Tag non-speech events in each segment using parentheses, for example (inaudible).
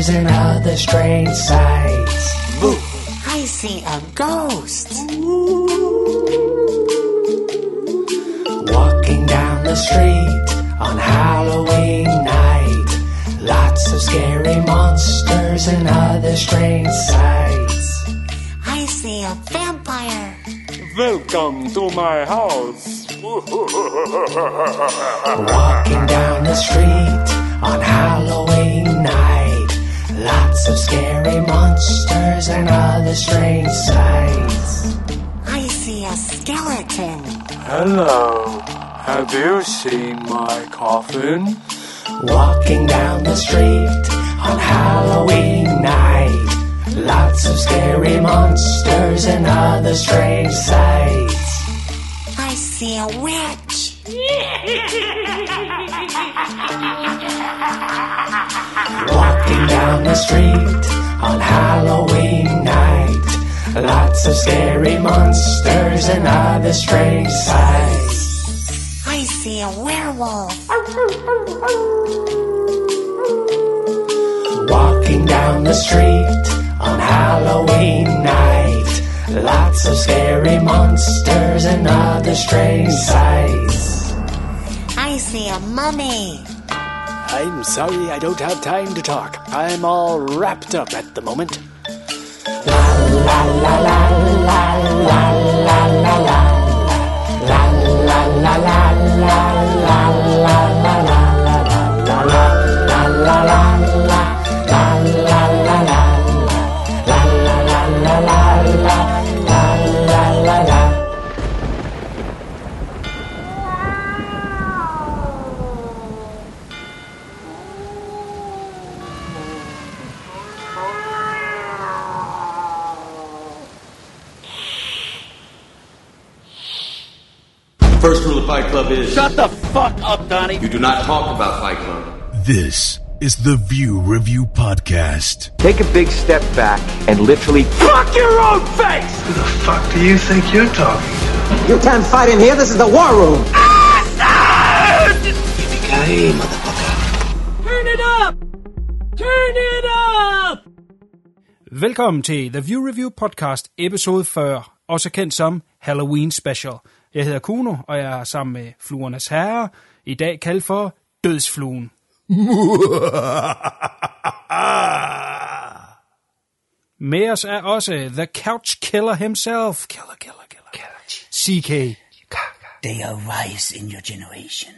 Lots of scary monsters and other strange sights. I see a ghost. Walking down the street on Halloween night. Lots of scary monsters and other strange sights. I see a vampire. Welcome to my house. Walking down the street on Halloween night. Lots of scary monsters and other strange sights. I see a skeleton. Hello. Have you seen my coffin? Walking down the street on Halloween night. Lots of scary monsters and other strange sights. I see a witch. (laughs) Walking down the street on Halloween night. Lots of scary monsters and other strange sights. I see a werewolf. Walking down the street on Halloween night. Lots of scary monsters and other strange sights. I see a mummy. I'm sorry I don't have time to talk. I'm all wrapped up at the moment. First rule of Fight Club is Shut the fuck up, Donnie. you do not talk about Fight Club. This is the View Review Podcast. Take a big step back and literally fuck your own face! Who the fuck do you think you're talking to? You can't fight in here. This is the war room. Yippee-ki-yay, motherfucker. Turn it up! Turn it up! Velkommen til The View Review Podcast, episode 40, også kendt som Halloween Special. Jeg hedder Kuno, og jeg er sammen med Fluernes Herre, i dag kaldt for Dødsfluen. (laughs) Med os er også The Couch Killer himself, Killer, Killer, Killer, CK. They arise in your generation.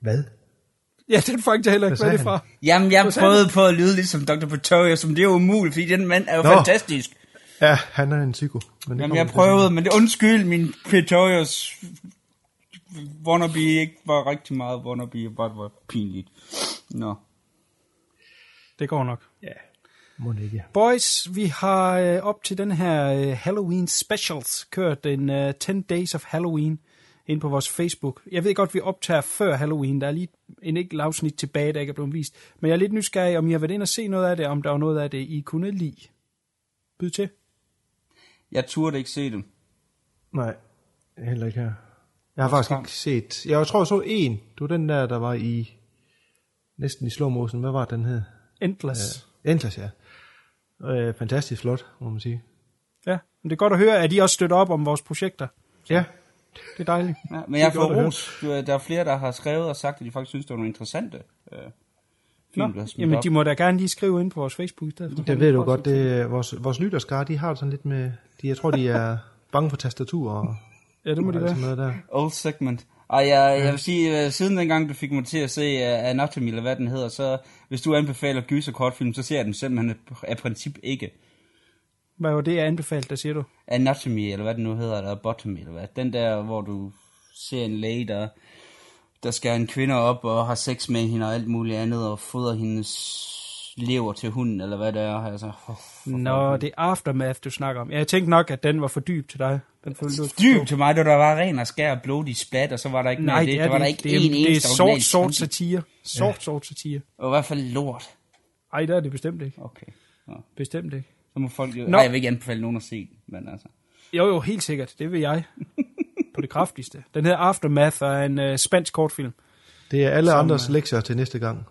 Hvad? Ja, den får jeg heller ikke, hvad er det fra? Jamen, jeg prøvede på at lyde lidt som Dr. Pretorius, men det er jo umuligt, fordi den mand er jo Nå. fantastisk. Ja, han er en psyko. Men Jamen, jeg prøvede, men det undskyld, min Pretorius wannabe ikke var rigtig meget wannabe, og bare var pinligt. Nå. Det går nok. Ja, må det ikke. Boys, vi har øh, op til den her øh, Halloween specials kørt en øh, 10 Days of Halloween ind på vores Facebook. Jeg ved godt, vi optager før Halloween. Der er lige en enkelt afsnit tilbage, der ikke er blevet vist. Men jeg er lidt nysgerrig, om I har været ind og se noget af det, om der var noget af det, I kunne lide. Byd til. Jeg turde ikke se dem. Nej, heller ikke her. Jeg har faktisk ikke set... Jeg tror, jeg så en. Det var den der, der var i... Næsten i slow motion. Hvad var den hed? Endless. Ja, Endless, ja. Øh, fantastisk flot, må man sige. Ja, men det er godt at høre, at I også støtter op om vores projekter. Ja, Det er dejligt. Ja, men jeg får at ros. Der er flere, der har skrevet og sagt, at de faktisk synes, det var nogle interessante øh, film, Nå, der er jamen, op. de må da gerne lige skrive ind på vores Facebook for. det ved du godt. Det, vores, vores lytterskare, de har det sådan lidt med... De, jeg tror, de er (laughs) bange for tastatur og, Ja, det må de være. sådan noget der. Old segment. Og jeg, jeg vil sige, øh, siden dengang du fik mig til at se uh, Anatomy, eller hvad den hedder, så hvis du anbefaler gyser kortfilm, så ser jeg den simpelthen af princip ikke. Hvad var det, jeg anbefalede, der siger du? Anatomy, eller hvad den nu hedder, eller Bottomy, eller hvad. Den der, hvor du ser en læge, der, der skærer en kvinde op og har sex med hende og alt muligt andet, og fodrer hendes lever til hunden, eller hvad det er. Altså, oh, Nå, det er Aftermath, du snakker om. Ja, jeg tænkte nok, at den var for dyb til dig. Den følte du Dyb til mig, der var ren og skær blodig splat, og så var der ikke Nej, af det det. er Der var det der ikke. Det er, en det er eneste sort, sort satire. Sort, sort satire. Og i hvert fald lort. Ej, det er det bestemt ikke. Okay. Nå. Bestemt ikke. Så må folk jo... Nå. Nej, jeg vil ikke anbefale nogen at se den, men altså... Jo, jo, helt sikkert. Det vil jeg. (laughs) På det kraftigste. Den hedder Aftermath og er en uh, spansk kortfilm. Det er alle Som, andres lektier til næste gang,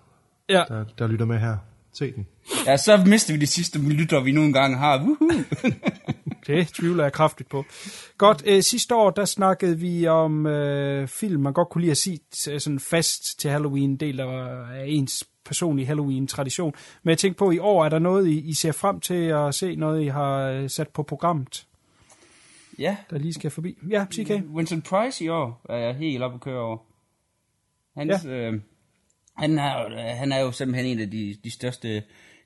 Ja. der, der lytter med her. Se den. Ja, så mister vi de sidste lytter, vi nu engang har. Woohoo! (laughs) Det tvivler jeg kraftigt på. Godt, øh, sidste år, der snakkede vi om øh, film, man godt kunne lide at se øh, sådan fast til Halloween, en del af ens personlige Halloween-tradition. Men jeg tænkte på, i år er der noget, I, I ser frem til at se, noget I har øh, sat på programmet, ja, der lige skal forbi. Ja, CK. Vincent Price i år er jeg helt oppe at køre over. Hans, ja. øh, han, er, jo- han er jo simpelthen en af de, de største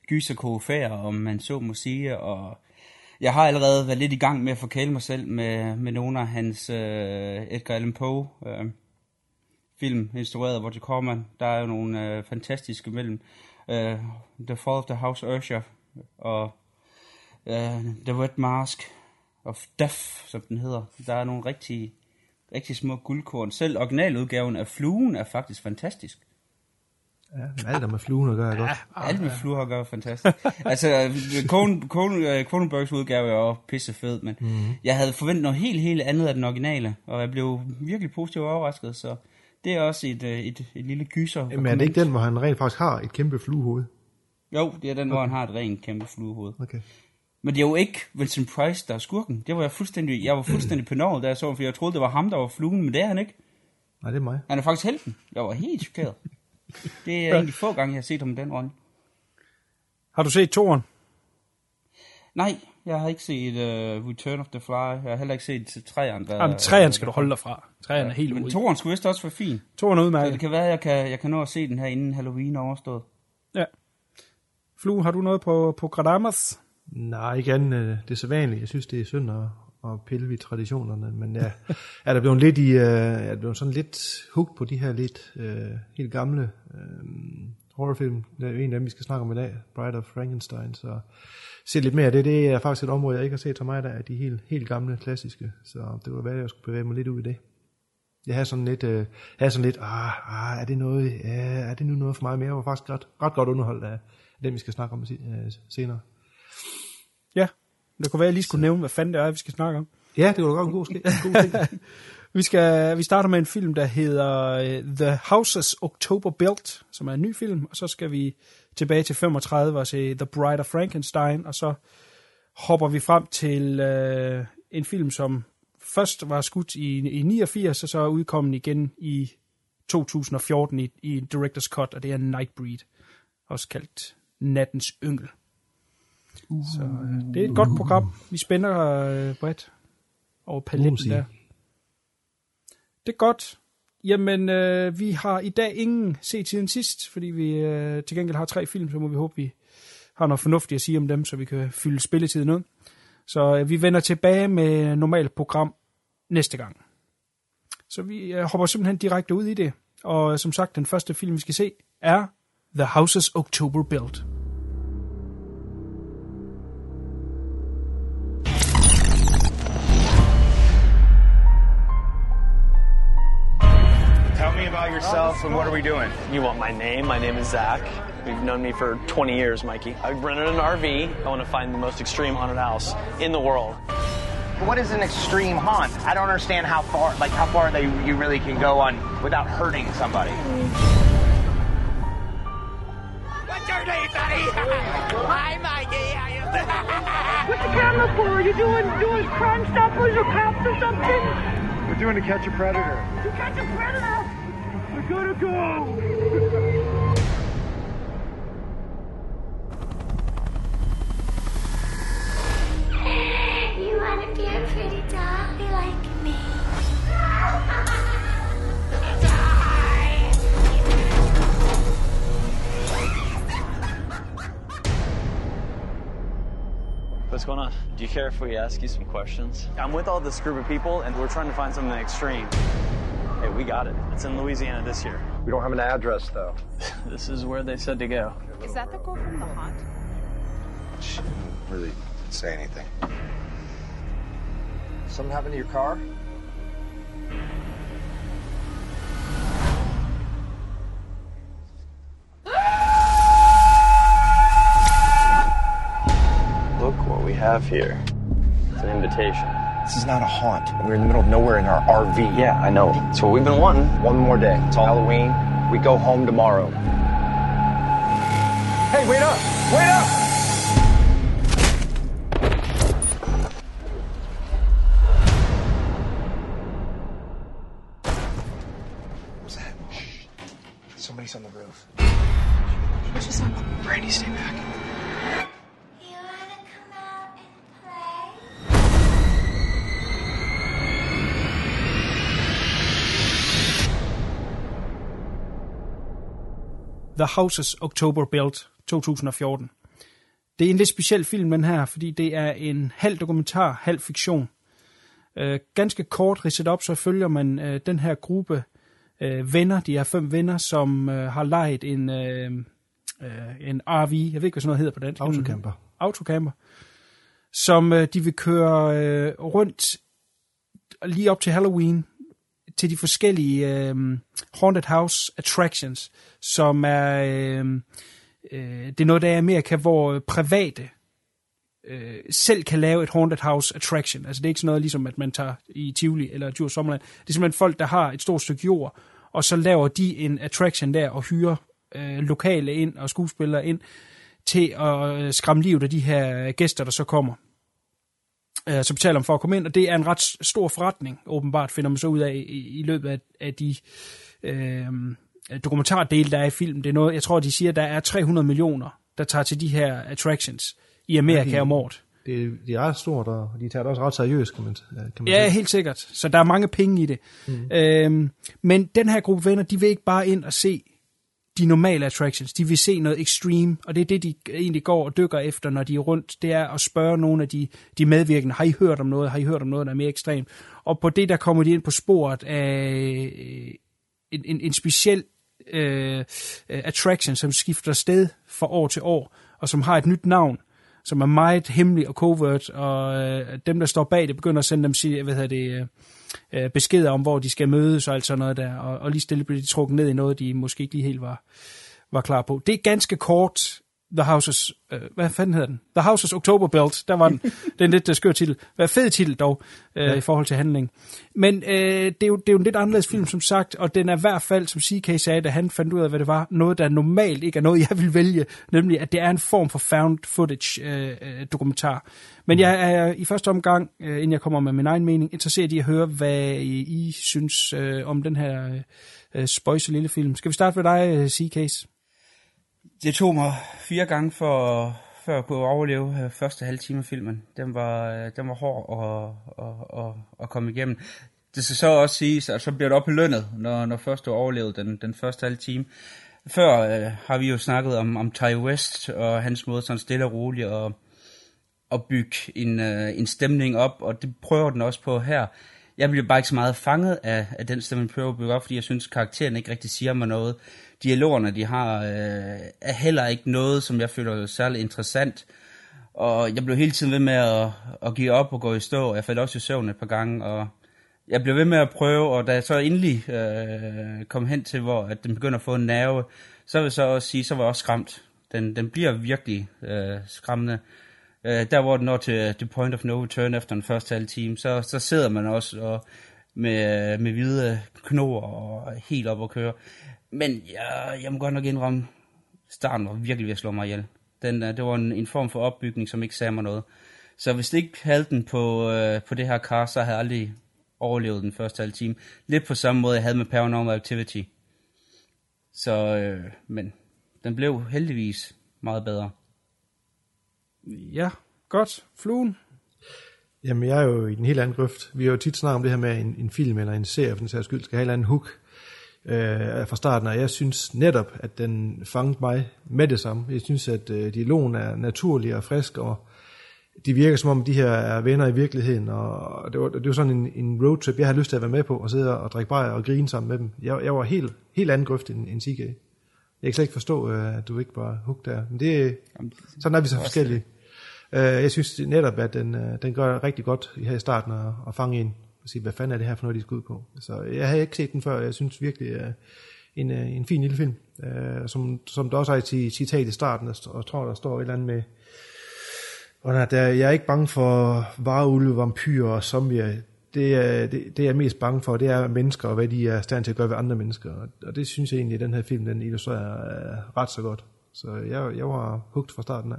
gyserkofærer, om man så må sige, og jeg har allerede været lidt i gang med at forkæle mig selv med, med nogle af hans øh, Edgar Allan Poe øh, film, instrueret af Roger Corman. Der er jo nogle øh, fantastiske mellem øh, The Fall of the House Usher og øh, The Red Mask of Death, som den hedder. Der er nogle rigtig, rigtig små guldkorn. Selv originaludgaven af Fluen er faktisk fantastisk. Ja, alt der med fluen at gøre er godt. Alt med fluer at gøre fantastisk. (laughs) altså, Coen- øh, udgave er også pissefed, men Mhm. mm. jeg havde forventet noget helt, helt andet af den originale, og jeg blev virkelig positivt overrasket, så det er også et, øh, et, et lille gyser. Men er det ikke den, hvor han rent faktisk har et kæmpe fluehoved? Jo, det er den, hvor han har et rent kæmpe fluehoved. Okay. Men det er jo ikke Vincent Price, der er skurken. Det var jeg fuldstændig, jeg var fuldstændig på da jeg så, for jeg troede, det var ham, der var fluen, men det er han ikke. Nej, det er mig. Han er faktisk helten. Jeg var helt chokeret. Det er de få gange, jeg har set ham i den rolle. Har du set toren? Nej, jeg har ikke set uh, Return of the Fly. Jeg har heller ikke set træerne. Der, Jamen, træerne skal du holde dig fra. Træerne er helt Men ude. toren skulle vist også være fin. Toren er Så udmærket. det kan være, at jeg kan, jeg kan nå at se den her inden Halloween er overstået. Ja. Flue, har du noget på programmet? Nej, ikke andet øh, det sædvanlige. Jeg synes, det er synd at, at pille ved traditionerne, men jeg (laughs) er der blevet lidt i, øh, jeg er blevet sådan lidt hooked på de her lidt øh, helt gamle øh, horrorfilm. Det er jo en af dem, vi skal snakke om i dag, Bride of Frankenstein, så se lidt mere af det. Det er faktisk et område, jeg ikke har set så meget af, de helt, helt gamle, klassiske, så det var være, at jeg skulle bevæge mig lidt ud i det. Jeg har sådan lidt, øh, havde sådan lidt, ah, ah, er det noget, ja, er det nu noget for mig mere? Jeg var faktisk ret, ret godt underholdt af dem, vi skal snakke om øh, senere. Ja. Det kunne være, at jeg lige skulle nævne, hvad fanden det er, vi skal snakke om. Ja, det var da godt en god, en god ting. (laughs) Vi, skal, vi starter med en film, der hedder øh, The Houses October Built, som er en ny film, og så skal vi tilbage til 35 og se The Bride of Frankenstein, og så hopper vi frem til øh, en film, som først var skudt i, i 89, og så er udkommet igen i 2014 i, i Director's Cut, og det er Nightbreed, også kaldt Nattens Yngel. Så øh, det er et godt program. Vi spænder øh, bredt over paletten der. Det er godt. Jamen, øh, vi har i dag ingen set siden sidst, fordi vi øh, til gengæld har tre film, så må vi håbe, vi har noget fornuftigt at sige om dem, så vi kan fylde spilletiden ud. Så øh, vi vender tilbage med normalt program næste gang. Så vi øh, hopper simpelthen direkte ud i det. Og øh, som sagt, den første film, vi skal se, er The Houses October Built. About what are we doing? You want my name? My name is Zach. You've known me for 20 years, Mikey. I rented an RV. I want to find the most extreme haunted house in the world. What is an extreme haunt? I don't understand how far, like how far they you really can go on without hurting somebody. What's your name, buddy? (laughs) Hi, Mikey. How you What's (laughs) the camera for? Are you doing doing crime stoppers or cops or something? We're doing to catch a predator. To catch a predator? We gotta go! You want to be a pretty doll like me? (laughs) What's going on? Do you care if we ask you some questions? I'm with all this group of people and we're trying to find something extreme. Hey, we got it. It's in Louisiana this year. We don't have an address, though. (laughs) this is where they said to go. Is that the girl from the haunt? She didn't really say anything. Something happened to your car? Look what we have here. It's an invitation. This is not a haunt. We're in the middle of nowhere in our RV. Yeah, I know. It's what we've been wanting. One more day. It's Halloween. We go home tomorrow. Hey, wait up! Wait up! The Houses October Built 2014. Det er en lidt speciel film, den her, fordi det er en halv dokumentar, halv fiktion. Øh, ganske kort ridset op, så følger man øh, den her gruppe øh, venner, de er fem venner, som øh, har lejet en, øh, øh, en RV, jeg ved ikke, hvad sådan noget hedder på dansk. Autocamper. Autocamper. Som øh, de vil køre øh, rundt lige op til Halloween til de forskellige øh, haunted house attractions, som er øh, øh, det er noget der er i Amerika, hvor private øh, selv kan lave et haunted house attraction. Altså det er ikke sådan noget ligesom, at man tager i Tivoli eller Djurs Sommerland. Det er simpelthen folk, der har et stort stykke jord, og så laver de en attraction der og hyrer øh, lokale ind og skuespillere ind til at øh, skræmme livet af de her gæster, der så kommer øh, så betaler man for at komme ind, og det er en ret stor forretning, åbenbart, finder man så ud af i, i løbet af, af de øh, dokumentardele, der er i film. Det er noget, jeg tror, de siger, at der er 300 millioner, der tager til de her attractions i Amerika Ja, de- om året. Det, det er ret stort, og de tager det også ret seriøst, kan man, kan man Ja, sige. helt sikkert. Så der er mange penge i det. Mm. Øhm, men den her gruppe venner, de vil ikke bare ind og se de normale attractions. De vil se noget extreme, og det er det, de egentlig går og dykker efter, når de er rundt. Det er at spørge nogle af de, de medvirkende, har I hørt om noget? Har I hørt om noget, der er mere ekstremt? Og på det, der kommer de ind på sporet af øh, en, en, en speciel øh, øh, attraction, som skifter sted fra år til år, og som har et nyt navn, som er meget hemmelig og covert, og øh, dem, der står bag det, begynder at sende dem sige, hvad hedder det, øh, Øh, beskeder om, hvor de skal mødes og alt sådan noget der, og, og lige stille bliver de trukket ned i noget, de måske ikke lige helt var, var klar på. Det er ganske kort, The Houses, øh, hvad fanden hedder den? The Houses October Belt, der var den. (laughs) det er en lidt uh, skør titel. Hvad fed titel dog, øh, ja. i forhold til handling. Men øh, det, er jo, det er jo en lidt anderledes film, som sagt, og den er i hvert fald, som CK sagde, da han fandt ud af, hvad det var, noget, der normalt ikke er noget, (laughs) jeg vil vælge, nemlig at det er en form for found footage øh, øh, dokumentar. Men jeg er i første omgang, øh, inden jeg kommer med min egen mening, interesseret i at høre, hvad I, I synes øh, om den her øh, spøjse lille film. Skal vi starte med dig, øh, CK's? Det tog mig fire gange for, før at kunne overleve øh, første halve time af filmen. Den var, øh, den var hård at, at, at, at komme igennem. Det skal så også siges, at så bliver det op når, når først du overlevede den, den første halve time. Før øh, har vi jo snakket om, om Ty West og hans måde sådan stille og roligt at, at bygge en, øh, en stemning op, og det prøver den også på her. Jeg bliver bare ikke så meget fanget af, af den stemning, den prøver at bygge op, fordi jeg synes, karakteren ikke rigtig siger mig noget. Dialogerne, de har, øh, er heller ikke noget, som jeg føler særlig interessant. Og jeg blev hele tiden ved med at, at give op og gå i stå, og jeg faldt også i søvn et par gange, og jeg blev ved med at prøve, og da jeg så endelig øh, kom hen til, hvor at den begynder at få en nerve, så vil jeg så også sige, så var jeg også skræmt. Den, den bliver virkelig øh, skræmmende. Øh, der hvor den når til øh, the point of no return efter den første halve time, så, så sidder man også og med, øh, med hvide knor og helt op at køre. Men jeg, jeg må godt nok indrømme, starten var virkelig ved at slå mig ihjel. Den, øh, det var en, en form for opbygning, som ikke sagde mig noget. Så hvis det ikke havde den på, øh, på det her car, så havde jeg aldrig overlevet den første halve time. Lidt på samme måde, jeg havde med Paranormal Activity. Så, øh, men den blev heldigvis meget bedre. Ja, godt. Fluen? Jamen, jeg er jo i den helt anden grøft. Vi har jo tit snakket om det her med, at en, en film eller en serie, for den sags skyld, skal have en eller anden hook øh, fra starten, og jeg synes netop, at den fangede mig med det samme. Jeg synes, at øh, dialogen er naturlig og frisk, og de virker som om, de her er venner i virkeligheden, og det var, det var sådan en, en roadtrip, jeg har lyst til at være med på, og sidde og drikke bajer og grine sammen med dem. Jeg, jeg var helt, helt anden grøft end, end CK. Jeg kan slet ikke forstå, øh, at du ikke var hooked der. Men det, sådan er vi så forskellige. Øh, Jeg synes netop, at den, øh, den gør rigtig godt her i starten at, at fange ind og sige, hvad fanden er det her for noget, de skal ud på. Så jeg havde ikke set den før, jeg synes virkelig, er en, øh, en fin lille film. Øh, Som, som der også er et citat i starten, og tror, der står et eller andet med, og der, jeg er ikke bange for varulve, vampyrer og zombier. det, er, det, det jeg er mest bange for, det er mennesker, og hvad de er i stand til at gøre ved andre mennesker. Og, det synes jeg egentlig, at den her film, den illustrerer øh, ret så godt. Så jeg, jeg var hugt fra starten af.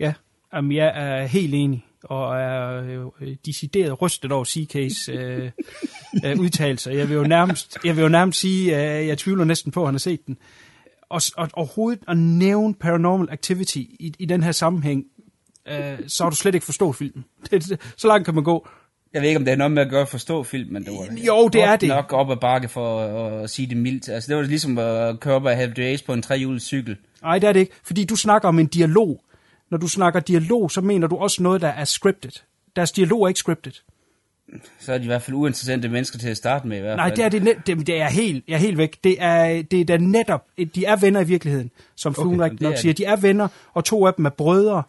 Ja, jamen jeg er helt enig, og er øh, decideret rystet over CK's øh, øh, udtalelser. Jeg vil jo nærmest, jeg vil jo nærmest sige, at jeg tvivler næsten på, at han har set den. Og, og overhovedet at nævne Paranormal Activity i, i den her sammenhæng, øh, så har du slet ikke forstået filmen. (laughs) Det, det, så langt kan man gå. Jeg ved ikke, om det er noget med at gøre forstå film, men det var Jo, det er det. nok op ad bakke for at, at sige det mildt. Altså, det var ligesom at køre op og have Days på en trehjulet cykel. Nej, det er det ikke, fordi du snakker om en dialog. Når du snakker dialog, så mener du også noget, der er scripted. Deres dialog er ikke scripted. Så er de i hvert fald uinteressante mennesker til at starte med i hvert Nej, fald. det er det, net, det, det er helt, jeg er helt væk. Det er, det er da netop, de er venner i virkeligheden, som Fluen okay, nok er siger. De er venner, og to af dem er brødre.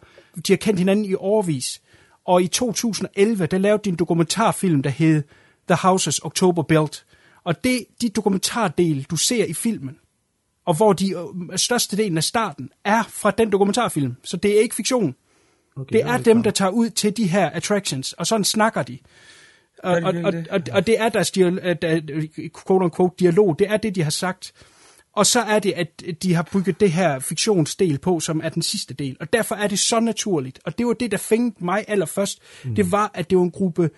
De har kendt hinanden i årvis. Og i 2011, der lavede de en dokumentarfilm, der hed The Houses October Built. Og det, de dokumentardel, du ser i filmen, og hvor de øh, størstedelen af starten er fra den dokumentarfilm. Så det er ikke fiktion. Okay, det er dem, der tager ud til de her attractions, og sådan snakker de. Og, det og, og, og, og det er deres dialog, quote unquote, dialog, det er det, de har sagt. Og så er det, at de har bygget det her fiktionsdel på, som er den sidste del. Og derfor er det så naturligt. Og det var det, der fængte mig allerførst. Mm. Det var, at det var en gruppe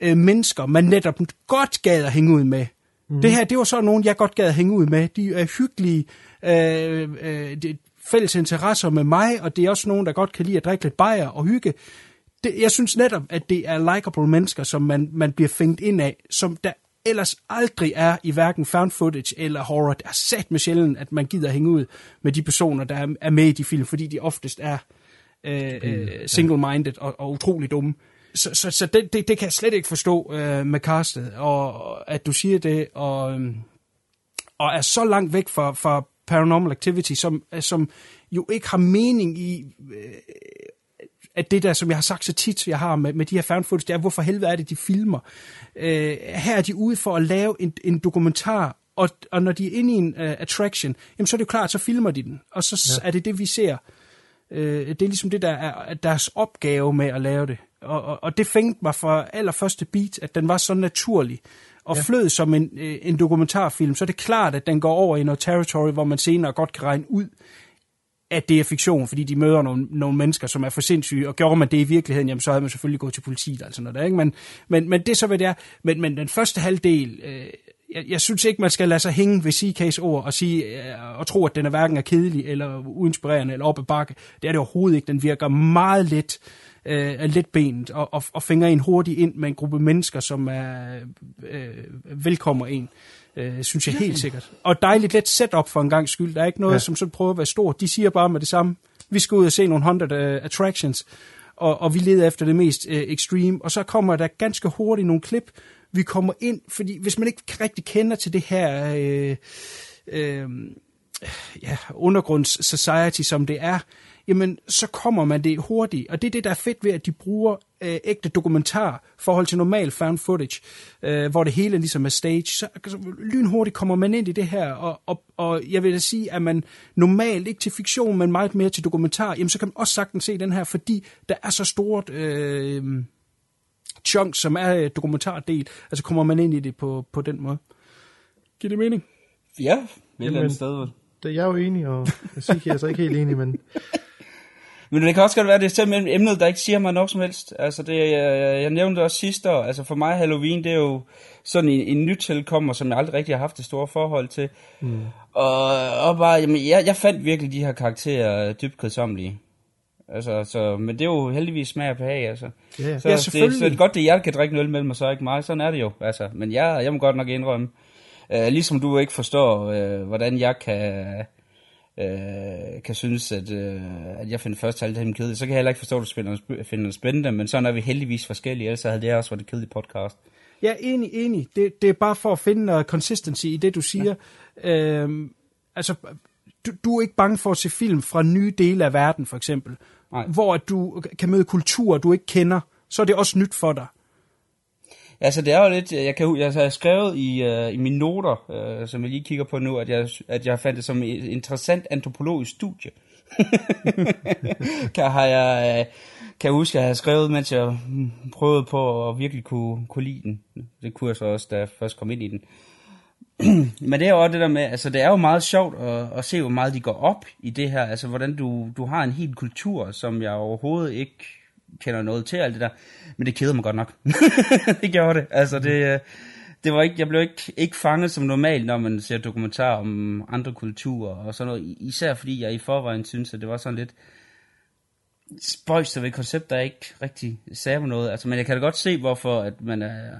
øh, mennesker, man netop godt gad at hænge ud med. Mm. Det her, det var så nogen, jeg godt gad at hænge ud med. De er hyggelige, øh, øh, det, fælles interesser med mig, og det er også nogen, der godt kan lide at drikke lidt bajer og hygge. Det, jeg synes netop, at det er likable mennesker, som man, man bliver fængt ind af, som der ellers aldrig er i hverken found footage eller horror. Det er sat med sjældent, at man gider hænge ud med de personer, der er, med i de film, fordi de oftest er øh, øh, single-minded og, og utrolig dumme. Så, så, så det, det, det kan jeg slet ikke forstå øh, med castet, og, at du siger det, og, øhm, og er så langt væk fra, fra Paranormal Activity, som, som jo ikke har mening i, øh, at det der, som jeg har sagt så tit, jeg har med, med de her found footage, det er, hvorfor helvede er det, de filmer. Øh, her er de ude for at lave en, en dokumentar, og, og når de er inde i en uh, attraction, jamen så er det jo klart, så filmer de den, og så ja. er det det, vi ser. Øh, det er ligesom det, der er deres opgave med at lave det. Og, og, og det fængte mig fra allerførste beat, at den var så naturlig og ja. flød som en, øh, en dokumentarfilm, så er det klart, at den går over i noget territory, hvor man senere godt kan regne ud, at det er fiktion, fordi de møder nogle, nogle mennesker, som er for sindssyge, og gjorde man det i virkeligheden, jamen så havde man selvfølgelig gået til politiet, altså noget der, ikke? Men, men, men det er så, hvad det er. Men, men den første halvdel, øh, jeg, jeg synes ikke, man skal lade sig hænge ved CK's ord og, sige, øh, og tro, at den er hverken er kedelig, eller uinspirerende, eller op ad bakke. Det er det overhovedet ikke. Den virker meget let, øh, letbenet, og, og, og fænger en hurtigt ind med en gruppe mennesker, som er øh, velkommer en. Øh, synes jeg helt sikkert. Og dejligt let setup for en gang skyld. Der er ikke noget, ja. Ja. som sådan prøver at være stort. De siger bare med det samme. Vi skal ud og se nogle 100 uh, attractions, og, og vi leder efter det mest uh, extreme. Og så kommer der ganske hurtigt nogle klip. Vi kommer ind, fordi hvis man ikke rigtig kender til det her øh, øh, ja, undergrunds society, som det er, jamen så kommer man det hurtigt. Og det er det, der er fedt ved, at de bruger øh, ægte dokumentar forhold til normal found footage, øh, hvor det hele ligesom er stage. Så, så lynhurtigt kommer man ind i det her, og, og, og jeg vil da sige, at man normalt ikke til fiktion, men meget mere til dokumentar, jamen så kan man også sagtens se den her, fordi der er så stort... Øh, chunk, som er øh, dokumentardel, altså kommer man ind i det på, på den måde. Giver det mening? Ja, et eller Jamen, andet sted. Det er jeg jo enig, og jeg siger, jeg er så ikke helt enig, men Men det kan også godt være, at det er simpelthen emnet, der ikke siger mig noget som helst. Altså, det, jeg, jeg nævnte det også sidste år. Altså, for mig Halloween, det er jo sådan en, en nyt tilkommer, som jeg aldrig rigtig har haft det store forhold til. Mm. Og, og bare, jamen, jeg, jeg fandt virkelig de her karakterer dybt kedsommelige. Altså, så, men det er jo heldigvis smag og behag, altså. Ja, så, Ja, det, selvfølgelig. så det er godt, at jeg kan drikke en øl med mig, så ikke mig. Sådan er det jo, altså. Men jeg, jeg må godt nok indrømme, øh, ligesom du ikke forstår, øh, hvordan jeg kan, øh, kan synes, at, øh, at jeg finder først halvdelen dem kedeligt, så kan jeg heller ikke forstå, at du finder, finder det spændende, men sådan er vi heldigvis forskellige, ellers havde det også været et kedeligt podcast. Er enig, enig. Det, det er bare for at finde noget consistency i det, du siger. Ja. Øhm, altså, du, du er ikke bange for at se film fra nye dele af verden, for eksempel. Nej. Hvor at du kan møde kulturer, du ikke kender. Så er det også nyt for dig. Altså, det er jo lidt, jeg, kan, jeg har skrevet i, uh, i mine noter, uh, som jeg lige kigger på nu, at jeg, at jeg fandt det som et interessant antropologisk studie. (laughs) kan, har jeg, øh, kan jeg huske, at jeg har skrevet, mens jeg mm, prøvede på at virkelig kunne, kunne lide den. Det kunne jeg så også, da jeg først kom ind i den. (clears throat) Men det er jo også det der med, altså det er jo meget sjovt at, at se, hvor meget de går op i det her. Altså hvordan du, du har en helt kultur, som jeg overhovedet ikke kender noget til, alt det der. Men det keder mig godt nok. (laughs) det gjorde det. Altså det, det var ikke, jeg blev ikke, ikke fanget som normalt, når man ser dokumentar om andre kulturer og sådan noget. Især fordi jeg i forvejen synes, at det var sådan lidt spøjst ved koncept, der ikke rigtig sagde mig noget. Altså, men jeg kan da godt se, hvorfor at man, er,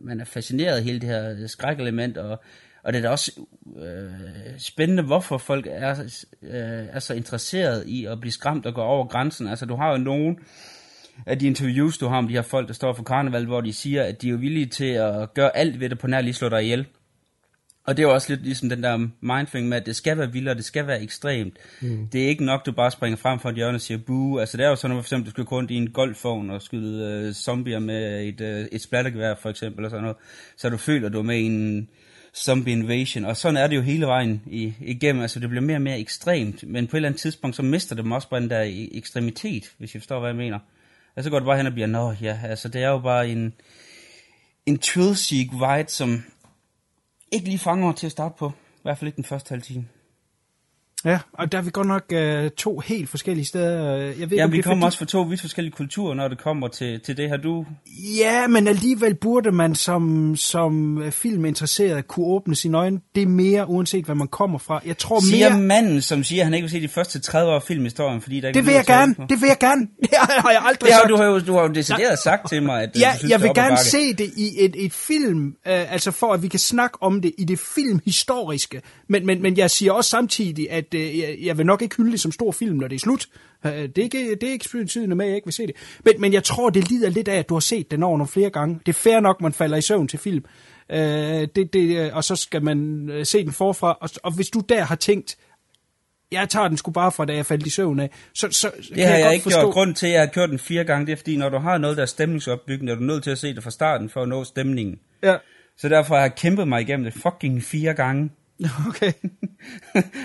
man er fascineret af hele det her skrækelement, og, og det er da også øh, spændende, hvorfor folk er, øh, er så interesseret i at blive skræmt og gå over grænsen. Altså, du har jo nogen af de interviews, du har om de her folk, der står for karneval, hvor de siger, at de er villige til at gøre alt ved det på nær lige slå dig ihjel. Og det er jo også lidt ligesom den der mindthing med, at det skal være vildere, det skal være ekstremt. Mm. Det er ikke nok, du bare springer frem for et hjørne og siger boo. Altså det er jo sådan, at for eksempel, du skal kun i en golfvogn og skyde uh, zombier med et, uh, et splattergevær for eksempel, eller sådan noget. Så du føler, du er med i en zombie invasion. Og sådan er det jo hele vejen i, igennem. Altså det bliver mere og mere ekstremt. Men på et eller andet tidspunkt, så mister det også bare den der e- ekstremitet, hvis jeg forstår, hvad jeg mener. Og så går det bare hen og bliver, nå ja, altså det er jo bare en, en thrill-seek ride, som ikke lige fanger mig til at starte på. I hvert fald ikke den første halve time. Ja, og der er vi godt nok uh, to helt forskellige steder. Jeg ved, ja, vi kommer fordi... også fra to vidt forskellige kulturer, når det kommer til, til det her. Du... Ja, men alligevel burde man som, som filminteresseret kunne åbne sine øjne. Det er mere, uanset hvad man kommer fra. Jeg tror siger mere... manden, som siger, at han ikke vil se de første 30 år af filmhistorien, fordi der ikke Det vil jeg gerne, det vil jeg gerne. (laughs) Det har jeg aldrig det har, sagt. Du har jo, du har jo decideret sagt til mig, at ja, du synes, jeg vil gerne se det i et, et film, øh, altså for at vi kan snakke om det i det filmhistoriske. Men, men, men jeg siger også samtidig, at øh, jeg, jeg vil nok ikke hylde det som stor film, når det er slut. Øh, det er ikke, det er ikke betydende med, at jeg ikke vil se det. Men, men jeg tror, det lider lidt af, at du har set den over nogle flere gange. Det er fair nok, man falder i søvn til film. Øh, det, det, og så skal man øh, se den forfra. Og, og hvis du der har tænkt, jeg tager den sgu bare fra, da jeg faldt i søvn af. Så, så det kan har jeg, jeg, ikke forstå... gjort. Grund til, at jeg har kørt den fire gange, det er fordi, når du har noget, der er stemningsopbyggende, er du nødt til at se det fra starten, for at nå stemningen. Ja. Så derfor har jeg kæmpet mig igennem det fucking fire gange. (laughs) Okay.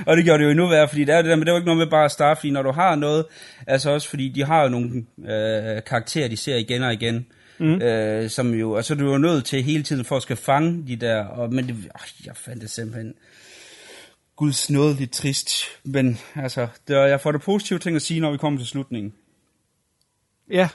og det gjorde det jo endnu værre, fordi det er det der, men det jo ikke noget med bare fordi når du har noget, altså også fordi de har jo nogle øh, karakterer, de ser igen og igen, mm. øh, som jo, altså du er jo nødt til hele tiden for at skal fange de der, og, men det, øh, jeg fandt det simpelthen, guds noget lidt trist, men altså, det, jeg får det positive ting at sige, når vi kommer til slutningen. Ja,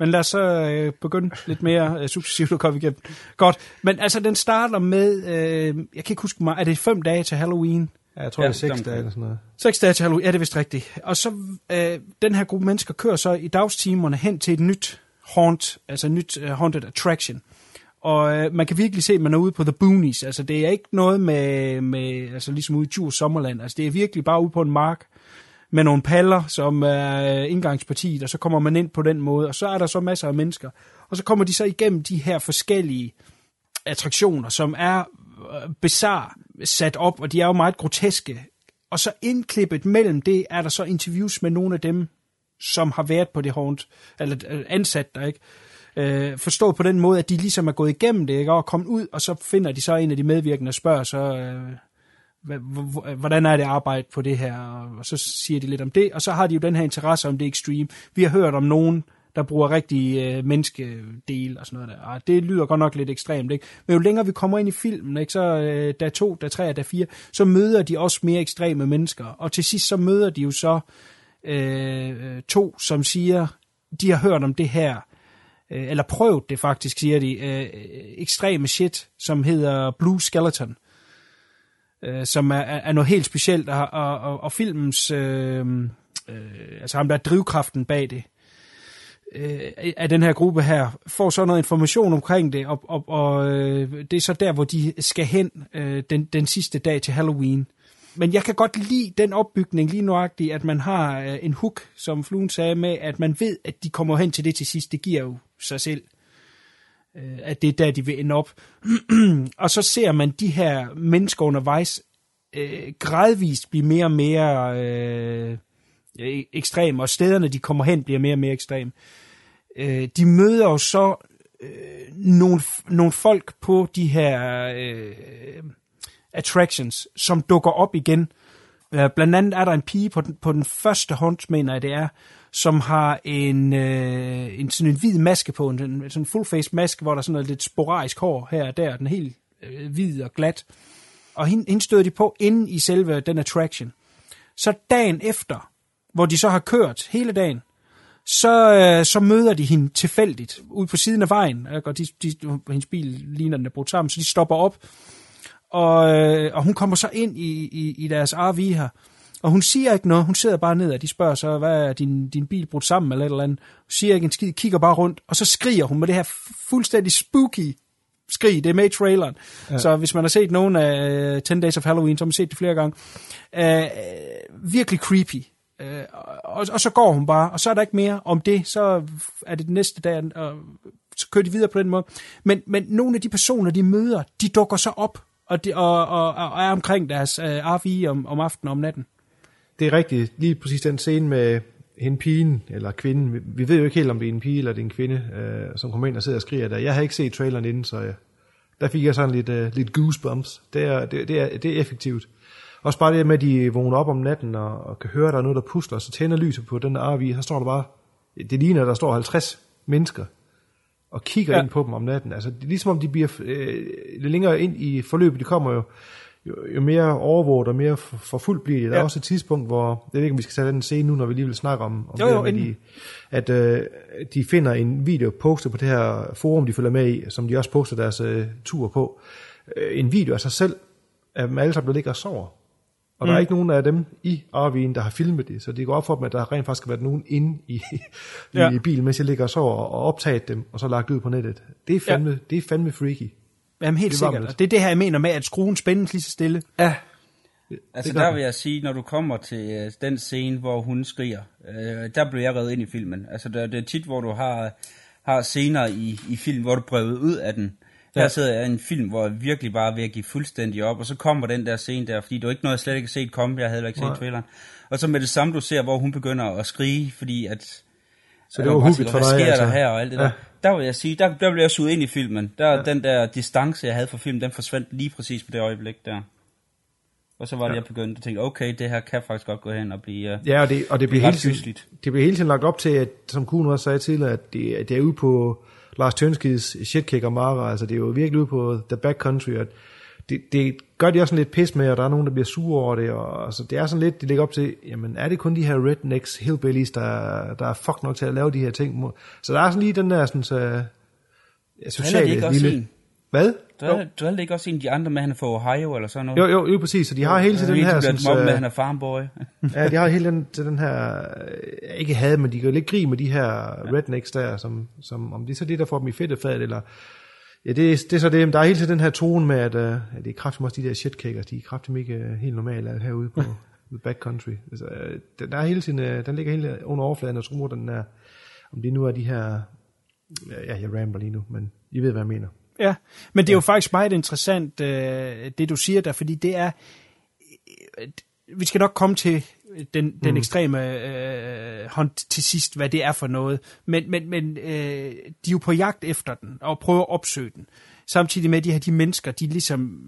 men lad os så øh, begynde lidt mere øh, successivt at komme igennem. Godt, men altså den starter med, øh, jeg kan ikke huske mig, er det fem dage til Halloween? Ja, jeg tror, ja, det er seks dage eller sådan noget. Seks dage til Halloween, ja det er vist rigtigt. Og så, øh, den her gruppe mennesker kører så i dagstimerne hen til et nyt haunt, altså et nyt uh, haunted attraction. Og øh, man kan virkelig se, at man er ude på The Boonies. Altså det er ikke noget med, med altså ligesom ude i Djurs Sommerland. Altså det er virkelig bare ude på en mark med nogle paller, som er øh, indgangspartiet, og så kommer man ind på den måde, og så er der så masser af mennesker. Og så kommer de så igennem de her forskellige attraktioner, som er øh, bizarre sat op, og de er jo meget groteske. Og så indklippet mellem det, er der så interviews med nogle af dem, som har været på det haunt, eller øh, ansat der, ikke? Øh, forstå på den måde, at de ligesom er gået igennem det, ikke? Og kommet ud, og så finder de så en af de medvirkende og spørger så, øh, hvordan er det arbejde på det her, og så siger de lidt om det, og så har de jo den her interesse om det extreme. Vi har hørt om nogen, der bruger rigtig øh, menneskedel og sådan noget der, og det lyder godt nok lidt ekstremt, ikke? Men jo længere vi kommer ind i filmen, ikke, så øh, der to, der tre og der fire, så møder de også mere ekstreme mennesker, og til sidst så møder de jo så øh, to, som siger, de har hørt om det her, øh, eller prøvet det faktisk, siger de, øh, ekstreme shit, som hedder Blue Skeleton, øh, som er, er noget helt specielt, og, og, og, og filmens, øh, øh, altså ham der er drivkraften bag det, øh, af den her gruppe her, får så noget information omkring det, og, og, og øh, det er så der, hvor de skal hen øh, den, den sidste dag til Halloween. Men jeg kan godt lide den opbygning lige nuagtigt, at man har øh, en hook, som fluen sagde med, at man ved, at de kommer hen til det til sidst. Det giver jo sig selv, øh, at det er der, de vil ende op. (clears throat) og så ser man de her mennesker undervejs øh, gradvist blive mere og mere øh, e-, ekstreme, og stederne, de kommer hen, bliver mere og mere ekstreme. Øh, de møder jo så øh, nogle, nogle folk på de her øh, attractions, som dukker op igen, Øh, blandt andet er der en pige på den, på den første hånd, mener jeg det er, som har en, øh, en sådan en hvid maske på, en, en sådan full face maske, hvor der er sådan noget lidt sporadisk hår her og der, den er helt øh, hvid og glat. Og hende, hende støder de på inde i selve den attraction. Så dagen efter, hvor de så har kørt hele dagen, så, øh, så møder de hende tilfældigt ude på siden af vejen. Og de, de, hendes bil ligner, den er brudt sammen, så de stopper op. Og, øh, og hun kommer så ind i, i, i deres RV her. Og hun siger ikke noget, hun sidder bare ned, og de spørger så, hvad er din, din bil brudt sammen eller et eller andet. Hun siger ikke en skid, kigger bare rundt, og så skriger hun med det her fuldstændig spooky skrig, det er med i traileren. Ja. Så hvis man har set nogen af uh, 10 Days of Halloween, så har man set det flere gange. Uh, virkelig creepy. Uh, og, og så går hun bare, og så er der ikke mere om det, så er det den næste dag, og så kører de videre på den måde. Men, men nogle af de personer, de møder, de dukker så op, og, de, og, og, og er omkring deres uh, RV om, om aftenen og om natten. Det er rigtigt. Lige præcis den scene med hende pigen, eller kvinden. Vi, ved jo ikke helt, om det er en pige eller det er en kvinde, øh, som kommer ind og sidder og skriger der. Jeg har ikke set traileren inden, så jeg, der fik jeg sådan lidt, øh, lidt goosebumps. Det er, det, det, er, det er effektivt. Også bare det med, at de vågner op om natten og, og kan høre, at der er noget, der pusler, så tænder lyset på den der RV, så står der bare, det ligner, at der står 50 mennesker og kigger ja. ind på dem om natten. Altså, det er ligesom om de bliver øh, længere ind i forløbet, de kommer jo jo, jo mere overvåget og mere for, for fuldt bliver det. Der ja. er også et tidspunkt, hvor, jeg ved ikke, om vi skal tage den scene nu, når vi lige vil snakke om, om jo, jo, det, med de, at øh, de finder en video postet på det her forum, de følger med i, som de også poster deres øh, tur på. Øh, en video af sig selv, af dem alle sammen, der ligger og sover. Og mm. der er ikke nogen af dem i RV'en, der har filmet det, så det går op for dem, at der rent faktisk har været nogen inde i, (laughs) ja. i bilen, mens jeg ligger og sover, og optaget dem, og så lagt ud på nettet. Det er fandme, ja. det er fandme freaky. Jamen helt det sikkert. Og det er det her, jeg mener med, at skruen spændes lige så stille. Ja. Altså der vil jeg sige, når du kommer til uh, den scene, hvor hun skriger, uh, der bliver jeg reddet ind i filmen. Altså der, det er tit, hvor du har, har scener i, i film, hvor du prøver ud af den. Ja. Her sidder jeg i en film, hvor jeg virkelig bare vil give fuldstændig op, og så kommer den der scene der, fordi det var ikke noget, jeg slet ikke har set komme, jeg havde ikke set traileren. Og så med det samme, du ser, hvor hun begynder at skrige, fordi at... Så det var hugget for dig, Hvad sker altså. der her og alt det ja. der? Der vil jeg sige, der, der blev jeg suget ind i filmen. Der, ja. Den der distance, jeg havde for filmen, den forsvandt lige præcis på det øjeblik der. Og så var det, ja. jeg begyndte at tænke, okay, det her kan faktisk godt gå hen og blive Ja, og det, og det bliver hele tiden, gysligt. det bliver hele tiden lagt op til, at, som Kuhn også sagde tidligere, at det, at det er ude på Lars Tønskids shitkick og Mara, altså det er jo virkelig ude på the backcountry, at det, det gør de også lidt pis med, og der er nogen, der bliver sure over det, og altså, det er sådan lidt, de ligger op til, jamen er det kun de her rednecks, hillbillies, der, der er fuck nok til at lave de her ting? Så der er sådan lige den der sådan, så, ja, sociale de ikke også lille... en? Hvad? Du er, du er ikke også en af de andre med, han er fra Ohio eller sådan noget? Jo, jo, jo, præcis. Så de har hele tiden den her... Sådan, så, med, han er farmboy. (laughs) ja, de har hele den, til den her... øh, Ikke had, men de gør lidt grin med de her ja. rednecks der, som, som, om det er så det, der får dem i fedtefad, eller... Ja, det, er- det er så det. Der er hele tiden den her tone med, at uh, ja, det er kraftigt også de der shitkickers, de er kraftigt ikke uh, helt normale herude på (laughs) the backcountry. Altså, uh, den, der er hele tiden, uh, den ligger hele under overfladen og tror, den er, om det nu er de her, ja, jeg ramper lige nu, men I ved, hvad jeg mener. Ja, men det er jo faktisk meget interessant, øh, det du siger der, fordi det er, øh, vi skal nok komme til den, den Mm. ekstreme øh, hånd til sidst, hvad det er for noget, men, men, men øh, de er jo på jagt efter den, og prøver at opsøge den, samtidig med at de her de mennesker, de ligesom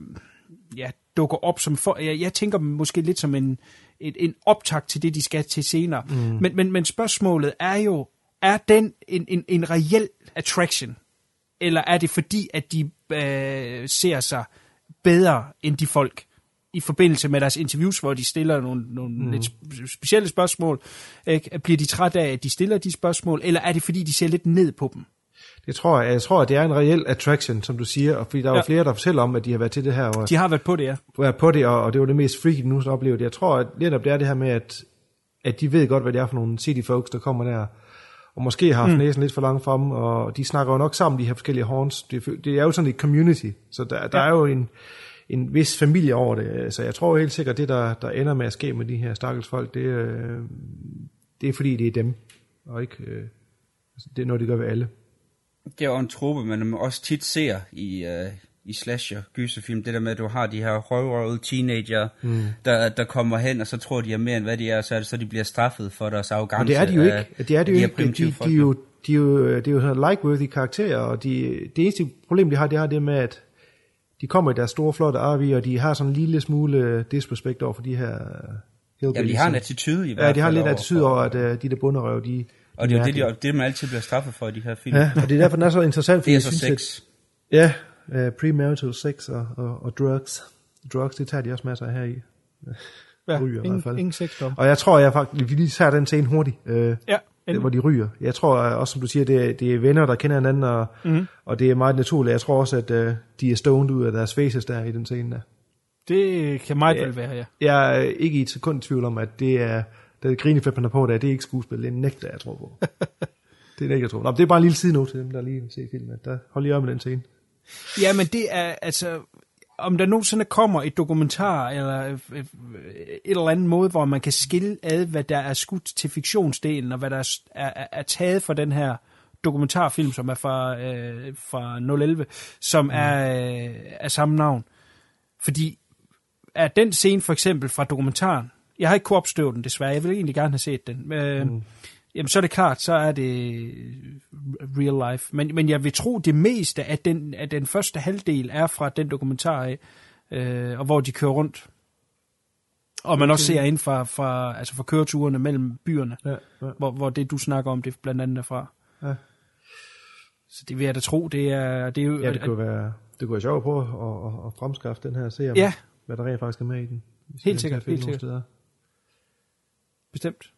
ja, dukker op som for, jeg, jeg tænker dem måske lidt som en, et, en optakt til det, de skal til senere. Mm. Men, men, men spørgsmålet er jo, er den en, en, en reel attraction? Eller er det fordi, at de øh, ser sig bedre end de folk i forbindelse med deres interviews, hvor de stiller nogle, nogle Mm. lidt spe- specielle spørgsmål? Ikke? Bliver de trætte af, at de stiller de spørgsmål? Eller er det fordi, de ser lidt ned på dem? Det tror jeg, jeg tror, at det er en reel attraction, som du siger, og fordi der er jo Ja. flere, der fortæller om, at de har været til det her, og De har været på det, ja. været på det, og, og det var det mest freaky, nu oplevede det. Jeg tror, at netop det er det her med, at, at de ved godt, hvad det er for nogle city folks, der kommer der, og måske har haft mm. næsen lidt for langt frem, og de snakker jo nok sammen, de her forskellige horns. Det, det er jo sådan et community, så der, der Ja. er jo en, en vis familie over det. Så jeg tror helt sikkert, det der, der ender med at ske med de her stakkels folk, det, øh, det er fordi, det er dem, og ikke øh, altså, det er noget, de gør ved alle. Det er jo en truppe, man også tit ser i, uh, i slasher gyserfilm. Det der med, at du har de her røvrøde teenager, Mm. der, der kommer hen, og så tror de er mere end hvad de er, så, er det, så de bliver straffet for deres arrogance. Men det er de jo ikke. af- Det er de jo af her ikke. De, folk. de, er jo, de er jo, det er jo like-worthy karakterer, og de, det eneste problem, de har, det har det med, at de kommer i deres store, flotte RV, og de har sådan en lille smule disrespekt over for de her Ja, de har en attitude i hvert Ja, de har fald lidt attitude over, at uh, de der bunderøv, de... Og det er jo det, de, det, man altid bliver straffet for i de her film. Ja, og det er derfor, den er så interessant, fordi Det er så sex. At, ja, uh, premarital sex og, og, og drugs. Drugs, det tager de også masser af her i. Ja, (laughs) ryger i ingen- hvert fald. ingen sexdom. Og jeg tror, jeg faktisk, vi lige tager den scene hurtigt, øh, Ja, det, hvor de ryger. Jeg tror øh, også, som du siger, det er, det er venner, der kender hinanden, og, Mhm. og det er meget naturligt. Jeg tror også, at øh, de er stoned ud af deres faces der i den scene der. Det kan meget vel være, ja. Jeg er ikke i et sekund i tvivl om, at det er, det grinefedt, man er på der, det er ikke skuespil, det er nægter, jeg tror på. (laughs) det er nægter, jeg tror på. Nå, det er bare en lille side til dem, der lige vil se filmen. Der, hold lige øje med den scene. Ja, men det er altså... Om der nogensinde kommer et dokumentar, eller øh, øh, et eller andet måde, hvor man kan skille ad, hvad der er skudt til fiktionsdelen, og hvad der er, er, er taget fra den her dokumentarfilm, som er fra, øh, fra 011, som mm. er øh, af samme navn. Fordi er den scene for eksempel fra dokumentaren, jeg har ikke kunnet opstøve den desværre, jeg vil egentlig gerne have set den, øh, mm. Jamen så er det klart, så er det real life. Men, men jeg vil tro, det meste af den, af den første halvdel er fra den dokumentar af, øh, og hvor de kører rundt. Og man også Okay. ser ind fra, fra, altså fra køreturene mellem byerne, Ja, ja. Hvor, hvor det du snakker om, det blandt andet er fra. Ja. Så det vil jeg da tro, det er, det er jo... Ja, det kunne være, det kunne være sjovt på at, at, at fremskaffe den her serie, Ja. hvad der rent faktisk er med i den. Helt sikkert, helt sikkert. steder. Bestemt.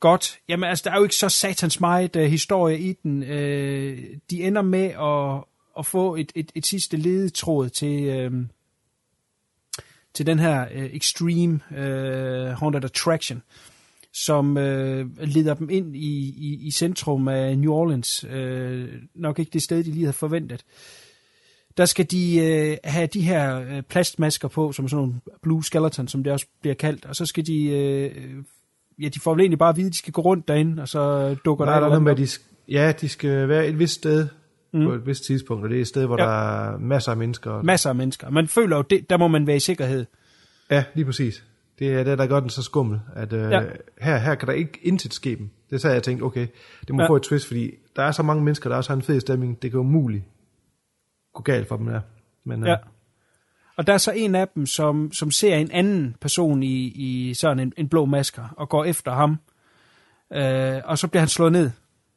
Godt. Jamen altså, der er jo ikke så satans meget uh, historie i den. Uh, de ender med at, at få et, et, et sidste ledetråd til, uh, til den her uh, Extreme uh, Haunted Attraction, som uh, leder dem ind i, i, i centrum af New Orleans. Uh, nok ikke det sted, de lige havde forventet. Der skal de øh, have de her øh, plastmasker på, som er sådan nogle blue skeleton, som det også bliver kaldt, og så skal de, øh, ja, de får vel egentlig bare at vide, at de skal gå rundt derinde, og så dukker Nej, der, der er noget med, at de, ja, de skal være et vist sted Mm. på et vist tidspunkt, og det er et sted, hvor Ja. der er masser af mennesker. masser af mennesker. Man føler jo, det, der må man være i sikkerhed. Ja, lige præcis. Det er det, der gør den så skummel, at øh, Ja. her, her kan der ikke intet ske dem. Det så jeg tænkt, okay, det må ja. få et twist, fordi der er så mange mennesker, der også har en fed stemning, det kan umuligt gå galt for dem der. Men, øh, Ja. Og der er så en af dem, som, som ser en anden person i, i sådan en, en blå masker, og går efter ham. Øh, og så bliver han slået ned.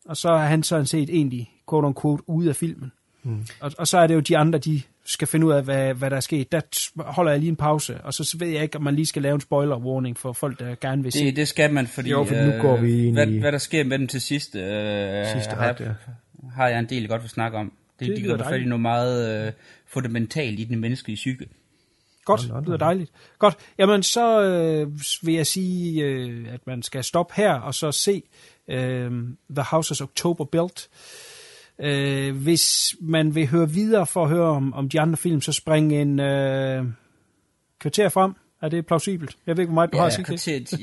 Og så er han sådan set egentlig, quote unquote, ude af filmen. Mm. Og, og så er det jo de andre, de skal finde ud af, hvad, hvad der er sket. Der holder jeg lige en pause, og så ved jeg ikke, om man lige skal lave en spoiler warning for folk, der gerne vil se. Det, det skal man, fordi, Jo, for nu går vi ind hvad, i- hvad der sker med dem til sidst, øh, Sidste har, akt, ja. har jeg en del godt vil snakke om. Det, Det de går fat i noget meget øh, fundamentalt i den menneskelige psyke. Godt, det lyder dejligt. Godt, jamen så øh, vil jeg sige, øh, at man skal stoppe her og så se øh, The Houses October Built. Øh, hvis man vil høre videre for at høre om, om de andre film, så spring en øh, kvarter frem. Er det plausibelt? Jeg ved ikke, hvor meget du har at sige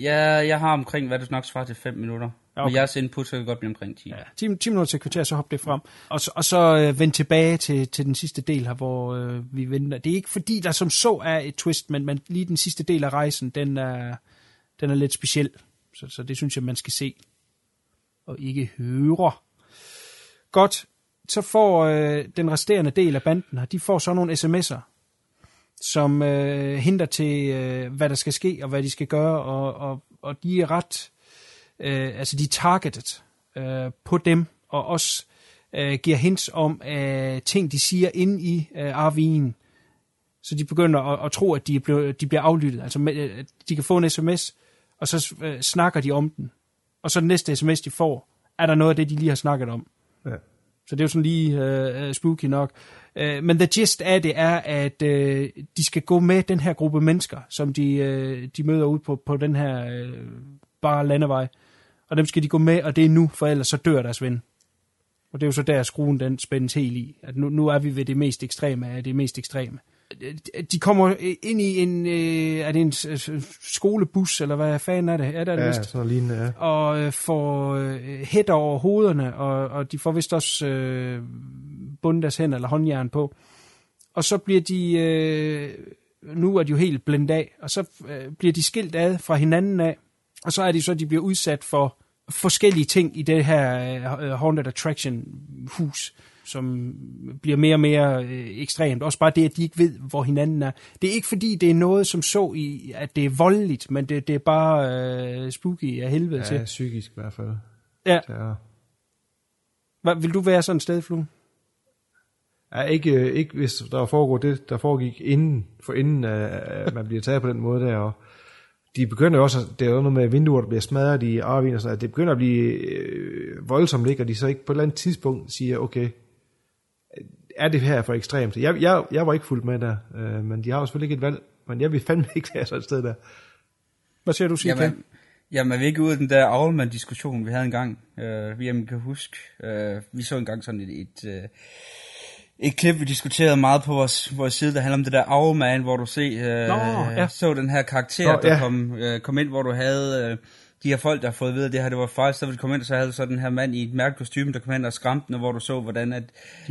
ja, jeg har omkring, hvad det nok svarer til 5 minutter. Okay. Med jeres input, så kan godt blive omkring 10. Ja. 10, 10 minutter til kvarter, så hop det frem. Og så, og så øh, vend tilbage til, til den sidste del her, hvor øh, vi venter. Det er ikke fordi, der som så er et twist, men, men lige den sidste del af rejsen, den er, den er lidt speciel. Så, så det synes jeg, man skal se. Og ikke høre. Godt. Så får øh, den resterende del af banden her, de får så nogle sms'er, som øh, henter til, øh, hvad der skal ske, og hvad de skal gøre, og, og, og de er ret, øh, altså de er targeted øh, på dem, og også øh, giver hints om øh, ting, de siger inde i øh, RV'en. Så de begynder at, at tro, at de, blevet, de bliver aflyttet. Altså med, øh, de kan få en sms, og så øh, snakker de om den. Og så den næste sms, de får, er der noget af det, de lige har snakket om. Ja. Så det er jo sådan lige øh, spooky nok. Øh, men the gist af det er, at øh, de skal gå med den her gruppe mennesker, som de, øh, de møder ud på, på den her øh, bare landevej. Og dem skal de gå med, og det er nu, for ellers så dør deres ven. Og det er jo så der, skruen den spændes helt i. At nu, nu er vi ved det mest ekstreme af det mest ekstreme. De kommer ind i en, øh, er det en skolebus, eller hvad fanden er det? Ja, det er det Ja, vist sådan lignende, ja. og øh, får øh, hætter over hovederne, og, og de får vist også øh, bundet deres hænder eller håndjern på. Og så bliver de, øh, nu er de jo helt blændt af, og så øh, bliver de skilt ad fra hinanden af, og så er det så, at de bliver udsat for forskellige ting i det her øh, Haunted Attraction hus, som bliver mere og mere øh, ekstremt. Også bare det, at de ikke ved, hvor hinanden er. Det er ikke fordi, det er noget, som så i, at det er voldeligt, men det, det er bare øh, spooky af helvede Ja, til. psykisk i hvert fald. Ja. Terror. Hvad, vil du være sådan et sted, Flue? Ja, ikke, øh, ikke hvis der foregår det, der foregik inden, for inden uh, man bliver taget på den måde der, og de begynder jo også, det er jo noget med vinduer, der bliver smadret i arvin og sådan noget, det begynder at blive øh, voldsomt, ikke? og de så ikke på et eller andet tidspunkt siger, okay, er det her for ekstremt? Jeg, jeg, jeg var ikke fuldt med der, øh, men de har jo selvfølgelig ikke et valg, men jeg vil fandme ikke være sådan et sted der. Hvad siger du, Sika? Jamen, jamen, er vi ikke ude af den der Aulman-diskussion, vi havde engang? Øh, vi jamen, kan huske, øh, vi så engang sådan et, et, øh, et klip, vi diskuterede meget på vores, vores side, der handler om det der Aulman, hvor du se, øh, Nå, ja. så den her karakter, Nå, der ja. kom, øh, kom ind, hvor du havde... Øh, de her folk, der har fået at vide, at det her det var fejl, så ville de komme ind, og så havde du så den her mand i et mærkeligt kostume, der kom ind og skræmte den, og hvor du så, hvordan at,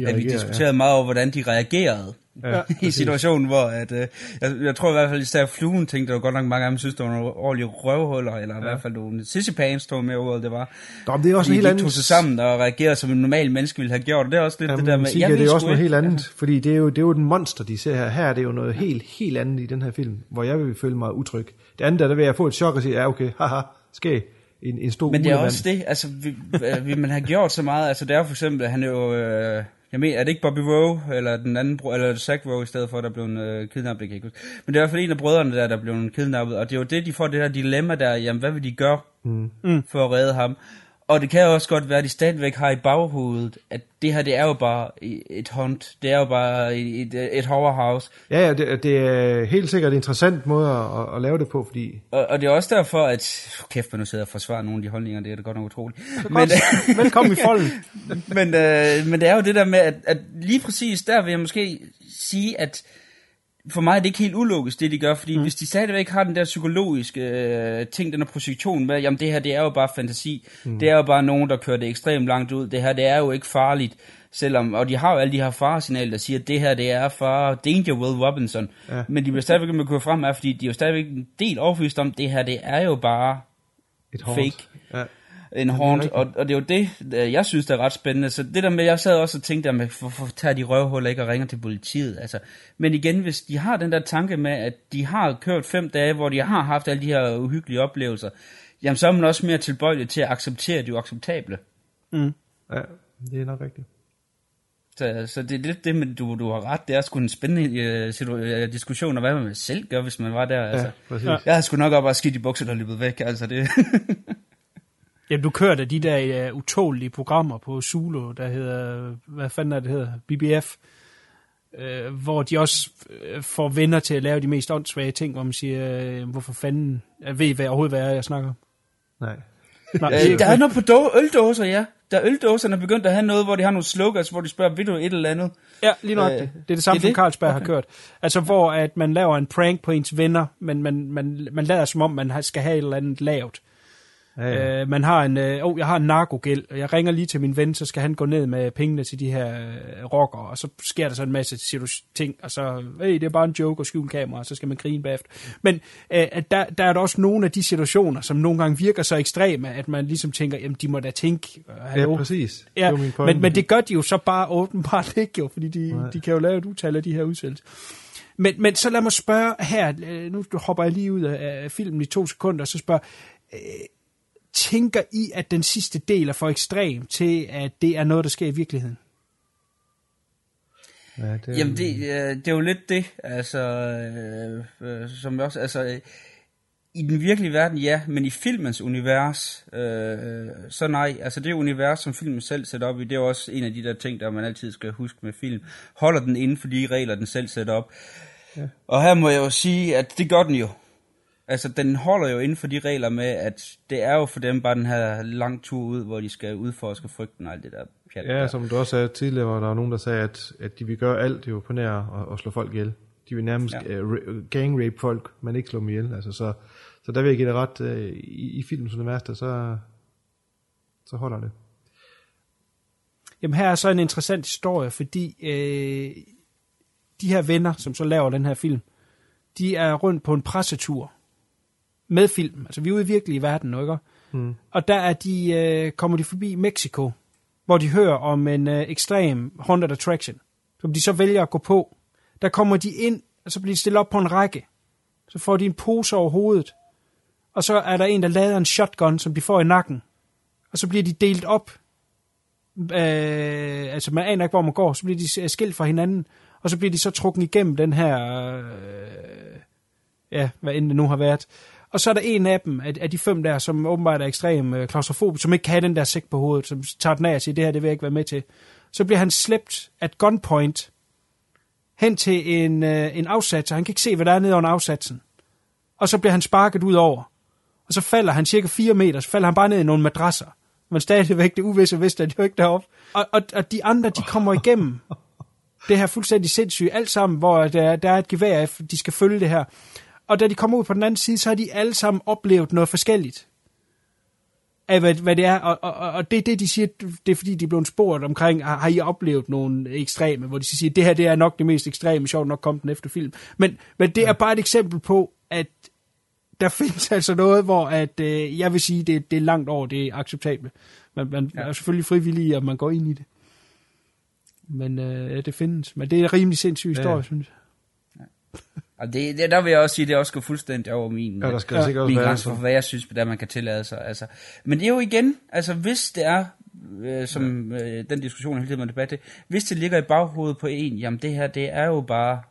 at vi diskuterede meget over, hvordan de reagerede Ja, (laughs) i situationen, hvor at, øh, jeg, jeg tror i hvert fald, især fluen tænkte, der var godt nok mange af dem synes, det var nogle ordentlige røvhuller, eller i hvert fald nogle sissipans, tror jeg mere ordet det var. Nå, det er også en helt de anden... tog sig sammen og reagerede, som en normal menneske ville have gjort, og det er også lidt Jamen, det der med, Sige, jeg det er også noget helt (laughs) andet, fordi det er, jo, det er jo den monster, de ser her. Her er det jo noget helt, helt andet i den her film, hvor jeg vil føle mig utryg. Det andet der, der vil jeg få et chok og sige, ja okay, haha, skæg, en, en stor Men det er også det, altså, vi, øh, vi, man har gjort så meget, altså det er jo for eksempel, han er jo, øh, jeg mener, er det ikke Bobby Rowe, eller den anden, bro- eller Zach Rowe i stedet for, der blev en øh, kidnappet, det kan ikke huske. Men det er i hvert fald en af brødrene der, der blev kidnappet, og det er jo det, de får det der dilemma der, jamen hvad vil de gøre Mm. Mm. for at redde ham? Og det kan også godt være, at de stadigvæk har i baghovedet, at det her, det er jo bare et hunt, det er jo bare et, et, et horror house, Ja, ja, det, det er helt sikkert en interessant måde at, at lave det på, fordi... og, og det er også derfor, at... Kæft, man nu sidder og forsvarer nogle af de holdninger, det er da godt nok utroligt. godt. (laughs) Velkommen i folden. (laughs) men, øh, men det er jo det der med, at, at lige præcis der vil jeg måske sige, at for mig er det ikke helt ulogisk, det de gør, fordi mm. hvis de stadigvæk har den der psykologiske øh, ting, den her projektion med, jamen det her, det er jo bare fantasi, Mm. det er jo bare nogen, der kører det ekstremt langt ud, det her, det er jo ikke farligt, selvom, og de har jo alle de her faresignaler, der siger, at det her, det er far Danger Will Robinson, Ja. men de bliver stadigvæk med at køre frem af, fordi de er jo stadigvæk en del overbevist om, det her, det er jo bare Et fake Ja. En haunt, og, og det er jo det, øh, jeg synes, der er ret spændende. Så det der med, jeg sad også og tænkte, jamen, hvorfor tager de røvhuller ikke og ringer til politiet? Altså, men igen, hvis de har den der tanke med, at de har kørt fem dage, hvor de har haft alle de her uhyggelige oplevelser, jamen så er man også mere tilbøjelig til at acceptere det uacceptable. Mm. Ja, det er nok rigtigt. Så, så det er lidt det, men du, du har ret. Det er sgu en spændende øh, situ- øh, diskussion, og hvad man selv gør, hvis man var der. Altså. præcis. Jeg har sgu nok op og skidt i bukser, der er løbet væk. Altså, det, (laughs) Jamen, du kørte de der uh, utålige programmer på Zulu, der hedder, hvad fanden er det hedder, BBF, uh, hvor de også uh, får venner til at lave de mest åndssvage ting, hvor man siger, uh, hvorfor fanden, jeg ved hvad, overhovedet, hvad er, jeg snakker om. Nej. Nej, Øh, der er noget på då- øldåser, ja. Der er øldåserne er begyndt at have noget, hvor de har nogle slogans, hvor de spørger, vil du et eller andet? Ja, lige nok Øh, det. Det er det samme, det er som? Carlsberg har Okay. kørt. Altså, hvor at man laver en prank på ens venner, men man, man, man lader som om, man har- skal have et eller andet lavt. Ja. Øh, man har en, øh, oh, jeg har en narkogæld, og jeg ringer lige til min ven, så skal han gå ned med pengene til de her øh, rockere, og så sker der så en masse ting, og så, hey, det er bare en joke og skjul kamera, og så skal man grine bagefter. Men øh, at der, der er der også nogle af de situationer, som nogle gange virker så ekstreme, at man ligesom tænker, jamen de må da tænke, øh, hallo. Ja, præcis. Ja, men, men det gør de jo så bare (laughs) åbenbart ikke jo, fordi de, Nej. de kan jo lave et utal af de her udsendelser. Men, men så lad mig spørge her, øh, nu hopper jeg lige ud af, filmen i to sekunder, og så spørger, øh, tænker I, at den sidste del er for ekstrem til, at det er noget, der sker i virkeligheden? Ja, det, er- Jamen, det, øh, det er jo lidt det, altså, øh, øh, som også, altså, øh, i den virkelige verden, ja, men i filmens univers, øh, så nej. Altså det univers, som filmen selv sætter op i, det er også en af de der ting, der man altid skal huske med film. Holder den inden for de regler, den selv sætter op. Ja. Og her må jeg jo sige, at det gør den jo. Altså, den holder jo inden for de regler med, at det er jo for dem bare den her lang tur ud, hvor de skal udforske frygten og alt det der pjat. Ja, der. som du også sagde tidligere, hvor der var nogen, der sagde, at, at de vil gøre alt det er jo på nær og, og slå folk ihjel. De vil nærmest Ja. uh, gang rape folk, men ikke slå dem ihjel. Altså, så, så der vil jeg give det ret, uh, i, i filmens univers, der, så, så holder det. Jamen her er så en interessant historie, fordi øh, de her venner, som så laver den her film, de er rundt på en pressetur med film. Altså vi er ude i virkelige verden nu, ikke? Mm. Og der er de, øh, kommer de forbi Mexico, hvor de hører om en øh, ekstrem haunted attraction, som de så vælger at gå på. Der kommer de ind, og så bliver de stillet op på en række. Så får de en pose over hovedet, og så er der en, der lader en shotgun, som de får i nakken. Og så bliver de delt op. Øh, altså man aner ikke, hvor man går. Så bliver de skilt fra hinanden, og så bliver de så trukket igennem den her... Øh, ja, hvad end det nu har været. Og så er der en af dem, af, af de fem der, som åbenbart er ekstrem øh, klaustrofobisk, som ikke kan have den der sæk på hovedet, som tager den af og siger, det her, det vil jeg ikke være med til. Så bliver han slæbt at gunpoint hen til en, øh, en afsats, og han kan ikke se, hvad der er nede under afsatsen. Og så bliver han sparket ud over. Og så falder han cirka 4 meter, så falder han bare ned i nogle madrasser. Men stadigvæk det uvisse vidste, at de jo ikke deroppe. Og, og, og de andre, de kommer igennem (laughs) det her fuldstændig sindssygt, alt sammen, hvor der, der er et gevær, de skal følge det her. Og da de kommer ud på den anden side, så har de alle sammen oplevet noget forskelligt af, hvad, hvad det er. Og, og, og det er det, de siger, det er fordi, de er blevet spurgt omkring, har, har I oplevet nogle ekstreme, hvor de siger, det her det er nok det mest ekstreme, sjovt nok kom den efter film. Men, men det er bare et eksempel på, at der (laughs) findes altså noget, hvor at, øh, jeg vil sige, det, det er langt over det er acceptable. Man, man ja. er selvfølgelig frivillig, at man går ind i det. Men øh, det findes. Men det er en rimelig sindssyg historie, ja. synes jeg. Og det, det, der vil jeg også sige, det også går fuldstændig over min, ja, der skal ja. min grænse for, hvad jeg synes, der man kan tillade sig. Altså. Men det er jo igen, altså hvis det er, øh, som ja. øh, den diskussion hele tiden man debat det, hvis det ligger i baghovedet på en, jamen det her, det er jo bare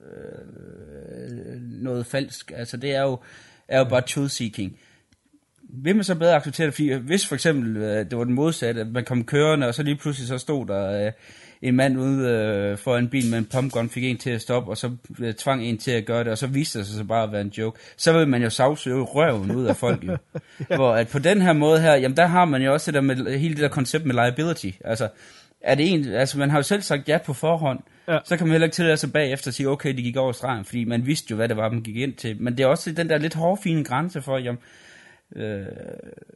øh, noget falsk. Altså det er jo, er jo bare truth-seeking. Vil man så bedre acceptere det, fordi hvis for eksempel øh, det var den modsatte, at man kom kørende, og så lige pludselig så stod der... Øh, en mand ude øh, for en bil med en pumpgun fik en til at stoppe, og så øh, tvang en til at gøre det, og så viste det sig så bare at være en joke. Så vil man jo sagsøge røven ud af folk jo. (laughs) ja. Hvor at på den her måde her, jamen der har man jo også det der med, hele det der koncept med liability. Altså, er det en, altså man har jo selv sagt ja på forhånd, ja. så kan man heller ikke tillade sig bagefter at sige, okay, de gik over stregen, fordi man vidste jo, hvad det var, man gik ind til. Men det er også den der lidt hårfine grænse for, jamen, øh,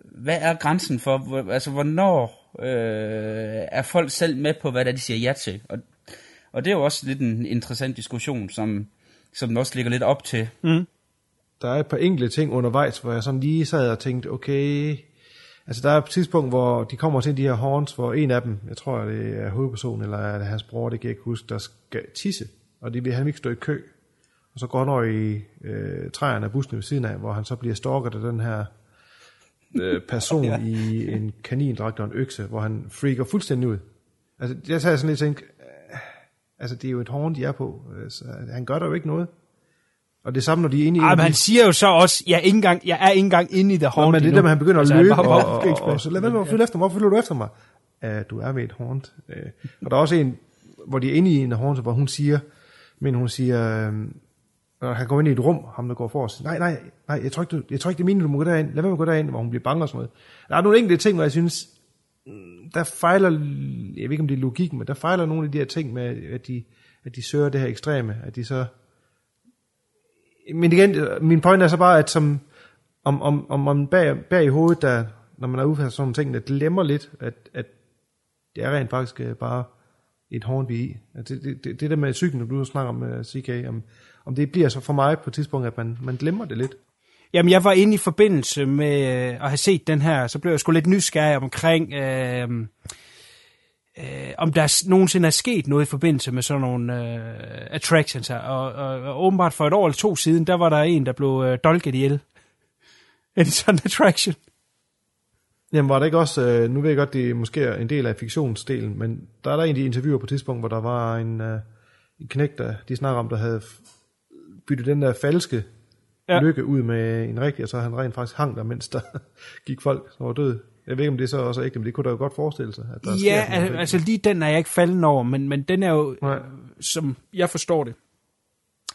hvad er grænsen for, altså hvornår øh, er folk selv med på, hvad der de siger ja til? Og, og det er jo også lidt en interessant diskussion, som, som den også ligger lidt op til. Mm. Der er et par enkelte ting undervejs, hvor jeg sådan lige sad og tænkte, okay, altså der er et tidspunkt, hvor de kommer til de her horns, hvor en af dem, jeg tror det er hovedpersonen, eller er det hans bror, det kan jeg ikke huske, der skal tisse, og de vil han ikke stå i kø. Og så går han over i øh, træerne af bussen ved siden af, hvor han så bliver stalket af den her øh, person (laughs) ja. i en kanindragt og en økse, hvor han freaker fuldstændig ud. Altså, jeg sagde sådan lidt tænkt, øh, altså det er jo et horn, de er på, så han gør der jo ikke noget. Og det samme, når de er inde i... Ej, men han siger jo så også, jeg er ikke engang, jeg er ikke engang inde i det horn. Men det er der, han begynder at altså, løbe, og, og, og, og, så lad være med at følge efter mig. Hvorfor du efter mig? Uh, du er ved et horn. Uh, og der er også en, hvor de er inde i en horn, hvor hun siger, men hun siger, når han kommer ind i et rum, ham der går for os. Nej, nej, nej, jeg tror ikke, du, jeg tror ikke det er meningen, du må gå derind. Lad være med at gå derind, hvor hun bliver bange og sådan noget. Der er nogle enkelte ting, hvor jeg synes, mm, der fejler, jeg ved ikke om det er logik, men der fejler nogle af de her ting med, at de, at de søger det her ekstreme, at de så... Men igen, min point er så bare, at som, om, om, om man bag, bag i hovedet, der, når man er ude for sådan nogle ting, der glemmer lidt, at, at det er rent faktisk øh, bare et horn, vi i. Altså, det, det, det, det der med cyklen, du snakker om, øh, CK, om, om det bliver så for mig på et tidspunkt, at man, man glemmer det lidt. Jamen, jeg var inde i forbindelse med øh, at have set den her, så blev jeg sgu lidt nysgerrig omkring, øh, øh, om der nogensinde er sket noget i forbindelse med sådan nogle øh, attractions her. Og, og, og åbenbart for et år eller to siden, der var der en, der blev øh, dolket ihjel. (laughs) En sådan attraction. Jamen var det ikke også, øh, nu ved jeg godt, det er måske en del af fiktionsdelen, men der er der en af de interviewer på et tidspunkt, hvor der var en, øh, en knæk, der de snakker om, der havde bytte den der falske ja. lykke ud med en rigtig, og så han rent faktisk hang der, mens der (laughs) gik folk, som var døde. Jeg ved ikke, om det er så også ægte, men det kunne da jo godt forestille sig. At der ja, altså, altså lige den er jeg ikke falden over, men, men den er jo, Nej. som jeg forstår det,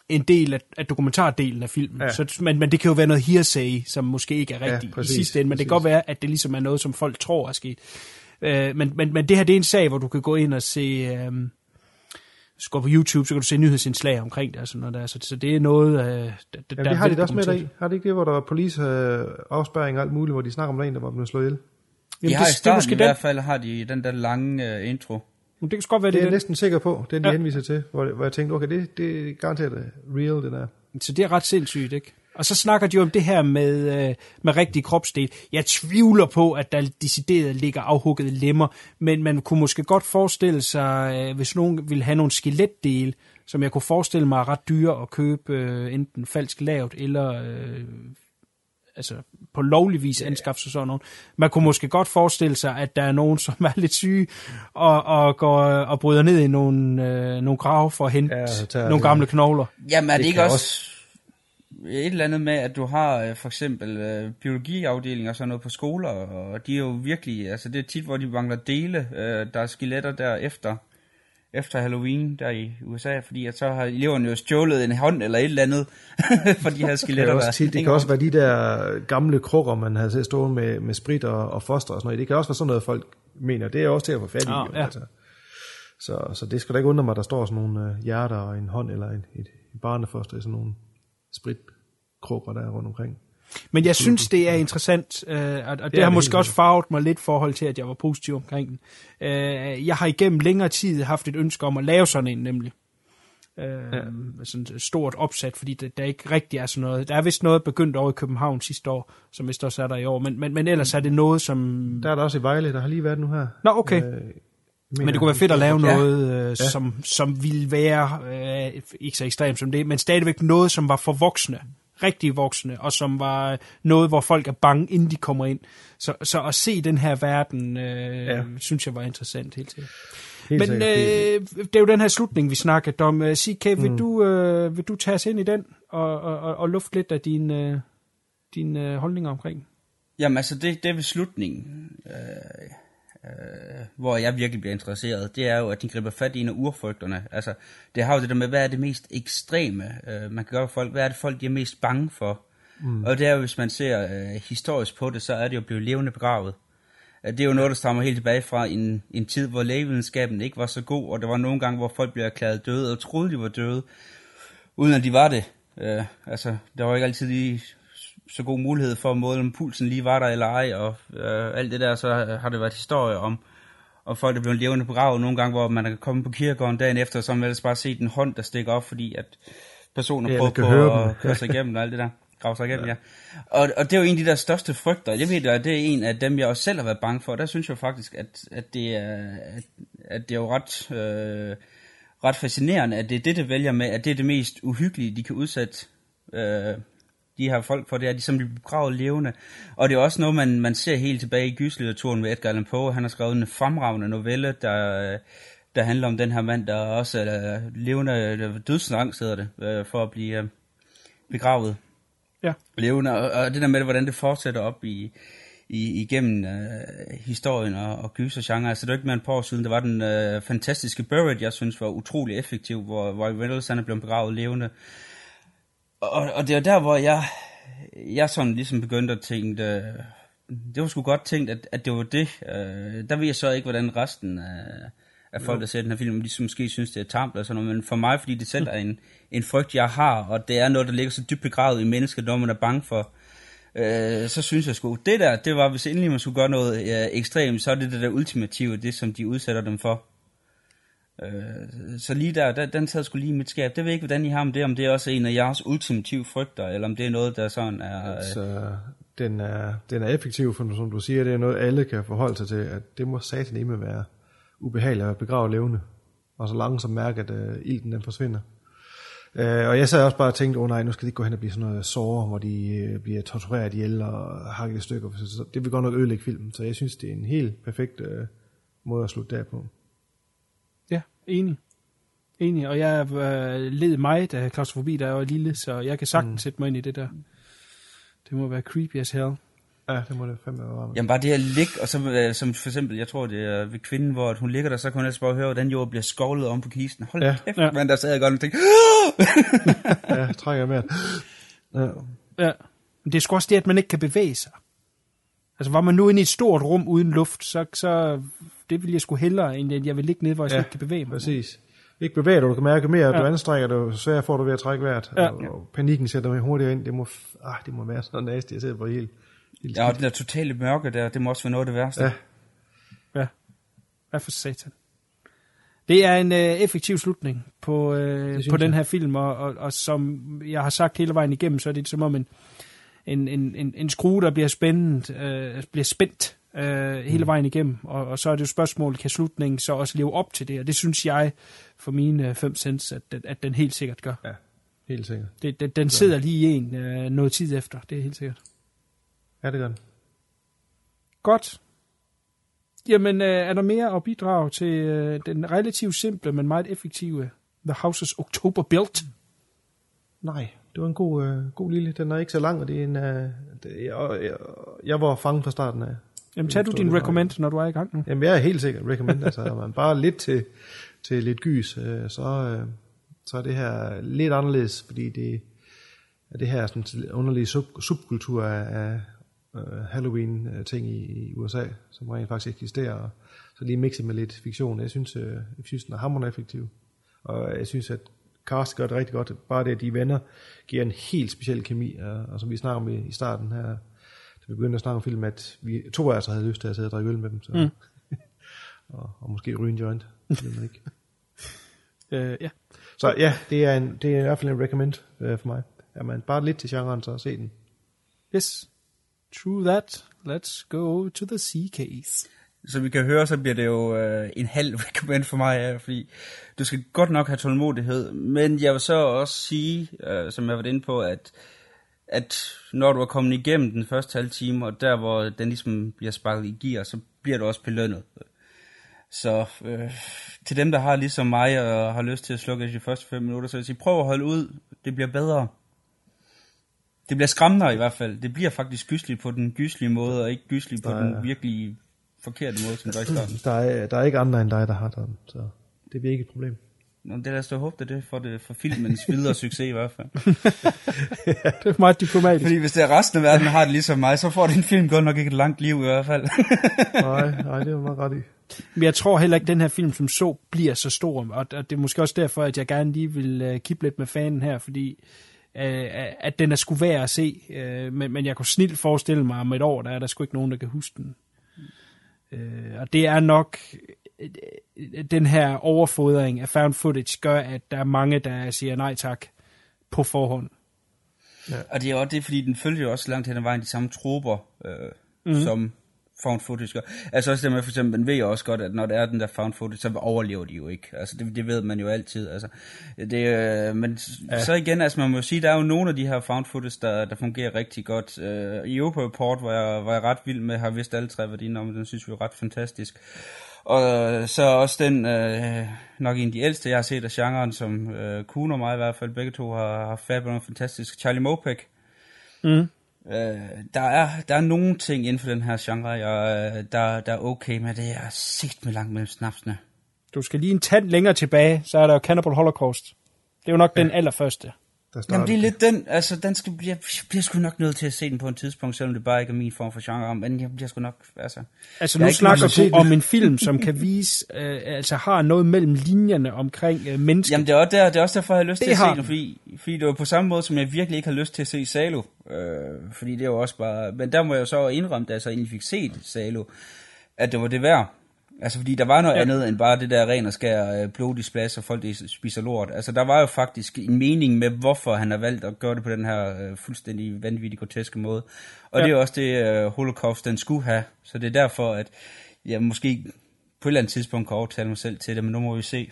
en del af, af dokumentardelen af filmen. Ja. Så, men, men det kan jo være noget hearsay, som måske ikke er rigtigt ja, præcis, i sidste ende, men præcis. det kan godt være, at det ligesom er noget, som folk tror er sket. Uh, men, men, men det her, det er en sag, hvor du kan gå ind og se... Uh, hvis du går på YouTube, så kan du se nyhedsindslag omkring det og sådan noget der. Så, så det er noget, øh, der, ja, det har de også med dig Har det ikke det, hvor der var police øh, afspærring og alt muligt, hvor de snakker om en, der var blevet slået ihjel? Jamen, de har det, i starten det i den... hvert fald har de den der lange uh, intro. Men det kan godt være, det, det er jeg næsten sikker på, den de ja. henviser til, hvor, hvor jeg tænkte, okay, det, det er garanteret real, det der. Så det er ret sindssygt, ikke? Og så snakker de jo om det her med, øh, med rigtig kropsdel. Jeg tvivler på, at der decideret ligger afhuggede lemmer, men man kunne måske godt forestille sig, øh, hvis nogen ville have nogle skeletdele, som jeg kunne forestille mig er ret dyre at købe øh, enten falsk lavt eller øh, altså på lovlig vis anskaffe sig sådan nogen. Man kunne måske godt forestille sig, at der er nogen, som er lidt syge og, og går og bryder ned i nogle, øh, nogle grave for at hente ja, nogle gamle knogler. Jamen er det, det ikke også, også et eller andet med, at du har øh, for eksempel øh, biologiafdelinger og sådan noget på skoler, og de er jo virkelig, altså det er tit, hvor de mangler dele, øh, der er skeletter der efter, efter Halloween der i USA, fordi at så har eleverne jo stjålet en hånd eller et eller andet (laughs) for de her skeletter. (laughs) Det kan, også, tit, det kan også være de der gamle krukker, man har set stående med, med sprit og, og foster og sådan noget. Det kan også være sådan noget, folk mener. Det er også til at få fat i. Ah, ja. altså. så, så det skal da ikke undre mig, at der står sådan nogle uh, hjerter og en hånd eller et, et, et barnefoster i sådan nogle spritkrukker, der er rundt omkring. Men jeg synes, det er interessant, øh, og, og det, det har måske også farvet mig lidt forhold til, at jeg var positiv omkring den. Øh, jeg har igennem længere tid haft et ønske om at lave sådan en, nemlig. Øh, ja. Sådan et stort opsat, fordi det, der ikke rigtig er sådan noget. Der er vist noget begyndt over i København sidste år, som vist også er der i år, men, men, men ellers er det noget, som... Der er der også i Vejle, der har lige været nu her. Nå, okay. Øh, men det kunne være fedt at lave noget, øh, ja. som, som ville være, øh, ikke så ekstremt som det, men stadigvæk noget, som var for voksne rigtig voksne, og som var noget, hvor folk er bange, inden de kommer ind. Så, så at se den her verden, øh, ja. synes jeg var interessant helt til. Helt Men øh, det er jo den her slutning, vi snakkede om. CK, vil, mm. du, øh, vil du tage os ind i den, og, og, og, og lufte lidt af dine øh, din, øh, holdninger omkring? Jamen altså, det, det er ved slutningen. Øh øh, hvor jeg virkelig bliver interesseret, det er jo, at de griber fat i en af urfrygterne. Altså, det har jo det der med, hvad er det mest ekstreme, øh, man kan gøre for folk, hvad er det folk, de er mest bange for? Mm. Og det er jo, hvis man ser øh, historisk på det, så er det jo blevet levende begravet. Det er jo noget, der stammer helt tilbage fra en, en tid, hvor lægevidenskaben ikke var så god, og der var nogle gange, hvor folk blev erklæret døde, og troede, de var døde, uden at de var det. Øh, altså, der var ikke altid lige så god mulighed for at måle, om pulsen lige var der eller ej, og øh, alt det der, så har det været historie om, og folk er blevet levende på graven nogle gange, hvor man er kommet på kirkegården dagen efter, så har man ellers bare set en hånd, der stikker op, fordi at personer ja, prøver på at køre sig igennem og alt det der. Grave sig igennem, ja. ja. Og, og det er jo en af de der største frygter. Jeg ved, at det er en af dem, jeg også selv har været bange for. Der synes jeg faktisk, at, at, det, er, at, at det er jo ret, øh, ret fascinerende, at det er det, det vælger med, at det er det mest uhyggelige, de kan udsætte øh, de her folk for, det er, at de som bliver begravet levende. Og det er også noget, man, man ser helt tilbage i gyslitteraturen med Edgar Allan Poe. Han har skrevet en fremragende novelle, der, der handler om den her mand, der også er levende, dødsangst hedder det, øh, for at blive øh, begravet ja. levende. Og, og det der med, hvordan det fortsætter op i, i, igennem øh, historien og, og gysergenre. Altså det er ikke mere end et par år siden, der var den øh, fantastiske Buried, jeg synes var utrolig effektiv, hvor Roy Reynolds han er blevet begravet levende og, og det er der, hvor jeg, jeg sådan ligesom begyndte at tænke, øh, det var sgu godt tænkt, at, at det var det. Øh, der ved jeg så ikke, hvordan resten af, af folk, der ser den her film, de måske synes, det er tamt eller sådan noget, men for mig, fordi det selv er en, en frygt, jeg har, og det er noget, der ligger så dybt begravet i mennesket, når man er bange for, øh, så synes jeg sgu, det der, det var, hvis endelig man skulle gøre noget øh, ekstremt, så er det det der ultimative, det som de udsætter dem for. Øh, så lige der, der, den sad skulle lige i mit skab. Det ved jeg ikke, hvordan I har med det, om det er også en af jeres ultimative frygter, eller om det er noget, der sådan er... Øh... Altså, den er, den er effektiv, for som du siger, det er noget, alle kan forholde sig til, at det må satan med være ubehageligt at begrave levende, og så langsomt mærke, at uh, ilden den forsvinder. Uh, og jeg sad også bare og tænkte, åh oh, nej, nu skal de ikke gå hen og blive sådan noget sår, hvor de uh, bliver tortureret ihjel og hakket i stykker. Så det vil godt nok ødelægge filmen, så jeg synes, det er en helt perfekt uh, måde at slutte der på. Enig. Enig, og jeg øh, led mig, da klaustrofobi, jeg var lille, så jeg kan sagtens mm. sætte mig ind i det der. Det må være creepy as hell. Ja, det må det fandme være. Jamen bare det her lig, og så, øh, som for eksempel, jeg tror det er ved kvinden, hvor hun ligger der, så kan hun altså bare høre, hvordan jord bliver skovlet om på kisten. Hold ja. kæft, ja. men der sad jeg godt og tænkte, (laughs) ja, trækker med. Ja. ja. Men det er sgu også det, at man ikke kan bevæge sig. Altså var man nu inde i et stort rum uden luft, så, så det vil jeg sgu hellere, end at jeg vil ligge ned, hvor jeg ja, ikke kan bevæge mig. præcis. Ikke bevæge dig, du kan mærke mere, at ja. du anstrækker dig, så svær får du ved at trække vejret. Ja. Og, og panikken sætter mig hurtigere ind. Det må, ah, det må være sådan næste, jeg sidder på helt, helt Ja, og den der totale mørke der, det må også være noget af det værste. Ja. Ja. Hvad for satan? Det er en øh, effektiv slutning på, øh, på den her film, og, og, og som jeg har sagt hele vejen igennem, så er det som om en, en, en, en, en skrue, der bliver, spændt, øh, bliver spændt øh, hele Mm. vejen igennem. Og, og så er det jo spørgsmålet, kan slutningen så også leve op til det? Og det synes jeg, for mine øh, fem cents, at, den- at den helt sikkert gør. Ja, helt sikkert. Det, den, den sidder lige i en øh, noget tid efter, det er helt sikkert. Ja, det gør den. Godt. Jamen, øh, er der mere at bidrage til øh, den relativt simple, men meget effektive The Houses October Built? Nej, det var en god, øh, god lille. Den er ikke så lang, og det er en... Øh, det, jeg, jeg, jeg var fanget fra starten af. Jamen, tag du din recommend, når du er i gang nu. Jamen, jeg er helt sikker recommend. altså, er man bare lidt til, til lidt gys, øh, så, øh, så er det her lidt anderledes, fordi det er det her sådan underlige sub, subkultur af, af øh, Halloween-ting i, i USA, som rent faktisk eksisterer. Og så lige mixet med lidt fiktion. Jeg synes, øh, jeg synes den er hammerende effektiv. Og jeg synes, at cast gør det rigtig godt. Bare det, at de venner, giver en helt speciel kemi. Og, og som vi snakker om i, i starten her, da vi begyndte at snakke om film, at vi to af os havde lyst til at sidde og drikke øl med dem. Så, Mm. (laughs) og, og måske ryge en joint. Det ved man ikke. (laughs) Øh, ja. Så ja, det er, en, det er i hvert fald en recommend øh, for mig. Er man bare lidt til genren, så se den. Yes. True that. Let's go to the sea case. Så vi kan høre, så bliver det jo øh, en halv (laughs) recommend for mig, ja, fordi du skal godt nok have tålmodighed. Men jeg vil så også sige, øh, som jeg været inde på, at, at når du er kommet igennem den første halve time, og der hvor den ligesom bliver sparket i gear, så bliver du også belønnet. Så øh, til dem, der har ligesom mig og har lyst til at slukke de første 5 minutter, så vil jeg sige, prøv at holde ud. Det bliver bedre. Det bliver skræmmende i hvert fald. Det bliver faktisk gysligt på den gyslige måde, og ikke gysligt på Nej. den virkelig forkerte måde, som det var i starten. Der er, der er ikke andre end dig, der har den, så det bliver ikke et problem. Nå, det er da så håbe, det er det for, det for filmens videre succes i hvert fald. (laughs) Det er meget diplomatisk. Fordi hvis det er resten af verden, har det ligesom mig, så får din film godt nok ikke et langt liv i hvert fald. (laughs) nej, nej, det er meget ret i. Men jeg tror heller ikke, at den her film som så bliver så stor, og det er måske også derfor, at jeg gerne lige vil uh, kippe lidt med fanen her, fordi uh, at den er sgu værd at se, men, men jeg kunne snilt forestille mig, om et år, der er der sgu ikke nogen, der kan huske den. Uh, og det er nok, øh, den her overfodring af found footage gør, at der er mange, der siger nej tak på forhånd. Ja. Og det er også det, fordi den følger også langt hen ad vejen de samme troper, øh, Mhm. mm. som found footage gør. Altså også det med for eksempel, man ved jo også godt, at når der er den der found footage, så overlever de jo ikke. Altså det, det ved man jo altid. Altså, det, øh, men ja. så igen, altså man må sige, der er jo nogle af de her found footage, der, der fungerer rigtig godt. Øh, I Europa Report var jeg, var jeg ret vild med, har vidst alle tre værdier om, den synes vi er ret fantastisk. Og øh, så også den, øh, nok en af de ældste, jeg har set af genren, som øh, Kuhn og mig i hvert fald, begge to har, har fat på noget fantastisk. Charlie Mopek. Mm. Øh, der, er, der er nogle ting inden for den her genre, jeg, øh, der, der er okay med. Det er sigt med langt mellem snapsene. Du skal lige en tand længere tilbage, så er der jo Cannibal Holocaust. Det er jo nok ja. den allerførste. Der Jamen det er lidt den, altså den skal, jeg, jeg bliver sgu nok nødt til at se den på et tidspunkt, selvom det bare ikke er min form for genre, men jeg bliver sgu nok, altså... Altså nu snakker du om en film, som kan vise, øh, altså har noget mellem linjerne omkring øh, mennesker. Jamen det er, også der, det er også derfor, jeg har lyst Det til at se den. den, fordi, fordi det var på samme måde, som jeg virkelig ikke har lyst til at se Salo. Øh, fordi det er jo også bare... Men der må jeg jo så indrømme, da jeg så egentlig fik set Salo, at det var det værd. Altså fordi der var noget Ja. andet end bare det der ren og skær øh, blodig splads, og folk de spiser lort. Altså der var jo faktisk en mening med, hvorfor han har valgt at gøre det på den her øh, fuldstændig vanvittige, groteske måde. Og ja. det er også det, øh, Holocaust den skulle have. Så det er derfor, at jeg måske på et eller andet tidspunkt kan overtale mig selv til det, men nu må vi se.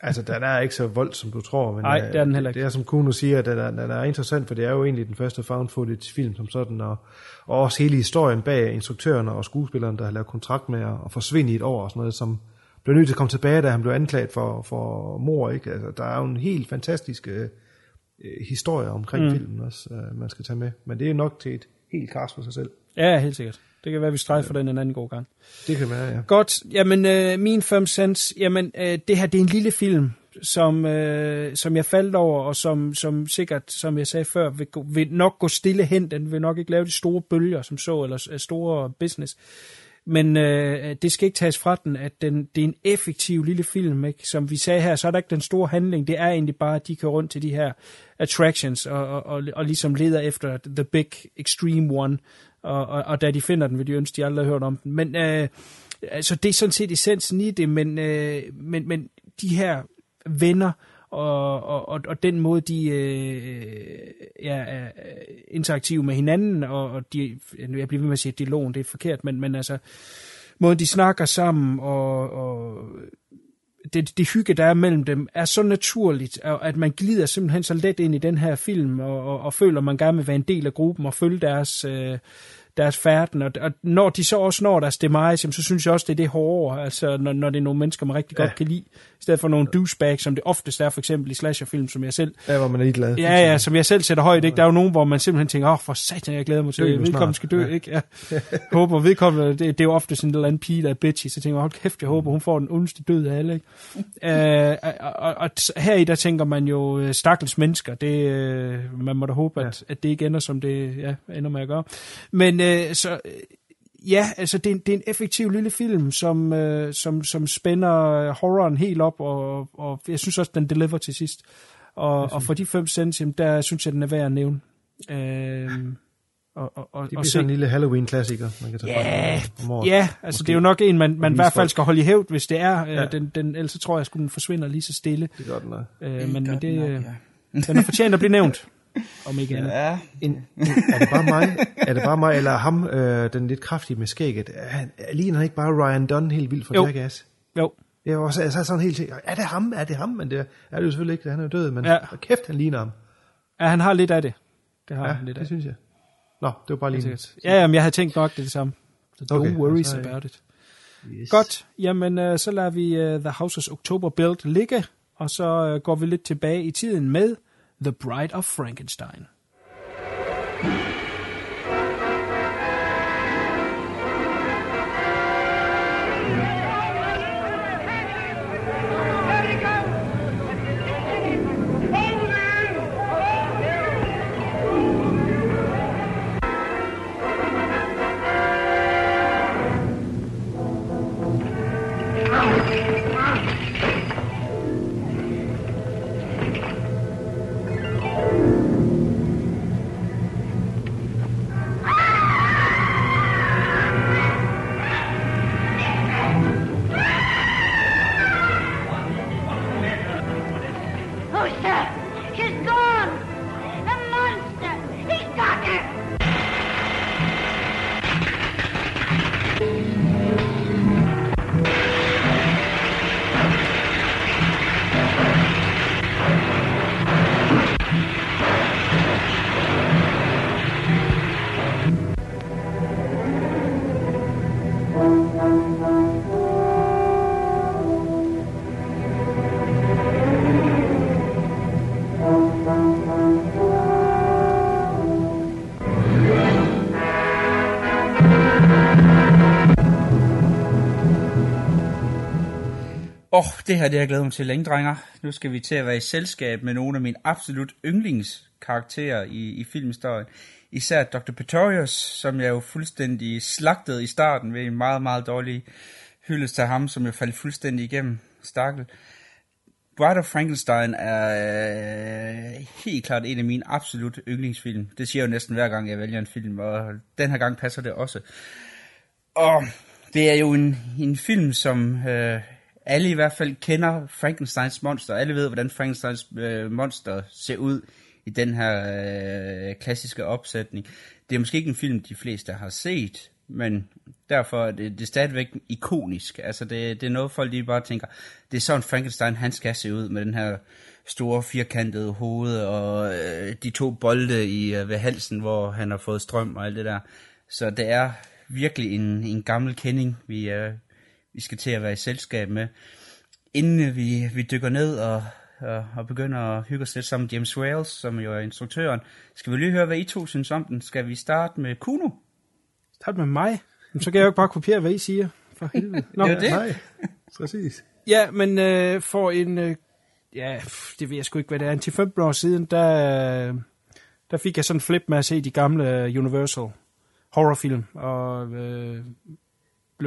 Altså, den er ikke så vold, som du tror. Men Nej, øh, det er den heller ikke. Det er, som Kuno siger, at den er, den er interessant, for det er jo egentlig den første found footage film som sådan, og, og også hele historien bag instruktørerne og skuespillerne, der har lavet kontrakt med at, at forsvinde i et år og sådan noget, som blev nødt til at komme tilbage, da han blev anklaget for, for mor, ikke? Altså, der er jo en helt fantastisk øh, øh, historie omkring Mm. filmen også, øh, man skal tage med. Men det er nok til et helt cast for sig selv. Ja, helt sikkert. Det kan være, vi strejfer den en anden god gang. Det kan være, ja. Godt, jamen øh, min 5 cents, jamen øh, det her det er en lille film, som, øh, som jeg faldt over, og som, som sikkert, som jeg sagde før, vil, vil nok gå stille hen. Den vil nok ikke lave de store bølger, som så, eller store business. Men øh, det skal ikke tages fra den, at den, det er en effektiv lille film. Ikke? Som vi sagde her, så er der ikke den store handling. Det er egentlig bare, at de kører rundt til de her attractions, og, og, og, og ligesom leder efter the big extreme one. Og, og, og da de finder den, vil de ønske, de aldrig har hørt om den. Men øh, altså det er sådan set essensen i det, men, øh, men, men de her venner og, og, og, og den måde, de øh, øh ja, er øh, interaktive med hinanden, og, og de, jeg bliver ved med at sige, at dialogen det er forkert, men, men altså, måden de snakker sammen, og, og det, det hygge, der er mellem dem, er så naturligt, at man glider simpelthen så let ind i den her film, og, og, og føler, at man gerne vil være en del af gruppen, og følge deres, øh, deres færden, og, og når de så også når deres demise, så synes jeg også, det er det hårde, altså når, når det er nogle mennesker, man rigtig ja. godt kan lide, i stedet for nogle douchebags, som det oftest er, for eksempel i slasherfilm, som jeg selv... Ja, hvor man er glad. Ja, ja, som jeg selv sætter højt, ikke? Der er jo nogen, hvor man simpelthen tænker, åh, oh, for satan, jeg glæder mig til, vedkommende skal dø, ja. ikke? Ja. håber, vedkommende, det, det, er jo ofte sådan en eller anden pige, der er bitchy, så tænker jeg, hold kæft, jeg håber, hun får den ondeste død af alle, ikke? uh, (laughs) og, og, og, her i der tænker man jo, øh, stakkels mennesker, det, uh, man må da håbe, at, ja. at det ikke ender, som det ja, ender med at gøre. Men uh, så ja, altså det er, det er en effektiv lille film, som, øh, som, som spænder horroren helt op, og, og jeg synes også, den deliver til sidst. Og, og for de 5 cent, der synes jeg, den er værd at nævne. Øh, og, og, og, det bliver sådan en lille Halloween-klassiker, man kan tage ja, frem Ja, altså Måske. det er jo nok en, man, man i hvert fald skal holde i hævd, hvis det er. Ja. Øh, den, den, ellers så tror jeg, at den forsvinder lige så stille. Det gør den nok. Øh, men, men det, nok, ja. den er fortjent at blive nævnt. (laughs) Om ikke andet. Ja. En, er det bare mig, er det bare mig, eller ham, øh, den lidt kraftige med skægget, han, ligner han ikke bare Ryan Dunn helt vildt for Jackass? Jo. Jeg var også altså, sådan helt er det ham, er det ham? Men det er det jo selvfølgelig ikke, han er jo død, men ja. kæft, han ligner ham. Ja, han har lidt af det. Det har ja, han lidt det af. synes jeg. Nå, det var bare lige... Ja, jamen, jeg havde tænkt nok det, det samme. Don't okay, worries altså, about it. Yes. Godt, jamen uh, så lader vi uh, The Houses October Build ligge, og så uh, går vi lidt tilbage i tiden med The Bride of Frankenstein. Det her det har jeg glædet mig til længe, drenger. Nu skal vi til at være i selskab med nogle af mine absolut yndlingskarakterer i, i filmhistorien. Især Dr. Pretorius, som jeg jo fuldstændig slagtede i starten ved en meget, meget dårlig hyldest til ham, som jeg faldt fuldstændig igennem. Stakkel. Bride of Frankenstein er øh, helt klart en af mine absolut yndlingsfilm. Det siger jeg jo næsten hver gang, jeg vælger en film, og den her gang passer det også. Og det er jo en, en film, som øh, alle i hvert fald kender Frankensteins monster. Alle ved, hvordan Frankensteins øh, monster ser ud i den her øh, klassiske opsætning. Det er måske ikke en film, de fleste har set, men derfor er det, det er stadigvæk ikonisk. Altså det, det er noget, folk lige bare tænker, det er sådan Frankenstein, han skal se ud med den her store firkantede hoved og øh, de to bolde i øh, ved halsen, hvor han har fået strøm og alt det der. Så det er virkelig en, en gammel kending, vi, øh, vi skal til at være i selskab med. Inden vi, vi dykker ned og, og, og begynder at hygge os lidt sammen med James Wales, som jo er instruktøren, skal vi lige høre, hvad I to synes om den. Skal vi starte med Kuno? Start med mig? Jamen, så kan jeg jo ikke bare kopiere, hvad I siger. For helvede. (laughs) Nå, ja, det. Nej, præcis. Ja, men øh, for en... Øh, ja, det ved jeg sgu ikke, hvad det er. En til 15 år siden, der, der fik jeg sådan en flip med at se de gamle Universal horrorfilm. Og øh,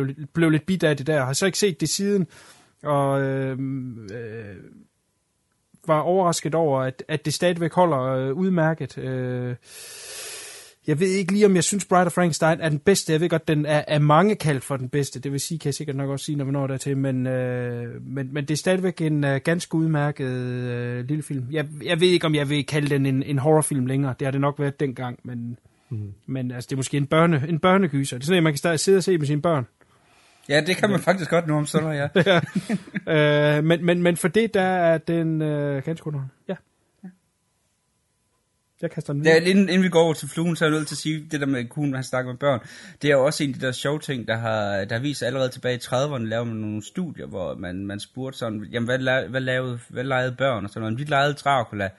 blev, blev lidt bit af det der. Jeg har så ikke set det siden, og øh, øh, var overrasket over, at, at det stadigvæk holder øh, udmærket. Øh, Jeg ved ikke lige, om jeg synes, Bride of Frankenstein er den bedste. Jeg ved godt, den er, er mange kaldt for den bedste. Det vil sige, kan jeg sikkert nok også sige, når vi når dertil. Men, øh, men, men det er stadigvæk en øh, ganske udmærket øh, lille film. Jeg, jeg ved ikke, om jeg vil kalde den en, en horrorfilm længere. Det har det nok været dengang, men, mm. men altså, det er måske en, børne, en børnegyser. Det er sådan, at man kan stadig sidde og se med sine børn. Ja, det kan man faktisk godt nu om sådan ja. (laughs) ja. øh, men, men, men for det, der er den øh, ganske underholdende. Ja. Jeg kaster den Ja, inden, inden vi går over til fluen, så er jeg nødt til at sige, det der med kun, han snakker med børn, det er jo også en af de der sjove ting, der har, der har vist sig allerede tilbage i 30'erne, lavet man nogle studier, hvor man, man spurgte sådan, jamen hvad, la, hvad, lavede, hvad legede børn og sådan noget. Vi legede Dracula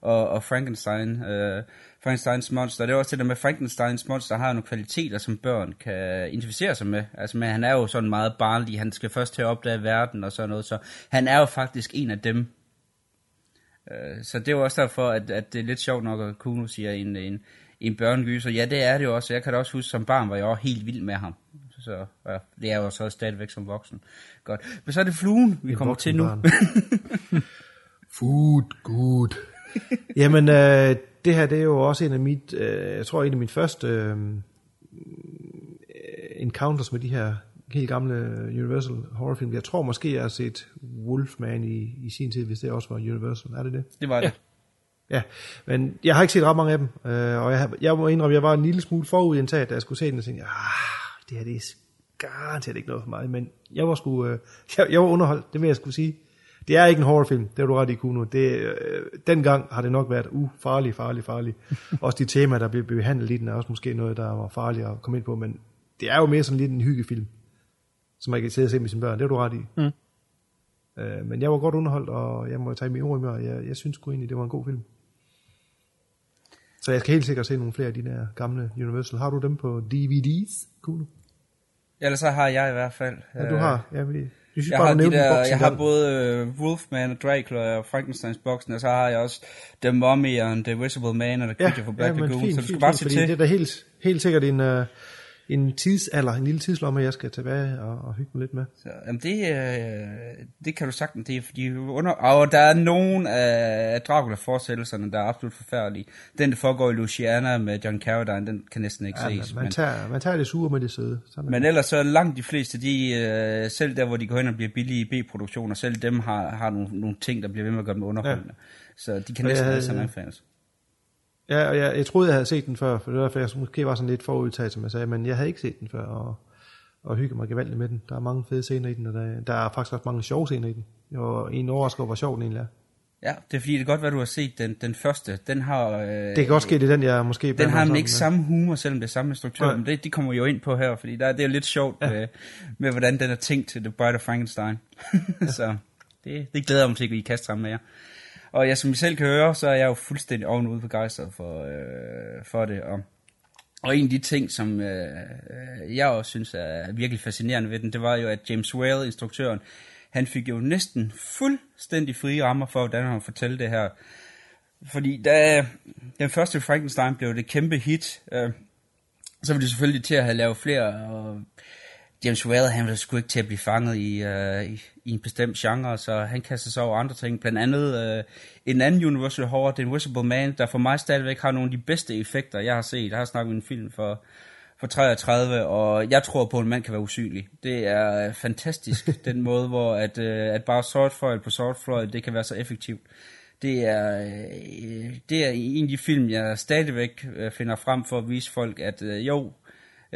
og, og Frankenstein, øh, Frankensteins monster. Det er også det der med, Frankensteins monster har nogle kvaliteter, som børn kan identificere sig med. Altså, men han er jo sådan meget barnlig, han skal først til at opdage verden og sådan noget, så han er jo faktisk en af dem, Øh, så det er jo også derfor, at, at det er lidt sjovt nok, at Kuno siger en, en, en børnegyser. Ja, det er det jo også. Jeg kan da også huske, som barn var jeg også helt vild med ham. Så ja, det er jo så stadigvæk som voksen. Godt. Men så er det fluen, vi en kommer til nu. (laughs) Food, good. Jamen, øh, det her det er jo også en af mit, øh, jeg tror en af mine første øh, encounters med de her helt gamle Universal horrorfilm. Jeg tror måske, jeg har set Wolfman i, i sin tid, hvis det også var Universal. Er det det? Det var det. Ja, ja. men jeg har ikke set ret mange af dem, øh, og jeg, jeg må indrømme, jeg var en lille smule forudindtaget, da jeg skulle se den, og tænkte, ah, det her det er garanteret ikke noget for mig, men jeg var, sgu, øh, (laughs) jeg, jeg var underholdt, det vil jeg skulle sige. Det er ikke en horrorfilm, det er du ret i, Kuno. Det, øh, dengang har det nok været uh, farlig, farlig, (laughs) også de temaer, der blev behandlet i den, er også måske noget, der var farligt at komme ind på, men det er jo mere sådan lidt en hyggefilm som man kan sidde og se med sine børn. Det er du ret i. Mm. Øh, men jeg var godt underholdt, og jeg må tage min ord med, og jeg, jeg synes sgu egentlig, det var en god film. Så jeg skal helt sikkert se nogle flere af de der gamle Universal. Har du dem på DVD's? Cool. Ellers så har jeg i hvert fald. Ja, du har. Ja, vi, jeg synes jeg, bare, har de der, jeg har både uh, Wolfman og Dracula og Frankensteins boksen, og så har jeg også The Mummy og The Visible Man og The Creature ja, for Black ja, Lagoon. Fint, så du skal fint, bare se til. Det er da helt, helt sikkert en, uh, en tidsalder, en lille tidslomme, jeg skal tilbage og, og hygge mig lidt med. Så, jamen det, øh, det kan du sagtens, det er fordi under, og der er nogen af Dracula-fortsættelserne, der er absolut forfærdelige. Den, der foregår i Louisiana med John Carradine, den kan næsten ikke ja, ses. Man, man, tager, man tager det sure med det søde. Sådan men ellers så er langt de fleste, de, øh, selv der, hvor de går hen og bliver billige B-produktioner, selv dem har, har nogle, nogle ting, der bliver ved med at gøre dem underholdende. Ja. Så de kan næsten alle sammen. Ja, og jeg, jeg troede, jeg havde set den før, for det var derfor, jeg måske var sådan lidt forudtaget, som jeg sagde, men jeg havde ikke set den før, og, og hygget mig gevaldigt med den. Der er mange fede scener i den, og der, der er faktisk også mange sjove scener i den. Var en overrasket hvor sjov den egentlig er. Ja, det er fordi, det er godt, hvad du har set. Den, den første, den har... Øh, det kan også ske, det er den, jeg måske... Den har ikke med. samme humor, selvom det er samme instruktør, ja. men det, de kommer jo ind på her, fordi der, det er lidt sjovt ja. med, med, hvordan den er tænkt til The Bride of Frankenstein. Ja. (laughs) så det, det glæder jeg mig til, at vi kaster sammen med jer. Og ja, som I selv kan høre, så er jeg jo fuldstændig ovenud begejstret for, øh, for det. Og, og en af de ting, som øh, øh jeg også synes er virkelig fascinerende ved den, det var jo, at James Whale, instruktøren, han fik jo næsten fuldstændig frie rammer for, hvordan han fortælle det her. Fordi da den første Frankenstein blev det kæmpe hit, øh, så var det selvfølgelig til at have lavet flere, og James Whale, han var sgu ikke til at blive fanget i, uh, i, i en bestemt genre, så han kaster sig over andre ting. Blandt andet uh, en anden Universal Horror, The Invisible Man, der for mig stadigvæk har nogle af de bedste effekter, jeg har set. Jeg har snakket med en film for, for 33, og jeg tror på, at en mand kan være usynlig. Det er fantastisk, (laughs) den måde, hvor at, uh, at bare sword foil på sword foil, det kan være så effektivt. Det er, uh, det er en af de film, jeg stadigvæk uh, finder frem for at vise folk, at uh, jo,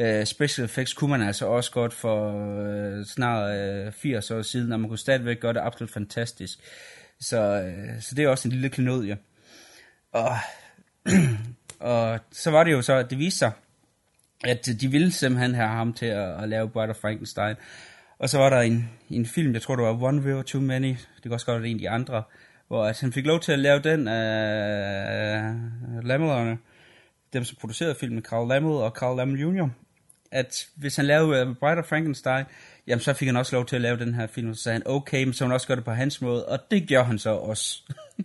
Uh, special effects kunne man altså også godt for uh, snart øh, uh, 80 år siden, og man kunne stadigvæk gøre det absolut fantastisk. Så, uh, så det er også en lille klenodie. Og, (clears throat) og så var det jo så, at det viste sig, at de ville simpelthen have ham til at, at lave Bride of Frankenstein. Og så var der en, en film, jeg tror det var One River Too Many, det kan også godt være en af de andre, hvor at han fik lov til at lave den af uh, Lamellerne, dem som producerede filmen, Carl Lammel og Carl Lammel Jr., at hvis han lavede uh, Bride of Frankenstein, jamen så fik han også lov til at lave den her film, så sagde han, okay, men så han også gøre det på hans måde, og det gjorde han så også.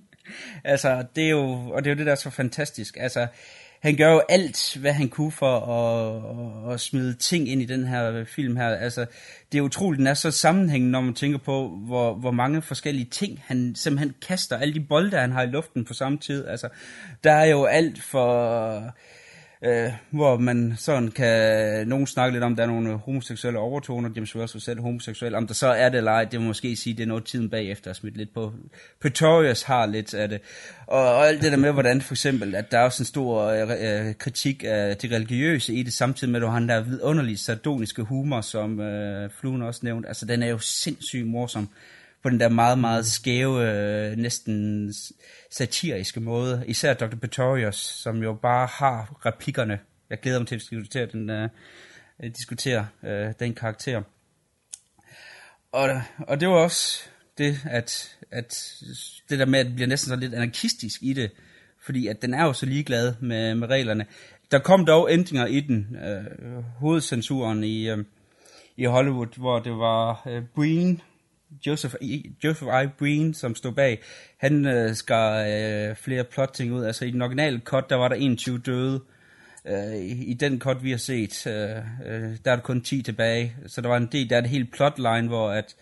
(laughs) altså, det er jo, og det er jo det, der er så fantastisk. Altså, han gør jo alt, hvad han kunne for at, at, at smide ting ind i den her øh, film her. Altså, det er utroligt, den er så sammenhængende, når man tænker på, hvor, hvor mange forskellige ting han simpelthen kaster. Alle de bolde, han har i luften på samme tid. Altså, der er jo alt for øh, hvor man sådan kan, nogen snakke lidt om, der er nogle homoseksuelle overtoner, James Wells var selv homoseksuel, om der så er det eller ej, det må måske sige, det er noget tiden bagefter at smidt lidt på. Pretorius har lidt af det, og, og alt det der med, hvordan for eksempel, at der er også en stor øh, øh kritik af det religiøse i det, samtidig med, at du har den der vidunderlige sardoniske humor, som øh, Fluen også nævnte, altså den er jo sindssygt morsom, på den der meget, meget skæve, øh, næsten satiriske måde. Især Dr. Pretorius, som jo bare har replikkerne. Jeg glæder mig til at diskutere den, uh, diskutere uh, den karakter. Og, og det var også det, at, at det der med, at det bliver næsten så lidt anarkistisk i det, fordi at den er jo så ligeglad med, med reglerne. Der kom dog ændringer i den, uh, hovedcensuren i, uh, i Hollywood, hvor det var uh, Breen, Joseph, I, Joseph I. Breen, som stod bag, han øh, skar øh, flere plotting ud. Altså i den originale cut, der var der 21 døde. Øh, i, I den cut, vi har set, øh, øh, der er der kun 10 tilbage. Så der var en del, der er et helt plotline, hvor at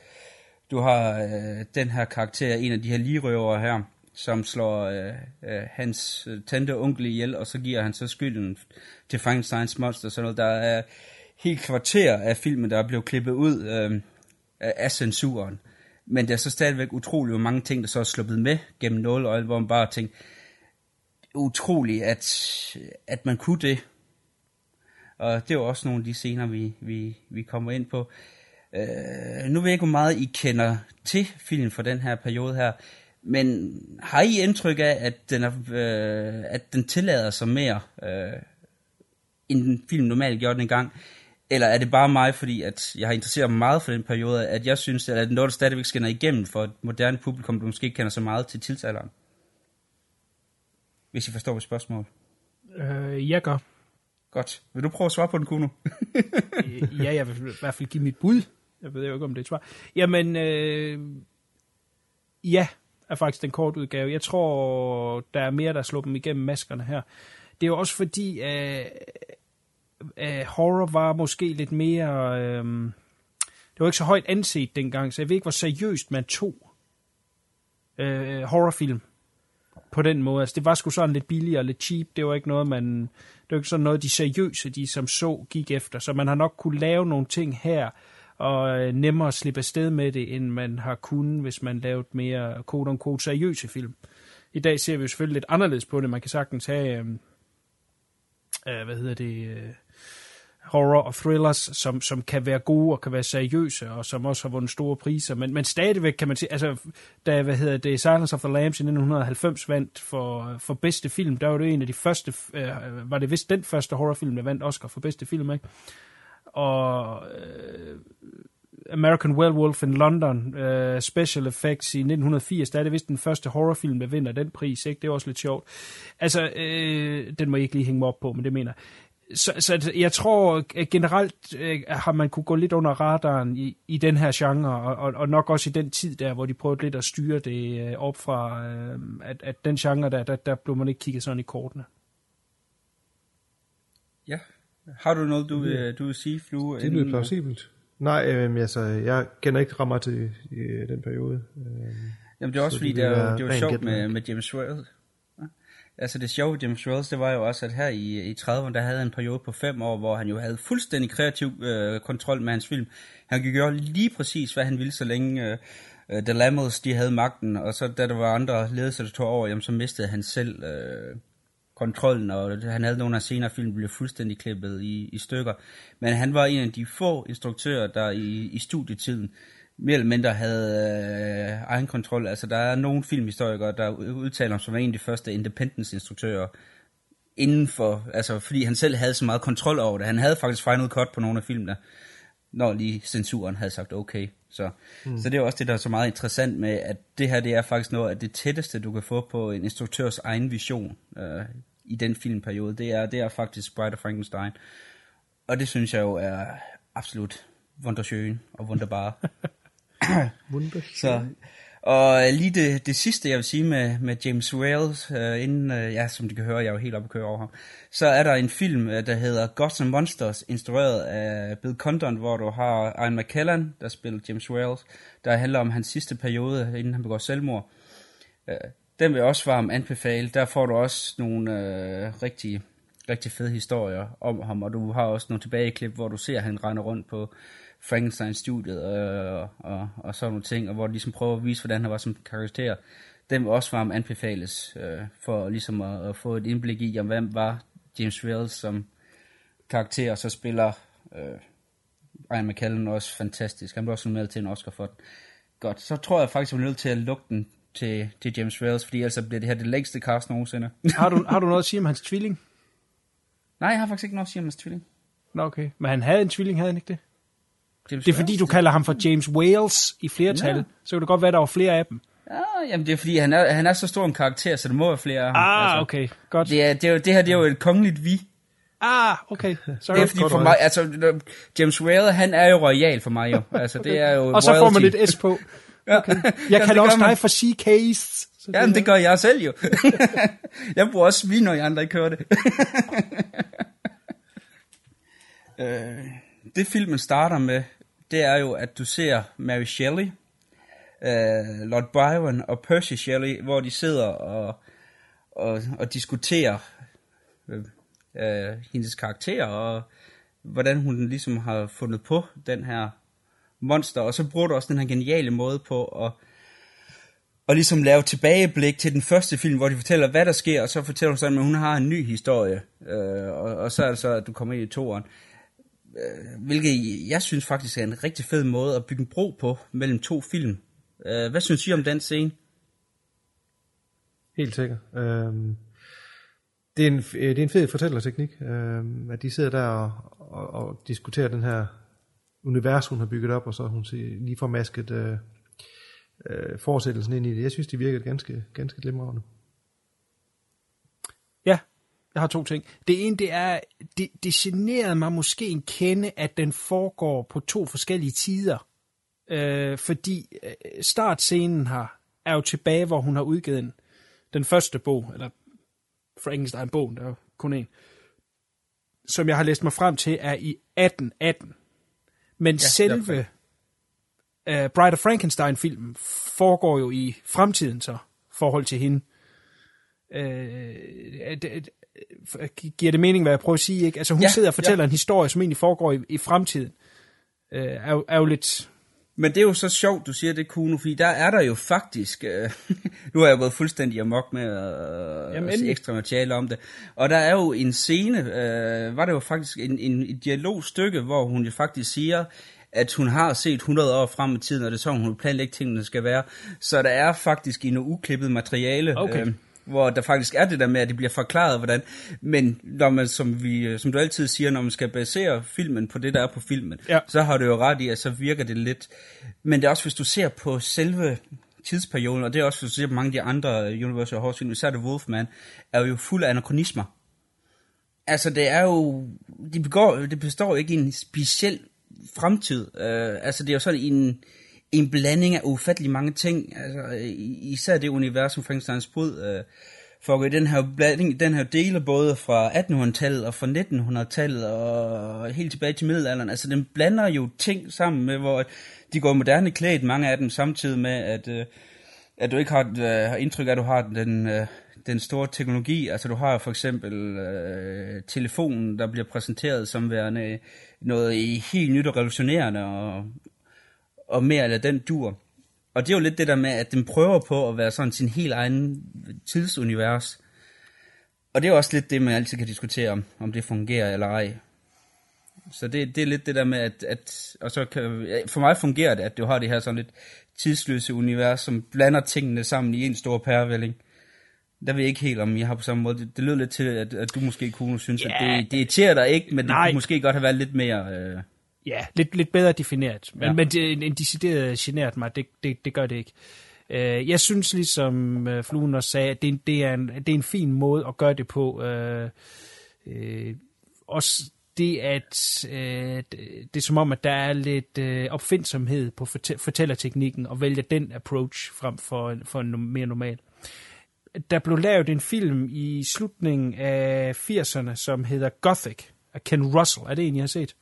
du har øh, den her karakter, en af de her ligerøvere her, som slår øh, øh, hans øh, tante og onkel ihjel, og så giver han så skylden til Frankensteins monster. Sådan noget. Der er helt kvarter af filmen, der er blevet klippet ud. Øh, af censuren. Men der er så stadigvæk utrolig mange ting, der så er sluppet med gennem nåløjet, hvor man bare tænker, utroligt, at, at man kunne det. Og det er jo også nogle af de scener, vi, vi, vi kommer ind på. Øh, nu ved jeg ikke, hvor meget I kender til filmen for den her periode her, men har I indtryk af, at den, er, øh, at den tillader sig mere, øh, end den film normalt gjorde den gang? Eller er det bare mig, fordi at jeg har interesseret mig meget for den periode, at jeg synes, at det noget, der stadigvæk skinner igennem for et moderne publikum, der måske ikke kender så meget til tidsalderen? Hvis I forstår mit spørgsmål. Øh, jeg gør. Godt. Vil du prøve at svare på den, Kuno? (laughs) ja, jeg vil i hvert fald give mit bud. Jeg ved jo ikke, om det er et svar. Jamen, øh, ja, er faktisk den korte udgave. Jeg tror, der er mere, der slår dem igennem maskerne her. Det er jo også fordi, øh, øh, horror var måske lidt mere... Øh, det var ikke så højt anset dengang, så jeg ved ikke, hvor seriøst man tog øh, horrorfilm på den måde. Altså, det var sgu sådan lidt billigere, lidt cheap. Det var ikke noget, man... Det var ikke sådan noget, de seriøse, de som så, gik efter. Så man har nok kunne lave nogle ting her, og øh, nemmere at slippe afsted med det, end man har kunnet, hvis man lavede mere quote-unquote seriøse film. I dag ser vi jo selvfølgelig lidt anderledes på det. Man kan sagtens have... Øh, øh hvad hedder det... Øh, horror og thrillers, som, som kan være gode og kan være seriøse, og som også har vundet store priser. Men, men stadigvæk kan man sige, altså, da, hvad hedder det, Silence of the Lambs i 1990 vandt for, for bedste film, der var det en af de første, øh, var det vist den første horrorfilm, der vandt Oscar for bedste film, ikke? Og øh, American Werewolf in London, øh, Special Effects i 1980, der er det vist den første horrorfilm, der vinder den pris, ikke? Det er også lidt sjovt. Altså, øh, den må jeg ikke lige hænge mig op på, men det mener så, så jeg tror generelt øh, har man kunne gå lidt under radaren i, i den her genre, og, og, og nok også i den tid der, hvor de prøvede lidt at styre det øh, op fra, øh, at, at den genre der, der, der blev man ikke kigget sådan i kortene. Ja. Har du noget, du vil, du vil sige, Flue? Det lyder plausibelt. Nej, øh, altså, jeg kender ikke meget til øh, den periode. Øh, Jamen det er også fordi, det, er, det var sjovt med, med James Whale, altså det sjove James Wells, det var jo også, at her i, i 30'erne, der havde han en periode på fem år, hvor han jo havde fuldstændig kreativ øh, kontrol med hans film. Han kunne gøre lige præcis, hvad han ville, så længe øh, øh The Lammers, de havde magten, og så da der var andre ledelser, der tog over, jamen, så mistede han selv øh, kontrollen, og han havde nogle af senere film, blev fuldstændig klippet i, i stykker. Men han var en af de få instruktører, der i, i studietiden, mere eller mindre havde øh, egen kontrol. Altså, der er nogle filmhistorikere, der udtaler sig som en af de første independence-instruktører inden for, altså, fordi han selv havde så meget kontrol over det. Han havde faktisk final cut på nogle af filmene, når lige censuren havde sagt okay. Så, mm. så det er også det, der er så meget interessant med, at det her, det er faktisk noget af det tætteste, du kan få på en instruktørs egen vision øh, i den filmperiode. Det er, det er faktisk Bride of Frankenstein. Og det synes jeg jo er absolut wunderschön og wunderbar. (laughs) så, og lige det, det sidste, jeg vil sige med, med James Wales, øh, inden, øh, ja, som du kan høre, jeg er jo helt oppe at køre over ham, så er der en film, øh, der hedder Gods and Monsters, instrueret af Bill Condon, hvor du har Ian McKellen, der spiller James Wales, der handler om hans sidste periode, inden han begår selvmord. Øh, den vil jeg også varmt anbefale. Der får du også nogle øh, rigtig rigtig fede historier om ham, og du har også nogle tilbageklip, hvor du ser, at han render rundt på Frankenstein-studiet og, og, og sådan nogle ting, og hvor de ligesom prøver at vise, hvordan han var som karakter. Den vil også varmt anbefales, øh, for ligesom at, at få et indblik i, om hvem var James Wales som karakter, og så spiller øh, Ian McKellen også fantastisk. Han blev også nomineret til en Oscar for den. Godt, så tror jeg faktisk, jeg er nødt til at lukke den til, til James Wales, fordi ellers bliver det her det længste cast nogensinde. (laughs) har, du, har du noget at sige om hans tvilling? Nej, jeg har faktisk ikke noget at sige om hans tvilling. Nå, okay. Men han havde en tvilling, havde han ikke det? James det er fordi, du kalder ham for James Wales i flertal, ja. så kan det godt være, der var flere af dem. Ja, jamen det er fordi, han er, han er så stor en karakter, så der må være flere af ham. Ah, altså, okay, godt. Det, er, det, er, det her det er jo et kongeligt vi. Ah, okay. Sorry. Det er fordi for mig, altså James Whale, han er jo royal for mig jo. Altså det er jo (laughs) Og så får man lidt S på. Okay. (laughs) Jeg kalder også dig for C-Case. Ja, men det gør jeg selv jo. (laughs) jeg bruger også svin, når I andre ikke hører det. øh, det filmen starter med, det er jo, at du ser Mary Shelley, uh, Lord Byron og Percy Shelley, hvor de sidder og, og, og diskuterer uh, uh, hendes karakter, og hvordan hun ligesom har fundet på den her monster, og så bruger du også den her geniale måde på at og ligesom lave tilbageblik til den første film, hvor de fortæller, hvad der sker, og så fortæller hun sådan, at hun har en ny historie, øh, og, og så er det så, at du kommer ind i toeren. Øh, hvilket jeg synes faktisk er en rigtig fed måde at bygge en bro på mellem to film. Øh, hvad synes I om den scene? Helt sikkert. Øhm, det, er en, det er en fed fortællerteknik, øhm, at de sidder der og, og, og diskuterer den her univers, hun har bygget op, og så hun lige får masket øh, øh, fortsættelsen ind i det. Jeg synes, det virker ganske, ganske glimrende. Ja, jeg har to ting. Det ene, det er, det, det generede mig måske en kende, at den foregår på to forskellige tider. Øh, fordi øh, startscenen her er jo tilbage, hvor hun har udgivet den, den første bog, eller Frankenstein-bogen, der er kun en, som jeg har læst mig frem til, er i 1818. Men ja, selve uh, Bride of Frankenstein-filmen foregår jo i fremtiden så, forhold til hende. Uh, det, giver det mening, hvad jeg prøver at sige? Ikke? Altså hun ja, sidder og fortæller ja. en historie, som egentlig foregår i, i fremtiden. Uh, er, jo, er jo lidt... Men det er jo så sjovt, du siger det, Kuno, fordi der er der jo faktisk, øh, (laughs) nu har jeg gået fuldstændig amok med at, Jamen, at se ekstra materiale om det, og der er jo en scene, øh, var det jo faktisk en, en, en dialogstykke, hvor hun jo faktisk siger, at hun har set 100 år frem i tiden, og det er sådan, hun planlægger tingene skal være. Så der er faktisk i noget uklippet materiale, okay. øh, hvor der faktisk er det der med, at det bliver forklaret, hvordan. Men når man, som, vi, som du altid siger, når man skal basere filmen på det, der er på filmen, ja. så har du jo ret i, at så virker det lidt. Men det er også, hvis du ser på selve tidsperioden, og det er også, hvis du ser på mange af de andre Universal Horror film, især The Wolfman, er jo fuld af anachronismer. Altså, det er jo... Det, begår, det består ikke i en speciel fremtid. Uh, altså, det er jo sådan en, en blanding af ufattelig mange ting. Altså, især det univers, som Frankensteins brud øh, foregår i den her blanding, den her deler både fra 1800-tallet og fra 1900-tallet og helt tilbage til middelalderen. Altså, den blander jo ting sammen med, hvor de går moderne klædt, mange af dem, samtidig med, at, øh, at du ikke har, øh, har indtryk af, at du har den... øh, den store teknologi. Altså du har for eksempel øh, telefonen, der bliver præsenteret som værende noget helt nyt og revolutionerende, og, og mere eller den dur. Og det er jo lidt det der med, at den prøver på at være sådan sin helt egen tidsunivers. Og det er også lidt det, man altid kan diskutere om, om det fungerer eller ej. Så det, det er lidt det der med, at, at og så kan, for mig fungerer det, at du har det her sådan lidt tidsløse univers, som blander tingene sammen i en stor pærevælling. Der ved jeg ikke helt, om jeg har på samme måde. Det, det lød lidt til, at, at du måske kunne synes, ja, at det, det irriterer dig ikke, men nej. det kunne måske godt have været lidt mere... Øh... Ja, lidt, lidt bedre defineret. Men, ja. men det, en, en decideret generet mig, det, det, det gør det ikke. Uh, jeg synes ligesom uh, Fluen også sagde, at det, det, er en, det er en fin måde at gøre det på. Uh, uh, også det, at uh, det, er som om, at der er lidt uh, opfindsomhed på fortællerteknikken, og vælge den approach frem for, for en mere normal der blev lavet en film i slutningen af 80'erne, som hedder Gothic af Ken Russell. Er det en, jeg har set?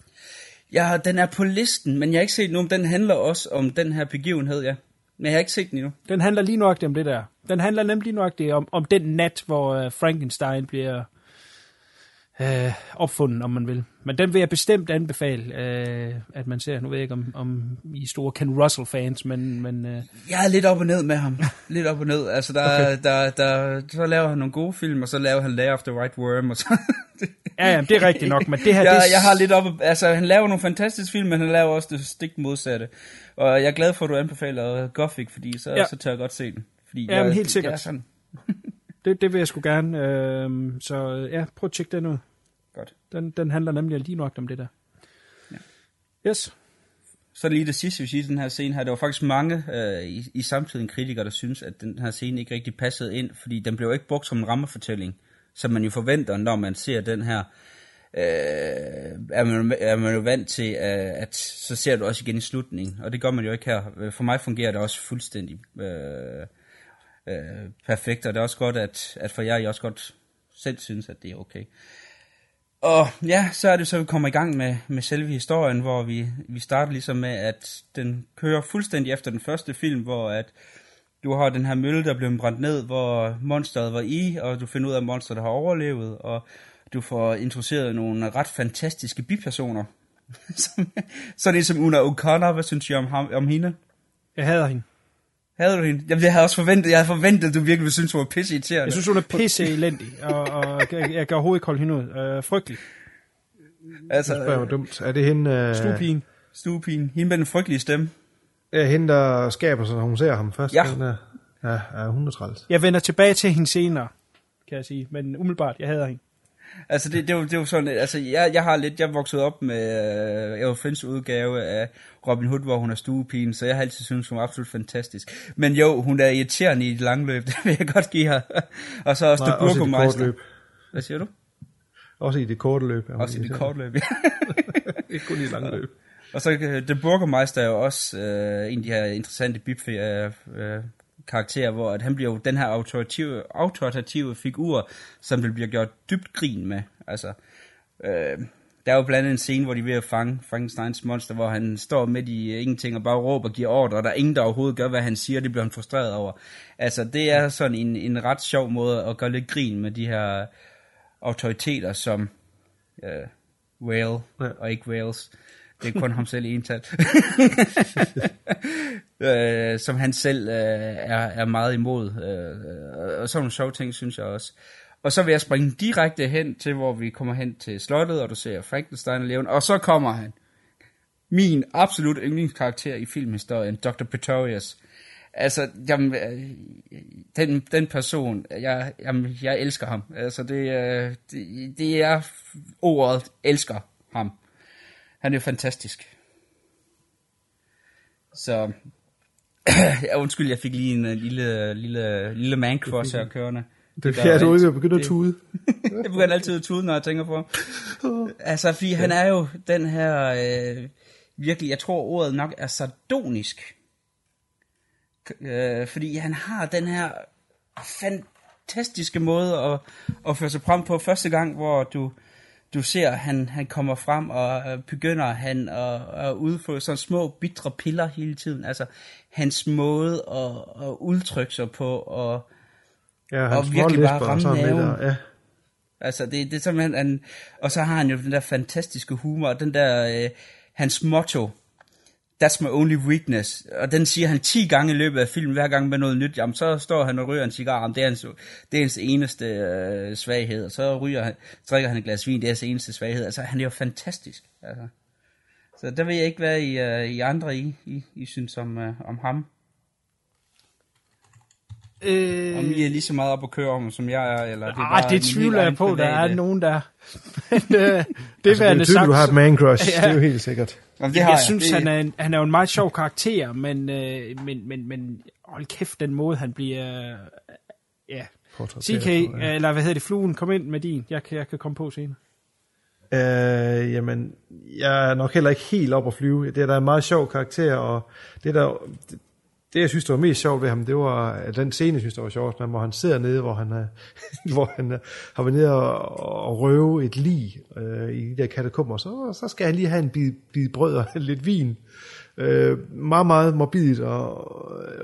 Ja, den er på listen, men jeg har ikke set nu, om Den handler også om den her begivenhed, ja. Men jeg har ikke set den endnu. Den handler lige nok om det der. Den handler nemlig lige det om, om den nat, hvor øh, Frankenstein bliver øh, opfundet, om man vil. Men den vil jeg bestemt anbefale, øh, at man ser. Nu ved jeg ikke, om, om I er store Ken Russell-fans, men... men øh, Jeg er lidt op og ned med ham. (laughs) lidt op og ned. Altså, der, Okay. der, der, så laver han nogle gode film, og så laver han Lair of the White Worm, og så... ja, ja, det er rigtigt nok, men det her... (laughs) jeg, det, jeg har lidt op... Altså, han laver nogle fantastiske film, men han laver også det stik modsatte. Og jeg er glad for, at du anbefaler Gothic, fordi så, Ja. så tør jeg godt se den. Fordi Ja, men jeg, helt Det sikkert. er sådan. (laughs) det, det vil jeg sgu gerne. Øh, så ja, prøv at tjekke den ud. Godt. Den, den handler nemlig lige nok om det der. Ja. Yes. Så lige det sidste, vi siger den her scene her. Der var faktisk mange øh, i, i samtiden kritikere, der synes, at den her scene ikke rigtig passede ind, fordi den blev ikke brugt som en rammefortælling, som man jo forventer, når man ser den her. Øh, er, man, er man jo vant til, øh, at så ser du også igen i slutningen, og det gør man jo ikke her. Øh, For mig fungerer det også fuldstændig øh, øh, perfekt, og det er også godt, at, at for jer, I også godt selv synes, at det er okay. Og ja, så er det så, at vi kommer i gang med, med selve historien, hvor vi, vi starter ligesom med, at den kører fuldstændig efter den første film, hvor at du har den her mølle, der blev brændt ned, hvor monsteret var i, og du finder ud af, at monsteret har overlevet, og du får introduceret nogle ret fantastiske bipersoner. (laughs) Sådan en som Una O'Connor, hvad synes I om, ham, om hende? Jeg hader hende. Havde du hende? Jamen, jeg havde også forventet, jeg havde forventet, at du virkelig ville synes, hun var pisse irriterende. Jeg synes, hun er pisse elendig, og, og jeg, jeg kan overhovedet ikke holde hende ud. Øh, frygtelig. Altså, Det spørger mig dumt. Er det hende... Øh, Stuepigen. Stuepigen. Hende med den frygtelige stemme. Ja, hende, der skaber sig, når hun ser ham først. Ja. Den er, ja, ja, hun er træls. Jeg vender tilbage til hende senere, kan jeg sige. Men umiddelbart, jeg hader hende. Altså det, det, var, det var sådan, altså jeg, jeg har lidt, jeg voksede op med uh, Eva Friends udgave af Robin Hood, hvor hun er stuepigen, så jeg har altid syntes, hun var absolut fantastisk. Men jo, hun er irriterende i det lange løb, (laughs) det vil jeg godt give her. Og så også Nej, det også i det korte løb. Hvad siger du? Også i det korte løb. Også i det korte løb, ja. (laughs) Ikke kun i det lange løb. Og så uh, The Burgermeister er jo også uh, en af de her interessante bipfe uh, karakterer, hvor at han bliver jo den her autoritative, autoritative figur, som det bliver gjort dybt grin med. Altså, uh, der er jo blandt andet en scene, hvor de er ved at fange Frankensteins monster, hvor han står midt i øh, ingenting og bare råber og giver ordre, og der er ingen, der overhovedet gør, hvad han siger, det bliver han frustreret over. Altså, det er sådan en, en ret sjov måde at gøre lidt grin med de her autoriteter, som uh, Whale Ja. og ikke Wales. Det er kun ham selv i ental. (laughs) øh, som han selv øh, er, er meget imod. Øh, og sådan nogle sjove ting, synes jeg også. Og så vil jeg springe direkte hen til, hvor vi kommer hen til slottet, og du ser Frankenstein levende. Og så kommer han. Min absolut yndlingskarakter i filmhistorien, Dr. Pretorius. Altså, jamen, øh, den, den person, jeg, jamen, jeg elsker ham. Altså, det, øh, det, det er ordet, elsker ham. Han er jo fantastisk. Så, (clears throat) ja, undskyld, jeg fik lige en uh, lille, lille, lille man crush her kørende. Det er du ondt. ikke begyndt at tude. (laughs) jeg begynder altid at tude, når jeg tænker på. (laughs) Altså, fordi han er jo den her, øh, virkelig, jeg tror ordet nok er sardonisk. Øh, fordi han har den her fantastiske måde at, at føre sig frem på første gang, hvor du, du ser, han, han kommer frem, og øh, begynder han at, at udføre sådan små bitre piller hele tiden. Altså, hans måde at, at udtrykke sig på, og, Ja, og virkelig bare ramme naven. og- ja. Altså, det, det er simpelthen, han, og så har han jo den der fantastiske humor, og den der, øh, hans motto, that's my only weakness, og den siger han 10 gange i løbet af filmen, hver gang med noget nyt, jamen så står han og ryger en cigar, jamen, det er hans, det er hans eneste øh, svaghed, og så ryger han, drikker han et glas vin, det er hans eneste svaghed, altså han er jo fantastisk, altså. Så der vil jeg ikke, hvad I, øh, I andre I, I, I synes om, øh, om ham. Øh, Om I er lige så meget op at køre om, som jeg er, eller det er Ah, bare det tvivler jeg på, der er nogen, der... (laughs) Men, øh, det Altså, det er tydeligt, du har et man crush. (laughs) Ja. Det er jo helt sikkert. Jamen, det jeg, har jeg jeg. synes, Det- han, er en, han er jo en meget sjov karakter, men, øh, men, men, men hold kæft, den måde, han bliver... Øh, ja. CK, på, ja. eller hvad hedder det, fluen, kom ind med din. Jeg kan, jeg kan komme på senere. Øh, jamen, jeg er nok heller ikke helt op at flyve. Det er da en meget sjov karakter, og det der, det, jeg synes, der var mest sjovt ved ham, det var at den scene, jeg synes, der var sjovt, hvor han sidder nede, hvor han, er, (laughs) hvor han er, har været nede og, og røve et lig øh, i de der katakomber, så, så skal han lige have en bid, bid brød og (laughs) lidt vin. Øh, meget, meget morbidt og,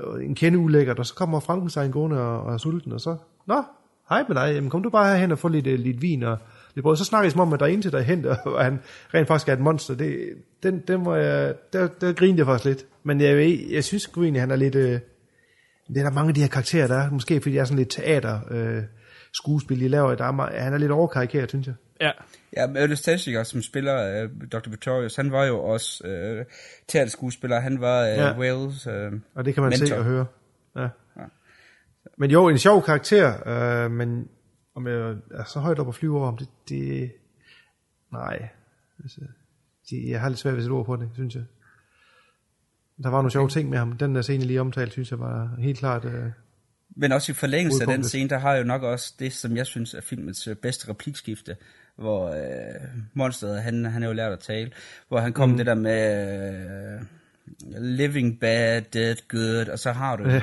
og en kende ulækkert, og så kommer Frankenstein gående og, og er sulten, og så, nå, hej med dig, jamen kom du bare herhen og få lidt, øh, lidt vin og lidt brød. så snakker jeg om, at der er en til derhen, og han rent faktisk er et monster. Det, den, den var jeg, der, der griner jeg faktisk lidt. Men jeg, jeg synes sgu egentlig, han er lidt... Øh, det er der mange af de her karakterer, der er. Måske fordi jeg er sådan lidt teater øh, skuespil, de laver. Der er, meget- han er lidt overkarikeret, synes jeg. Ja. Ja, men Ernest Tessiger, som spiller øh, Dr. Pretorius, han var jo også øh, teaterskuespiller. Han var øh, Ja. ja. Wales øh, Og det kan man mentor. se og høre. Ja. Men jo, en sjov karakter, øh, men om jeg er så højt op at flyve over ham, det, det nej. Altså, det, jeg har lidt svært ved at sætte ord på det, synes jeg. Der var nogle sjove ting med ham. Den der scene, lige omtalt, synes jeg var helt klart... Øh, Men også i forlængelse af den scene, der har jeg jo nok også det, som jeg synes er filmets øh, bedste replikskifte, hvor øh, monsteret, han, han er jo lært at tale, hvor han kom mm. det der med øh, living bad, dead good, og så har du Ja.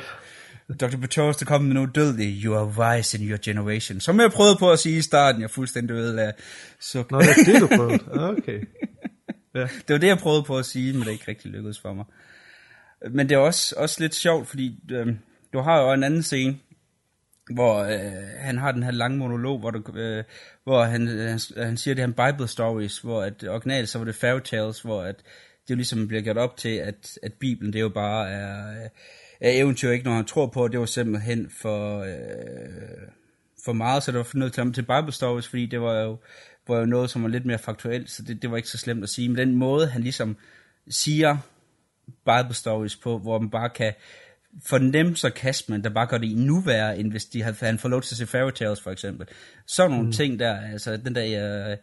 Dr. Pretorius, der kom med noget dødeligt, you are wise in your generation, som jeg prøvede på at sige i starten, jeg fuldstændig ved af suk. Nå, det er det, du prøvede. Okay. (laughs) Ja. Det var det, jeg prøvede på at sige, men det ikke rigtig lykkedes for mig. Men det er også, også lidt sjovt, fordi øh, du har jo en anden scene, hvor øh, han har den her lange monolog, hvor, du, øh, hvor han, øh, han, han siger det her Bible stories, hvor at originalt så var det fairy tales, hvor at det jo ligesom bliver gjort op til, at, at Bibelen det jo bare er, er eventyr, ikke når han tror på, det var simpelthen for, øh, for meget, så det var nødt til at til Bible stories, fordi det var jo, var jo noget, som var lidt mere faktuelt, så det, det var ikke så slemt at sige. Men den måde, han ligesom siger Bible stories på, hvor man bare kan fornemme sarkasmen, der bare gør det endnu værre, end hvis de havde, han får lov til at se fairy tales for eksempel. Sådan nogle Mm. ting der, altså den der uh,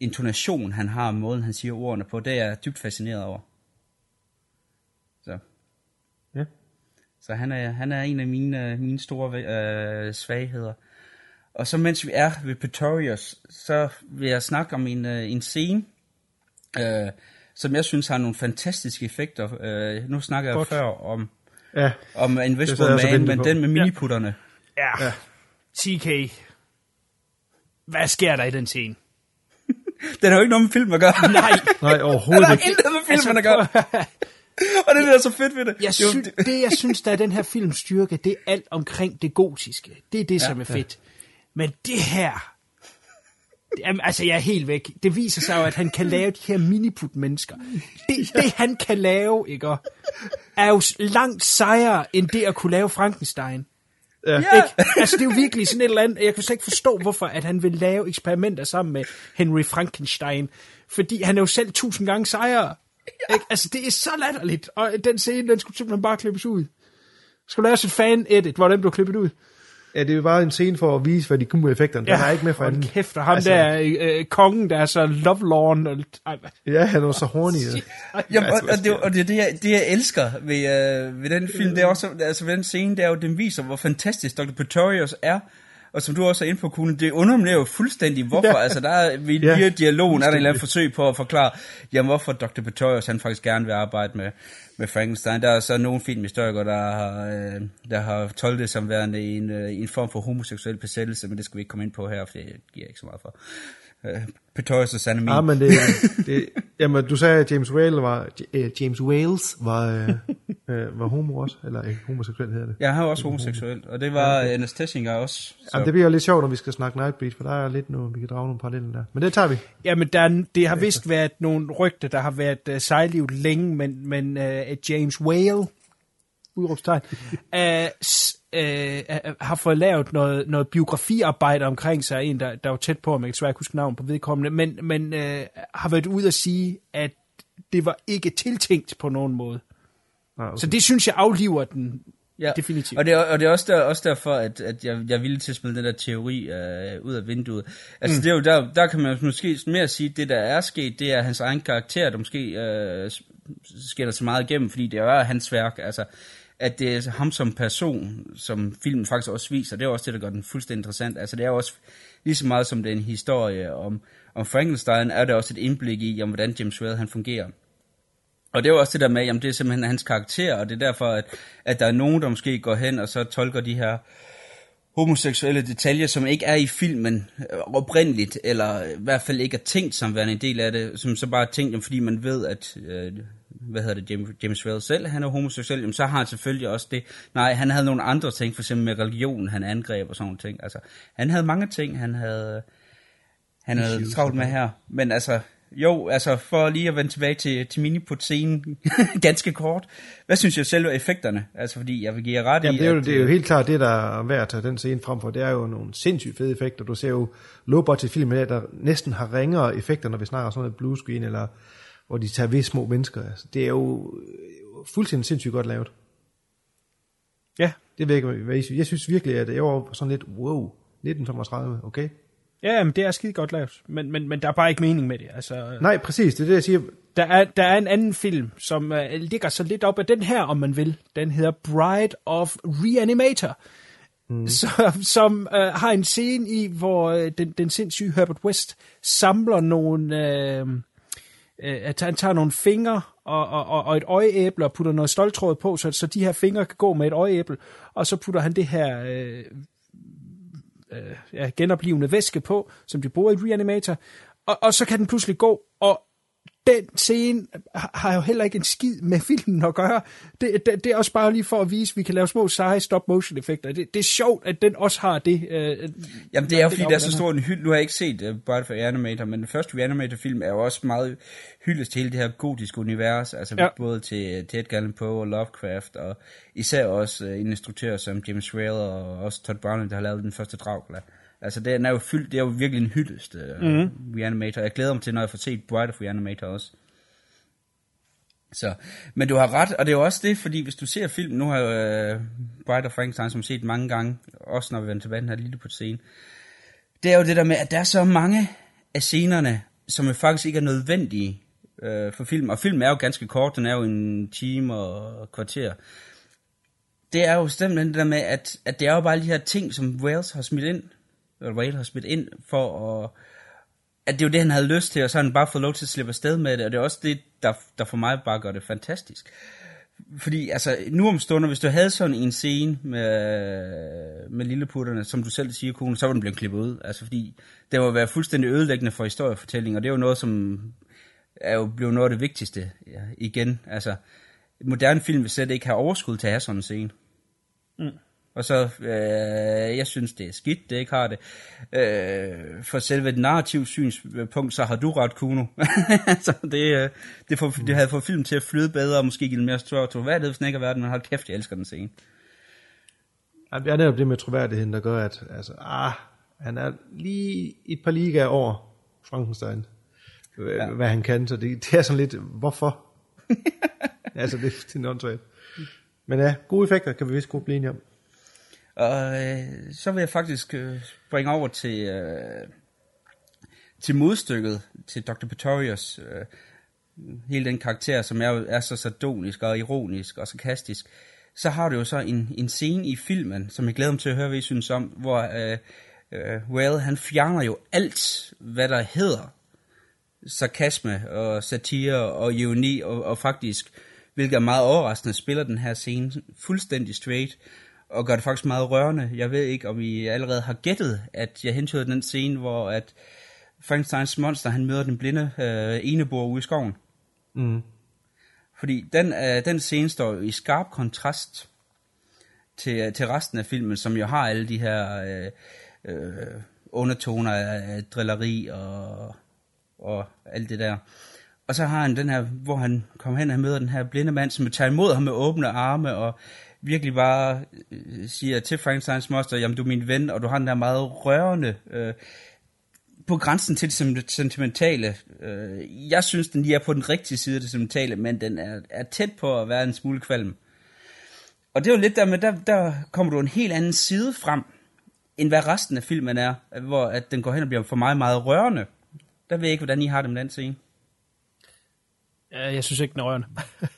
intonation, han har, måden han siger ordene på, det er jeg dybt fascineret over. Så. Ja. Så han er, han er en af mine, øh, mine store øh, svagheder. Og så mens vi er ved Pretorius, så vil jeg snakke om en, øh, en scene, øh, som jeg synes har nogle fantastiske effekter. Øh, nu snakker jeg før om, Ja. om Det Invisible Man, men på. den med miniputterne. Ja. ja. TK. Hvad sker der i den scene? (laughs) Den har jo ikke noget med film at gøre. (laughs) Nej. Nej, overhovedet Den har ikke. intet med filmen at gøre. (laughs) Og det er det, der er så fedt ved det. Jeg Det er jo- synes, det, jeg synes, der er den her films styrke, det er alt omkring det gotiske. Det er det, Ja. som er fedt. Men det her... Jamen, altså, jeg er helt væk. Det viser sig jo, at han kan lave de her miniput-mennesker. Det, det, han kan lave, ikke, er jo langt sejere, end det at kunne lave Frankenstein. Ja. Ikke? Altså, det er jo virkelig sådan et eller andet... Jeg kan slet ikke forstå, hvorfor at han vil lave eksperimenter sammen med Henry Frankenstein. Fordi han er jo selv tusind gange sejere. Ikke? Altså, det er så latterligt. Og den scene, den skulle simpelthen bare klippes ud. Skulle laves et fan-edit, hvor den blev klippet ud. Ja, det er jo bare en scene for at vise, hvad de kunne med effekterne. Den er ikke med for hold anden. kæft, og ham altså, der øh, kongen, der er så lovelorn. Og, ej, Ja, han var så horny. Ja. Jamen, og, og, det, og det er det, jeg, det, jeg elsker ved, øh, ved den film, det er også, altså ved den scene, det er jo, den viser, hvor fantastisk Dr. Pretorius er, og som du også er inde på, Kuhn, det underminerer jo fuldstændig, hvorfor, (laughs) Ja. altså der er, via Ja, dialogen er der en eller anden forsøg på at forklare, jamen hvorfor Dr. Pretorius, han faktisk gerne vil arbejde med, med Frankenstein. Der er så nogle filmhistorikere, der har, øh, der har tolket det som værende en, øh, en form for homoseksuel besættelse, men det skal vi ikke komme ind på her, for det giver ikke så meget for. Øh, Pretorius' anatomy. Ja, men det, (laughs) det, jamen, du sagde, at James Whale var, øh, James Wales var, øh, (laughs) øh, var homo også, eller ikke homoseksuel hedder det. Ja, han er også homoseksuel, og det var ja, Ernest Tessinger også. Så. Jamen, det bliver lidt sjovt, når vi skal snakke Nightbreed, for der er lidt noget, vi kan drage nogle paralleller der. Men det tager vi. Jamen, der, er- det har vist været nogle rygter, der har været uh, sejlivet længe, men, men uh, James Whale, udråbstegn, uh, (laughs) s, uh, uh, har fået lavet noget, noget biografiarbejde omkring sig, en, der, der var tæt på, om jeg kan ikke huske navn på vedkommende, men, men uh, har været ude at sige, at det var ikke tiltænkt på nogen måde. Ah, okay. Så det synes jeg afliver den Ja, definitivt. og det er, og det er også, der, også derfor, at, at jeg, jeg er villig til at smide den der teori øh, ud af vinduet. Altså, Mm. det er jo der, der kan man måske mere sige, at det der er sket, det er hans egen karakter, der måske øh, s- sker så meget igennem, fordi det er hans værk. Altså, at det er ham som person, som filmen faktisk også viser, det er også det, der gør den fuldstændig interessant. Altså, det er også lige så meget som det er en historie om, om Frankenstein, er det også et indblik i, om hvordan James Whale han fungerer. Og det er jo også det der med, jamen det er simpelthen hans karakter, og det er derfor, at, at der er nogen, der måske går hen og så tolker de her homoseksuelle detaljer, som ikke er i filmen øh, oprindeligt, eller i hvert fald ikke er tænkt som værende en del af det, som så bare er tænkt, fordi man ved, at, øh, hvad hedder det, James, James Whale selv, han er homoseksuel, jamen, så har han selvfølgelig også det. Nej, han havde nogle andre ting, for eksempel med religion, han angreb og sådan nogle ting. Altså, han havde mange ting, han havde, han havde Issues, travlt med her. Men altså, jo, altså for lige at vende tilbage til, til miniput-scenen (laughs) ganske kort. Hvad synes jeg selv af effekterne? Altså fordi jeg vil give jer ret Jamen, i, det, er jo, at, det er jo helt klart det, der er værd at tage den scene frem for. Det er jo nogle sindssygt fede effekter. Du ser jo low-budget film i dag, der næsten har ringere effekter, når vi snakker sådan noget blue screen, eller hvor de tager ved små mennesker. Altså, det er jo øh, fuldstændig sindssygt godt lavet. Ja. Det ikke, hvad I synes. Jeg synes virkelig, at jeg var sådan lidt, wow, 1935, okay? Ja, men det er skide godt lavet, men, men, men der er bare ikke mening med det. Altså, Nej, præcis, det er det, jeg siger. Der er, der er en anden film, som uh, ligger så lidt op af den her, om man vil. Den hedder Bride of Reanimator, mm. (laughs) som, som uh, har en scene i, hvor uh, den, den sindssyge Herbert West samler nogle... Uh, Øh, at han tager nogle fingre og, og, og et øjeæble og putter noget stoltråd på, så, så de her fingre kan gå med et øjeæble, og så putter han det her øh, øh, ja, genoplivende væske på, som de bruger i Reanimator, og, og så kan den pludselig gå, og den scene har jo heller ikke en skid med filmen at gøre. Det, det, det er også bare lige for at vise, at vi kan lave små seje stop-motion effekter. Det, det er sjovt, at den også har det. Øh, Jamen det er jo fordi, der er så stor en hyld. Nu har jeg ikke set uh, Bride for Reanimator, men den første Reanimator-film er jo også meget hyldest til hele det her gotiske univers. Altså ja. både til, til Edgar Allan Poe og Lovecraft, og især også uh, en instruktør som James Whale og også Todd Browning, der har lavet den første Dracula. Altså den er jo fyldt, det er jo virkelig en hyldest uh, mm-hmm. Reanimator. Jeg glæder mig til, når jeg får set Bride of Reanimator også. Så, men du har ret, og det er jo også det, fordi hvis du ser film, nu har jeg uh, Bride of Frankenstein som set mange gange, også når vi vender tilbage den her lille på scene, det er jo det der med, at der er så mange af scenerne, som jo faktisk ikke er nødvendige uh, for film, og film er jo ganske kort, den er jo en time og kvarter. Det er jo simpelthen det der med, at, at det er jo bare de her ting, som Wales har smidt ind, eller har smidt ind for at at det er jo det, han havde lyst til, og så har han bare fået lov til at slippe afsted med det, og det er også det, der, der for mig bare gør det fantastisk. Fordi, altså, nu om stunder, hvis du havde sådan en scene med, med lilleputterne, som du selv siger, kone, så var den blevet klippet ud. Altså, fordi det må være fuldstændig ødelæggende for historiefortælling, og det er jo noget, som er jo blevet noget af det vigtigste ja, igen. Altså, moderne film vil slet ikke have overskud til at have sådan en scene. Mm. Og så, øh, jeg synes, det er skidt, det ikke har det. Øh, for selve et narrativt synspunkt, så har du ret, Kuno. (laughs) så det, øh, det, får, det havde fået film til at flyde bedre, og måske give mere større troværdighed, hvis den ikke har været men hold kæft, jeg elsker den scene. Ja, det er netop det med troværdigheden, der gør, at altså, ah, han er lige et par ligaer over Frankenstein, ja. hvad han kan, så det, det er sådan lidt, hvorfor? (laughs) altså, det, det er non Men ja, gode effekter kan vi vist godt blive enige om. Og øh, så vil jeg faktisk øh, bringe over til, øh, til modstykket, til Dr. Pretorius. Øh, hele den karakter, som er, er så sardonisk og ironisk og sarkastisk. Så har du jo så en, en scene i filmen, som jeg glæder mig til at høre, hvad I synes om, hvor øh, øh, Well, han fjerner jo alt, hvad der hedder sarkasme og satire og ironi, og, og faktisk, hvilket er meget overraskende, spiller den her scene fuldstændig straight og gør det faktisk meget rørende. Jeg ved ikke, om I allerede har gættet, at jeg hentyder den scene, hvor at Frankensteins monster, han møder den blinde øh, enebor ude i skoven. Mm. Fordi den, øh, den scene står jo i skarp kontrast til, til resten af filmen, som jo har alle de her øh, øh, undertoner af drilleri og, og alt det der. Og så har han den her, hvor han kommer hen og møder den her blinde mand, som tager imod ham med åbne arme, og virkelig bare øh, siger til Frankensteins monster, jamen du er min ven, og du har den der meget rørende, øh, på grænsen til det sentimentale. Øh, jeg synes, den lige er på den rigtige side af det sentimentale, men den er, er tæt på at være en smule kvalm. Og det er jo lidt der med, der, der kommer du en helt anden side frem, end hvad resten af filmen er, hvor at den går hen og bliver for mig meget rørende. Der ved jeg ikke, hvordan I har det med den scene. Ja, jeg synes ikke, den er rørende. (laughs)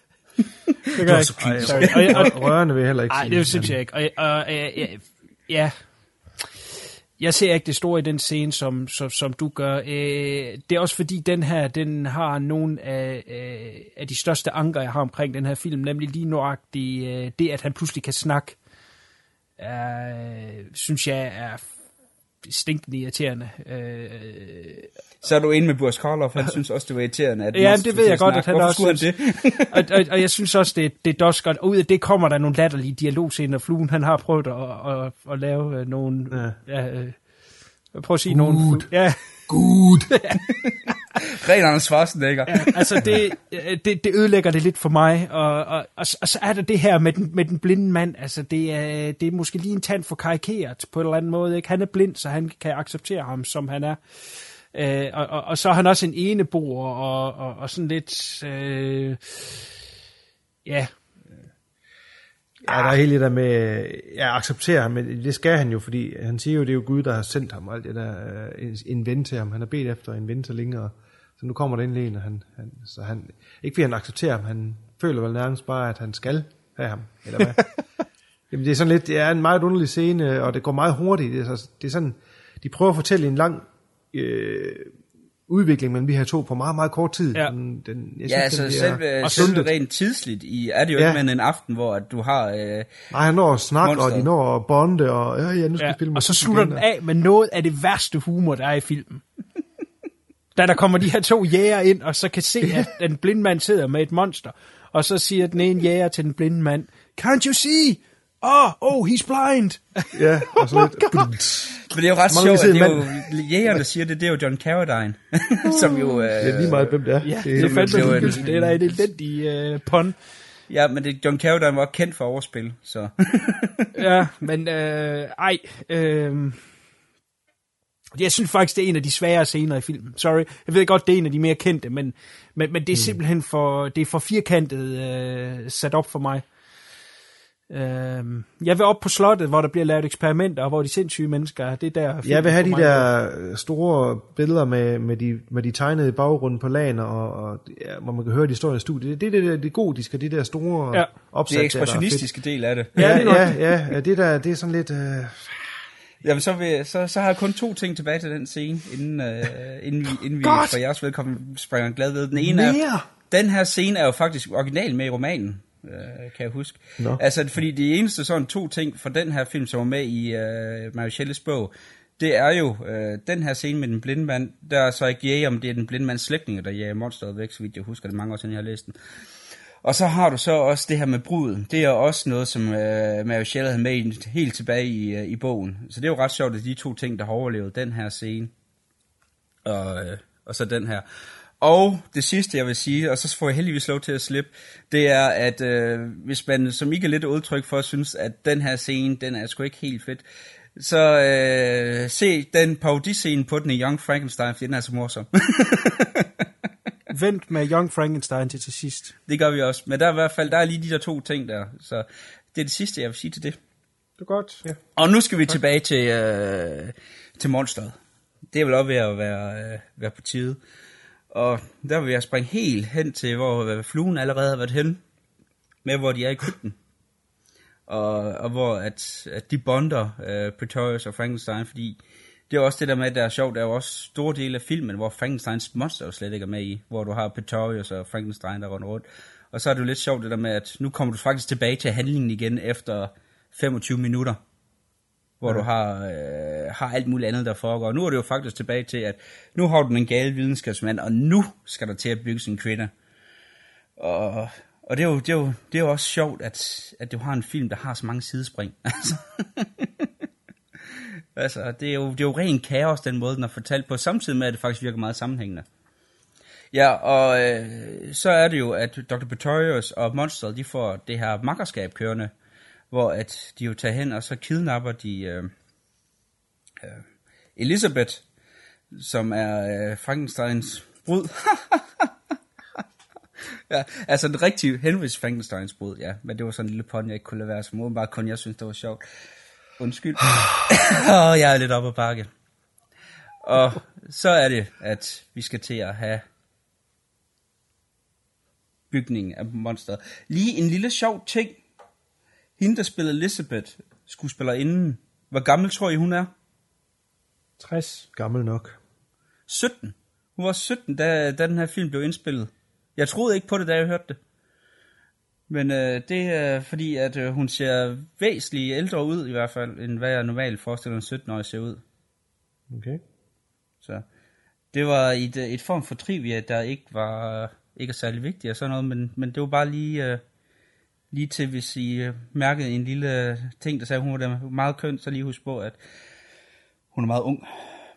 det gør jeg ikke. Ej, rørende vil jeg heller ikke Nej, det synes jeg ikke. Og, og, og ja, ja, jeg ser ikke det store i den scene, som, som, som du gør. Øh, det er også fordi, den her, den har nogle af, af de største anker, jeg har omkring den her film, nemlig lige nøjagtigt øh, det, at han pludselig kan snakke, øh, synes jeg er stinkende irriterende. Øh, så er du inde med Boris Karloff, han synes også, det var irriterende. At ja, det ved jeg godt, at han Hvorfor også synes. det? og, og, og, jeg synes også, det, det er doskert. Og ud af det kommer der nogle latterlige dialogscener. Fluen, han har prøvet at, at, at, at lave øh, nogle... Ja. Ja, øh, prøv at sige Good. nogle... Ja, Good. (laughs) Ren Anders Schwarzenegger. Ja, altså det, det, det ødelægger det lidt for mig, og, og, og, og så er der det her med den, med den blinde mand, altså det er, det er måske lige en tand for karikeret på en eller anden måde, ikke? Han er blind, så han kan acceptere ham, som han er. Øh, og, og, og så er han også en eneboer, og, og, og sådan lidt, øh, ja, Ja, der er hele det der med, jeg accepterer ham, men det skal han jo, fordi han siger jo, det er jo Gud, der har sendt ham, og alt det der, øh, en, en ven til ham. Han har bedt efter en ven så længe, og så nu kommer der endelig en, og han, han, så han, ikke fordi han accepterer ham, han føler vel nærmest bare, at han skal have ham, eller hvad? (laughs) Jamen det er sådan lidt, det er en meget underlig scene, og det går meget hurtigt. Det er, så, det er sådan, de prøver at fortælle en lang øh, udvikling mellem de her to på meget, meget kort tid. Ja, den, den, jeg ja synes, altså selve, selve rent tidsligt i, er det jo ja. ikke med en aften, hvor at du har... Øh, Nej, han når at snakke, monster. og de når at bonde, og ja, ja, nu skal ja, spille Og så slutter den af med noget af det værste humor, der er i filmen. (laughs) da der kommer de her to jæger ind, og så kan se, at den blinde mand sidder med et monster, og så siger den ene jæger til den blinde mand, Can't you see? Oh, oh, he's blind. Ja, (laughs) og så lidt... Men det er jo ret sjovt, at det er jo jægerne, der siger det, det er jo John Carradine, (laughs) som jo... Øh, det er lige meget, hvem det er. Ja, det, det er det, det, det er da en elendig uh, pun. Ja, men det, John Carradine var kendt for overspil, så... (laughs) ja, men øh, ej... Øh, jeg synes faktisk, det er en af de sværere scener i filmen. Sorry. Jeg ved godt, det er en af de mere kendte, men, men, men det er simpelthen for, det er for firkantet øh, sat op for mig. Øh, jeg vil op på slottet, hvor der bliver lavet eksperimenter, og hvor de sindssyge mennesker, det er der... Jeg vil have de der store billeder med, med, de, med de tegnede baggrunde på lagen, og, og ja, hvor man kan høre de står i studiet. Det er det, det, det godiske, de der store ja. opsat. Det ekspressionistiske del af det. Ja, ja, ja, ja, ja, det, der, det er sådan lidt... Øh... Jamen, så, vil, så, så har jeg kun to ting tilbage til den scene, inden, øh, inden vi, inden vi for jeres vedkommende springer glad ved. Den ene er, den her scene er jo faktisk original med i romanen øh, kan jeg huske. No. Altså, fordi de eneste sådan to ting for den her film, som var med i øh, Mary Shelley's bog, det er jo øh, den her scene med den blinde mand, der er så ikke jæger, om det er den blinde mands slægtninge, der jager monsteret væk, så vidt jeg husker det mange år siden, jeg har læst den. Og så har du så også det her med bruden. Det er også noget, som øh, Mary Shelley havde med helt tilbage i, øh, i bogen. Så det er jo ret sjovt, at de to ting, der har overlevet den her scene, og, øh, og så den her. Og det sidste, jeg vil sige, og så får jeg heldigvis lov til at slippe, det er, at øh, hvis man som ikke er lidt udtryk for, synes, at den her scene, den er sgu ikke helt fedt, så øh, se den parodiscene på den i Young Frankenstein, for den er så morsom. (laughs) Vent med Young Frankenstein til til sidst. Det gør vi også, men der er i hvert fald, der er lige de der to ting der, så det er det sidste, jeg vil sige til det. Det er godt, ja. Og nu skal vi tak. tilbage til, øh, til monsteret. Det er vel også ved at være, øh, være på tide. Og der vil jeg springe helt hen til, hvor øh, fluen allerede har været hen, med hvor de er i krypten. Og, og hvor at, at de bonder uh, Pretorius og Frankenstein, fordi det er også det der med, at der er sjovt, der er jo også store dele af filmen, hvor Frankensteins monster jo slet ikke er med i, hvor du har Pretorius og Frankenstein, der rundt rundt. Og så er det jo lidt sjovt det der med, at nu kommer du faktisk tilbage til handlingen igen efter 25 minutter hvor du har, øh, har alt muligt andet, der foregår. Nu er det jo faktisk tilbage til, at nu har du en gal videnskabsmand, og nu skal der til at bygge sin kvinde. Og, og det, er jo, det, er jo, det er jo også sjovt, at, at du har en film, der har så mange sidespring. (laughs) Altså, altså det, er jo, det er jo ren kaos, den måde, den er fortalt på, samtidig med, at det faktisk virker meget sammenhængende. Ja, og øh, så er det jo, at Dr. Pretorius og Monster, de får det her makkerskab kørende, hvor at de jo tager hen, og så kidnapper de øh, øh, Elisabeth, som er øh, Frankensteins brud. (laughs) ja, altså en rigtig henvis Frankensteins brud, ja. Men det var sådan en lille pond, jeg ikke kunne lade være, som bare kun jeg synes, det var sjovt. Undskyld. (sighs) og jeg er lidt oppe ad bakke. Og så er det, at vi skal til at have bygningen af monsteret. Lige en lille sjov ting, hende, der spiller Elizabeth, inden. hvor gammel tror I, hun er? 60. Gammel nok. 17. Hun var 17, da, da den her film blev indspillet. Jeg troede ikke på det, da jeg hørte det. Men øh, det er fordi, at øh, hun ser væsentligt ældre ud i hvert fald, end hvad jeg normalt forestiller en 17-årig ser ud. Okay. Så det var et, et form for trivia, der ikke var ikke er særlig vigtigt og sådan noget, men, men det var bare lige... Øh, lige til, hvis I uh, mærkede en lille ting, der sagde, at hun var meget køn, så lige husk på, at hun er meget ung.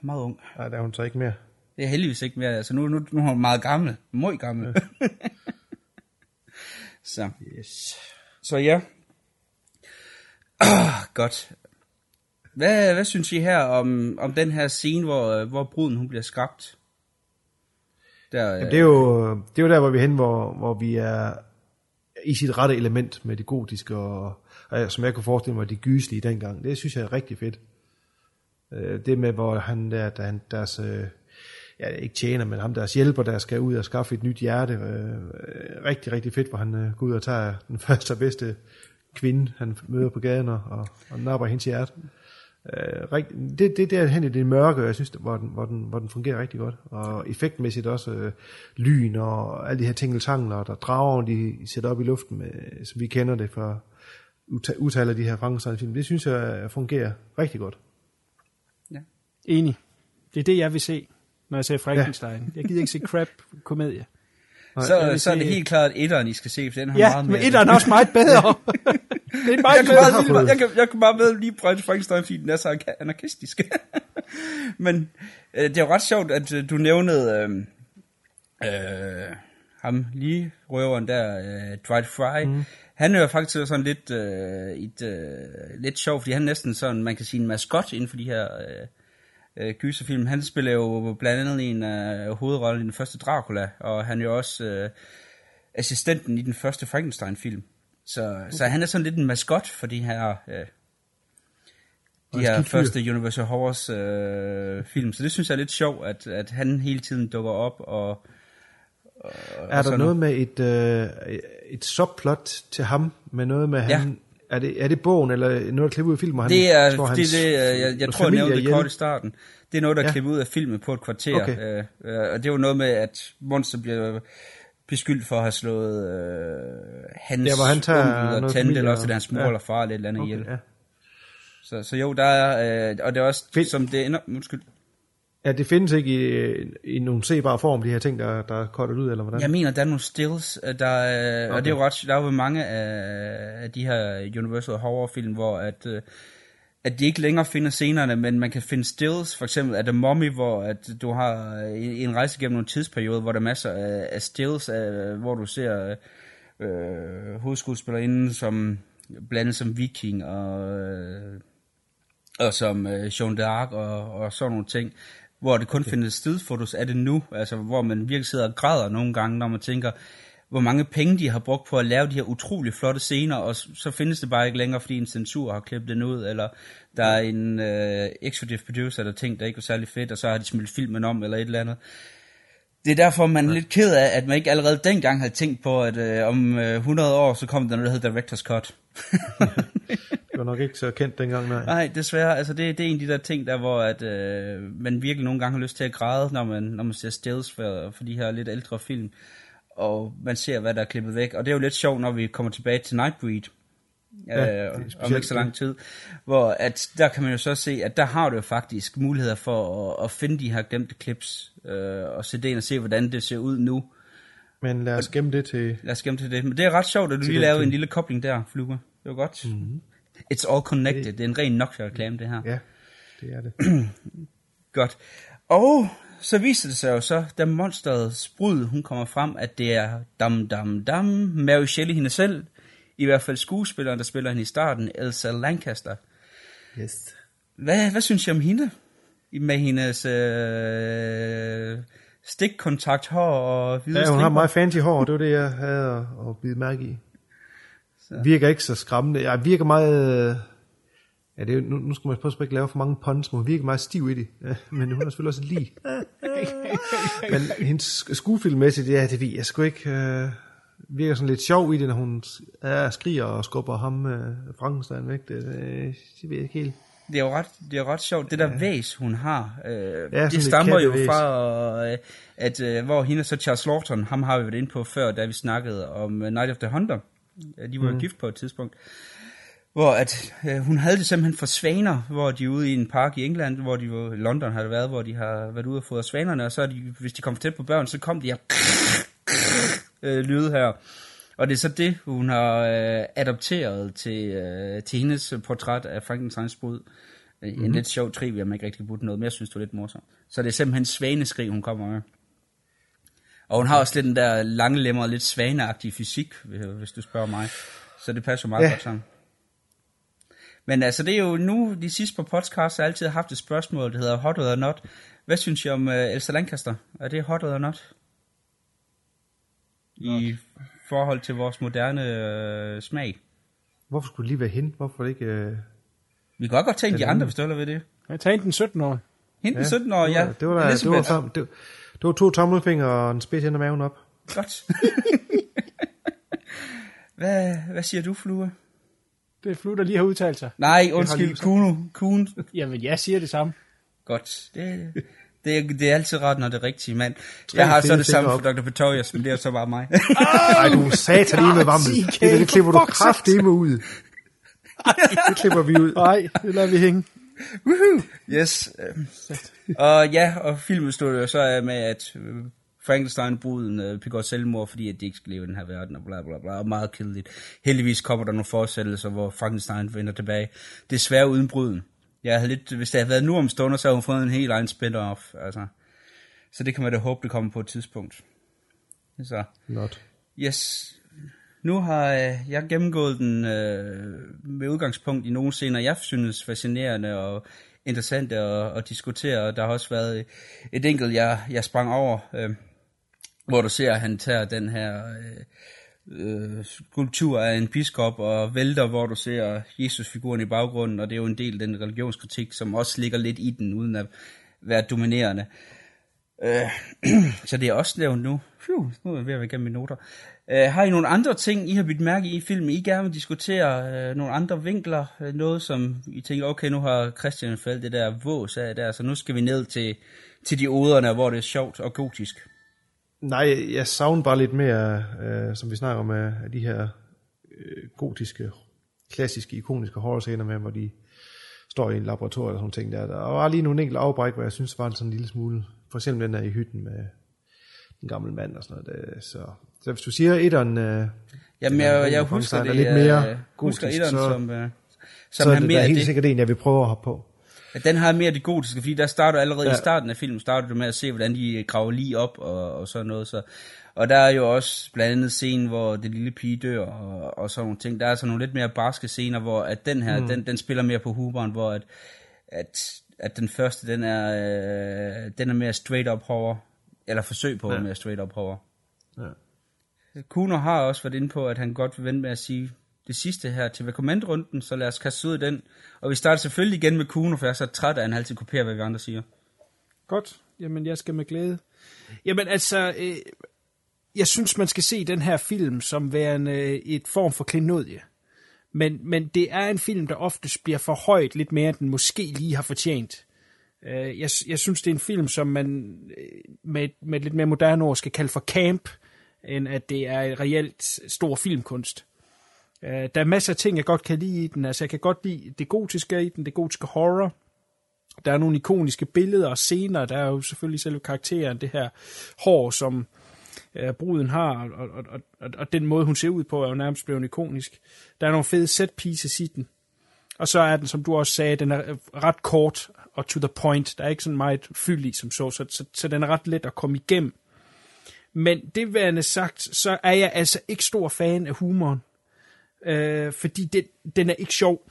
meget ung. Nej, der er hun så ikke mere. Det er heldigvis ikke mere. Altså nu, nu, nu er hun meget gammel. Meget gammel. Ja. (laughs) så. Yes. Så ja. Oh, godt. Hvad, hvad synes I her om, om den her scene, hvor, hvor bruden hun bliver skabt? Der, Jamen, det, er jo, det er jo der, hvor vi er hen, hvor, hvor vi er i sit rette element med det gotiske, og, og som jeg kunne forestille mig, de gyslige dengang. Det synes jeg er rigtig fedt. Øh, det med, hvor han der, der han, deres, øh, ja, ikke tjener, men ham deres hjælper, der skal ud og skaffe et nyt hjerte. Øh, rigtig, rigtig fedt, hvor han går ud og tager den (laughs) første og bedste kvinde, han møder på gaden og, og, og napper hendes hjerte. Øh, det, det der hen i det mørke, jeg synes, hvor den, hvor, den, hvor den fungerer rigtig godt. Og effektmæssigt også øh, lyn og alle de her tingeltangler, der drager, de sætter op i luften, med, som vi kender det fra udtaler af de her Frankenstein-film. Det synes jeg fungerer rigtig godt. Ja. Enig. Det er det, jeg vil se, når jeg ser Frankenstein. Ja. Jeg gider ikke se crap-komedie. Så, så er det helt klart etteren, I skal se, for den har ja, meget mere. Ja, men etteren er også meget bedre. (laughs) det er meget jeg, kan bare, jeg, jeg, kan, jeg kan bare med lige prøve Frankenstein, fordi den er så anarkistisk. (laughs) men øh, det er jo ret sjovt, at øh, du nævnede øh, øh, ham lige, røveren der, øh, Dwight Fry. Mm. Han er jo faktisk sådan lidt, øh, et, øh, lidt sjov, fordi han er næsten sådan, man kan sige, en maskot inden for de her... Øh, øh, gyserfilm. Han spiller jo blandt andet i en øh, hovedrolle i den første Dracula, og han er jo også øh, assistenten i den første Frankenstein-film. Så, okay. så han er sådan lidt en maskot for de her, øh, de her første Universal Horrors øh, film. Så det synes jeg er lidt sjovt, at, at han hele tiden dukker op og... og er der noget, med et, øh, et subplot til ham, med noget med ja. han er det, er det bogen, eller noget, der klipper ud af filmen? Det er, det, er det, jeg, jeg, jeg tror, jeg nævnte det kort i starten. Det er noget, der ja. klipper ud af filmen på et kvarter. Okay. Øh, øh, og det er jo noget med, at Monster bliver beskyldt for at have slået øh, hans ja, hvor han tager og tændt, eller også hans mor ja. eller far, eller et eller andet okay, ihjel. Ja. Så, så jo, der er, øh, og det er også, Find. som det ender, undskyld. Ja, det findes ikke i, i nogen sebar form, de her ting, der, der er kortet ud, eller hvordan? Jeg mener, der er nogle stills, der, er, okay. og det er jo ret, der er jo mange af, af de her Universal Horror-film, hvor at, øh, at de ikke længere finder scenerne, men man kan finde stills, for eksempel af The Mummy, hvor at du har en rejse gennem nogle tidsperiode, hvor der er masser af, af stills, af, hvor du ser øh, hovedskuespillerinden som blandet som viking og, øh, og som øh, Jean d'Arc og, og sådan nogle ting hvor det kun okay. findes stedfotos af det nu, altså hvor man virkelig sidder og græder nogle gange, når man tænker, hvor mange penge de har brugt på at lave de her utrolig flotte scener, og så findes det bare ikke længere, fordi en censur har klippet den ud, eller der er en øh, executive producer, der tænkte, der ikke var særlig fedt, og så har de smidt filmen om, eller et eller andet. Det er derfor, man er lidt ked af, at man ikke allerede dengang havde tænkt på, at øh, om øh, 100 år, så kom der noget, der hedder Director's Cut. (laughs) det var nok ikke så kendt dengang, nej. Nej, desværre. Altså, det, det er en af de der ting, der hvor at, øh, man virkelig nogle gange har lyst til at græde, når man, når man ser stills for, for de her lidt ældre film. Og man ser, hvad der er klippet væk. Og det er jo lidt sjovt, når vi kommer tilbage til Nightbreed. Ja, øh, om ikke så lang tid. Hvor at, der kan man jo så se, at der har du jo faktisk muligheder for at, at finde de her glemte clips, øh, og se det og se, hvordan det ser ud nu. Men lad os gemme det til... Lad os gemme til det. Men det er ret sjovt, at du lige lavede en lille kobling der, Fluger. Det var godt. Mm-hmm. It's all connected. Det, det er en ren Nokia-reklame, det her. Ja, det er det. (clears throat) godt. Og så viser det sig jo så, da monsterets brud, hun kommer frem, at det er dam dam dam, Mary Shelley hende selv, i hvert fald skuespilleren, der spiller hende i starten, Elsa Lancaster. Yes. Hvad, hvad synes I om hende? Med hendes øh, stikkontakt hår og hvide Ja, hun har meget fancy hår, det var det, jeg havde at, at bide mærke i. Så. Virker ikke så skræmmende. Jeg virker meget... Ja, det er, nu, nu skal man prøve at ikke lave for mange puns, hun virker meget stiv i det. Ja, men hun er selvfølgelig også lige. (laughs) men hendes skuespilmæssigt, ja, det ved jeg sgu ikke. Uh, virker sådan lidt sjov i det, når hun ja, skriger og skubber ham, uh, Frankenstein væk. Det, det, det ved jeg ikke helt. Det er jo ret, det er ret sjovt. Det der ja. væs, hun har, øh, ja, det stammer jo fra, øh, at øh, hvor hende så Charles Lawton, ham har vi været inde på før, da vi snakkede om uh, Night of the Hunter. De var mm. gift på et tidspunkt. Hvor at, øh, hun havde det simpelthen for svaner, hvor de er ude i en park i England, hvor de var, London har det været, hvor de har været ude og fodre svanerne, og så de, hvis de kom tæt på børn, så kom de her (laughs) øh, lyde her. Og det er så det, hun har øh, adopteret til, øh, til hendes portræt af Frankensteins brud. En Mhm. lidt sjov trivia, man ikke rigtig kan putte noget, men jeg synes, det var lidt morsomt. Så det er simpelthen svaneskrig, hun kommer med. Og hun har også lidt den der lange lemmer, lidt svaneagtige fysik, hvis du spørger mig. Så det passer meget Ja. godt sammen. Men altså, det er jo nu, de sidste par podcasts, har jeg altid haft et spørgsmål, der hedder hot or not. Hvad synes I om uh, Elsa Lancaster? Er det hot or not? I forhold til vores moderne uh, smag. Hvorfor skulle det lige være hende? Hvorfor ikke... Øh... Vi kan godt tage en af de andre, anden. hvis du ved det. Jeg tager hende den 17 år. Hende den 17 år, det ja. var, det var, da, det var, Elizabeth. sammen, det, det var to tommelfingre og en spids hen ad maven op. Godt. (laughs) hvad, hvad siger du, Flue? Det er Flu, der lige har udtalt sig. Nej, undskyld, Kuno. Kuhn. Jamen, jeg siger det samme. Godt. Det, det, er, det er altid ret, når det er rigtigt, mand. Tre Jeg har så det samme fingre for Dr. Pretorius, men det er så bare mig. Ej, du er satan i med vammel. Det, det klipper du kraftedeme ud. Det klipper vi ud. Nej, det lader vi hænge. Woohoo! Yes. og ja, og filmen stod jo så med, at øh, Frankenstein-bruden øh, begår selvmord, fordi at de ikke skal leve i den her verden, og bla bla bla, og meget kedeligt. Heldigvis kommer der nogle fortsættelser, hvor Frankenstein vender tilbage. Desværre uden bruden. Jeg havde lidt, hvis det havde været nu om stunder, så havde hun fået en helt egen spin-off. Altså. Så det kan man da håbe, det kommer på et tidspunkt. Så. Not. Yes. Nu har øh, jeg gennemgået den øh, med udgangspunkt i nogle scener, jeg synes fascinerende og interessante at, at diskutere. Og der har også været et enkelt, jeg, jeg sprang over, øh, hvor du ser, at han tager den her øh, øh, skulptur af en biskop og vælter, hvor du ser Jesus-figuren i baggrunden, og det er jo en del af den religionskritik, som også ligger lidt i den, uden at være dominerende. Øh, (clears throat) så det er også nævnt nu. Phew, nu er jeg ved at være igennem mine noter. Øh, har I nogle andre ting, I har bidt mærke i filmen, I gerne vil diskutere? Øh, nogle andre vinkler? Øh, noget, som I tænker, okay, nu har Christian faldet det der vås af der, så nu skal vi ned til, til de oderne, hvor det er sjovt og gotisk. Nej, jeg savner bare lidt mere, øh, som vi snakker om, af af de her øh, gotiske, klassiske, ikoniske horrorscener med, hvor de står i en laboratorium og sådan ting der. Der var lige nogle enkelte afbræk, hvor jeg synes var sådan en lille smule, for eksempel den der i hytten med den gamle mand og sådan noget. Det, så, så hvis du siger etteren... Øh, Jamen, jeg, jeg husker er det, lidt øh, mere husker gotisk, etteren så, som, øh, så som er har det mere da helt det. sikkert en, jeg vil prøve at hoppe på. Den har mere det gotiske, fordi der starter allerede ja. I starten af filmen, starter du med at se, hvordan de graver lige op og, og sådan noget. Så. Og der er jo også blandt andet scenen, hvor det lille pige dør og, og sådan nogle ting. Der er så nogle lidt mere barske scener, hvor at den her, Mm. den, den spiller mere på humoren, hvor at, at, at den første, den er, øh, den er mere straight up horror. Eller forsøg på ja. mere straight up horror. Ja. Kuno har også været inde på, at han godt vil vente med at sige det sidste her til rekommendrunden, så lad os kaste ud i den. Og vi starter selvfølgelig igen med Kuno, for jeg er så træt af, at han altid kopierer, hvad vi andre siger. Godt. Jamen, jeg skal med glæde. Jamen, altså, øh, jeg synes, man skal se den her film som værende øh, et form for klinodie. Men, men det er en film, der oftest bliver for højt lidt mere, end den måske lige har fortjent. Øh, jeg, jeg synes, det er en film, som man øh, med, med et lidt mere moderne ord skal kalde for camp, end at det er et reelt stor filmkunst. Øh, der er masser af ting, jeg godt kan lide i den. Altså, jeg kan godt lide det gotiske i den, det gotiske horror. Der er nogle ikoniske billeder og scener. Der er jo selvfølgelig selve karakteren, det her hår, som øh, bruden har, og, og, og, og, og den måde, hun ser ud på, er jo nærmest blevet ikonisk. Der er nogle fede set pieces i den. Og så er den, som du også sagde, den er øh, ret kort og to the point. Der er ikke sådan meget fyld i som så, så, så, så den er ret let at komme igennem. Men det værende sagt, så er jeg altså ikke stor fan af humoren. Øh, fordi den, den er ikke sjov.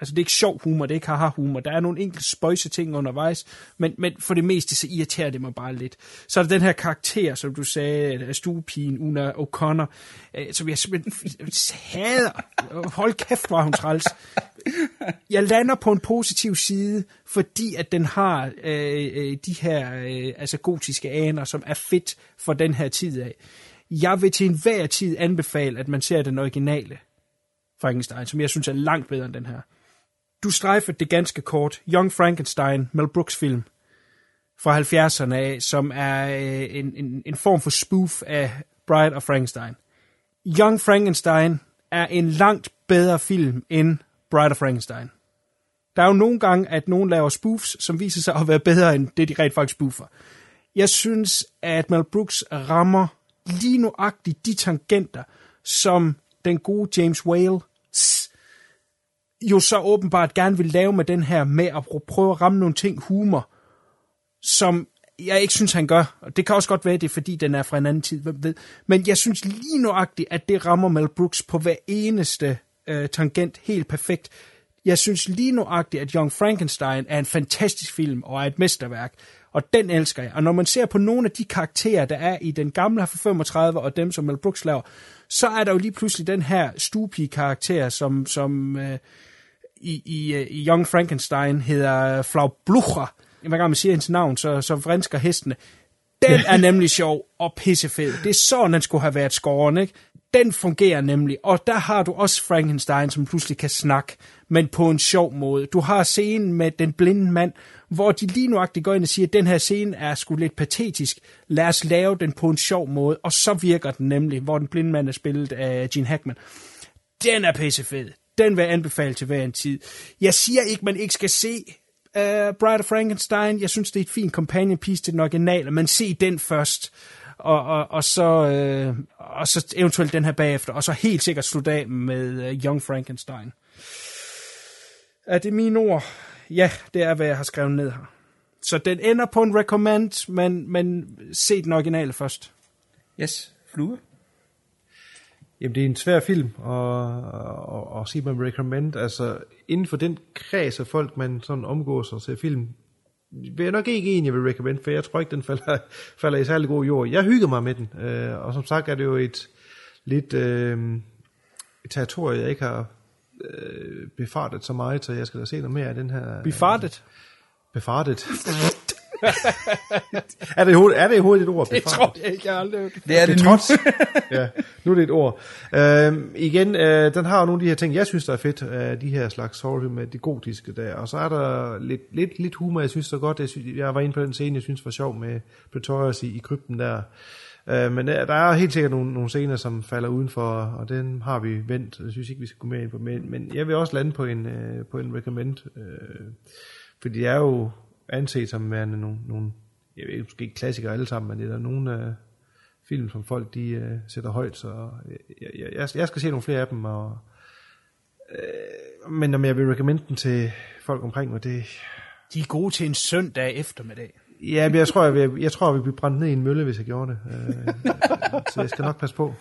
Altså, det er ikke sjov humor, det er ikke haha-humor. Der er nogle enkelte spøjse ting undervejs, men, men for det meste, så irriterer det mig bare lidt. Så er der den her karakter, som du sagde, af stuepigen Una O'Connor, øh, som jeg simpelthen hader. Hold kæft, hvor hun træls. Jeg lander på en positiv side, fordi at den har øh, øh, de her øh, altså gotiske aner, som er fedt for den her tid af. Jeg vil til enhver tid anbefale, at man ser den originale Frankenstein, som jeg synes er langt bedre end den her. Du strejfer det ganske kort. Young Frankenstein, Mel Brooks film fra 70'erne af, som er øh, en, en, en form for spoof af Bride of Frankenstein. Young Frankenstein er en langt bedre film end Bride of Frankenstein. Der er jo nogle gange, at nogen laver spoofs, som viser sig at være bedre end det, de rent faktisk spoofer. Jeg synes, at Mel Brooks rammer lige nuagtigt de tangenter, som den gode James Whale jo så åbenbart gerne vil lave med den her med at prøve at ramme nogle ting humor, som jeg ikke synes, han gør. Og det kan også godt være, det er, fordi den er fra en anden tid, hvem ved. Men jeg synes lige nuagtigt, at det rammer Mel Brooks på hver eneste øh, tangent helt perfekt. Jeg synes lige nuagtigt, at Young Frankenstein er en fantastisk film og er et mesterværk. Og den elsker jeg. Og når man ser på nogle af de karakterer, der er i den gamle fra 35 og dem, som Mel Brooks laver, så er der jo lige pludselig den her stupige-karakter, som, som øh, i, i, øh, i Young Frankenstein hedder Flau Blucher. Hver gang man siger hendes navn, så, så vrinsker hestene. Den er (laughs) nemlig sjov og pissefed. Det er sådan, den skulle have været skåren, ikke? Den fungerer nemlig, og der har du også Frankenstein, som pludselig kan snakke, men på en sjov måde. Du har scenen med den blinde mand, hvor de lige nuagtigt går ind og siger, at den her scene er sgu lidt patetisk. Lad os lave den på en sjov måde, og så virker den nemlig, hvor den blinde mand er spillet af Gene Hackman. Den er pissefed. Den vil jeg anbefale til hver en tid. Jeg siger ikke, man ikke skal se uh, Bride of Frankenstein. Jeg synes, det er et fint companion piece til den originale, men se den først. Og, og, og, så, øh, og så eventuelt den her bagefter, og så helt sikkert slutte af med øh, Young Frankenstein. Er det mine ord? Ja, det er, hvad jeg har skrevet ned her. Så den ender på en recommend, men, men se den originale først. Yes, flue. Jamen, det er en svær film at, at, at sige, man recommend. Altså, inden for den kreds af folk, man sådan omgås og ser film, vil jeg nok ikke en, jeg vil recommend, for jeg tror ikke, den falder, (laughs) falder i særlig god jord. Jeg hygger mig med den, øh, og som sagt er det jo et lidt øh, et territorie, jeg ikke har øh, befartet så meget, så jeg skal da se noget mere af den her... Befartet? Øh, befartet. (laughs) er, det, er det overhovedet et ord? Det tror jeg ikke, jeg har aldrig hørt. Det er det, det nu. (laughs) ja, nu er det et ord. Øh, igen, øh, den har jo nogle af de her ting, jeg synes, der er fedt, af de her slags horrorfilm med det gotiske der. Og så er der lidt, lidt, lidt humor, jeg synes så godt. Jeg, synes, jeg var inde på den scene, jeg synes var sjov med Pretorius i, i krypten der. Øh, men øh, der, er helt sikkert nogle, nogle scener, som falder udenfor, og den har vi vendt. Jeg synes ikke, vi skal gå mere ind på. Men, men jeg vil også lande på en, øh, på en recommend. Øh, fordi det er jo anset som værende nogle, nogle jeg ved ikke, måske ikke klassikere alle sammen, men det er der nogle øh, film, som folk de øh, sætter højt, så øh, jeg, jeg, jeg skal se nogle flere af dem, og, øh, men om jeg vil recommende den til folk omkring mig, det... De er gode til en søndag eftermiddag. Ja, men jeg tror, jeg, vil, jeg tror, jeg vil blive brændt ned i en mølle, hvis jeg gjorde det. Øh, så jeg skal nok passe på.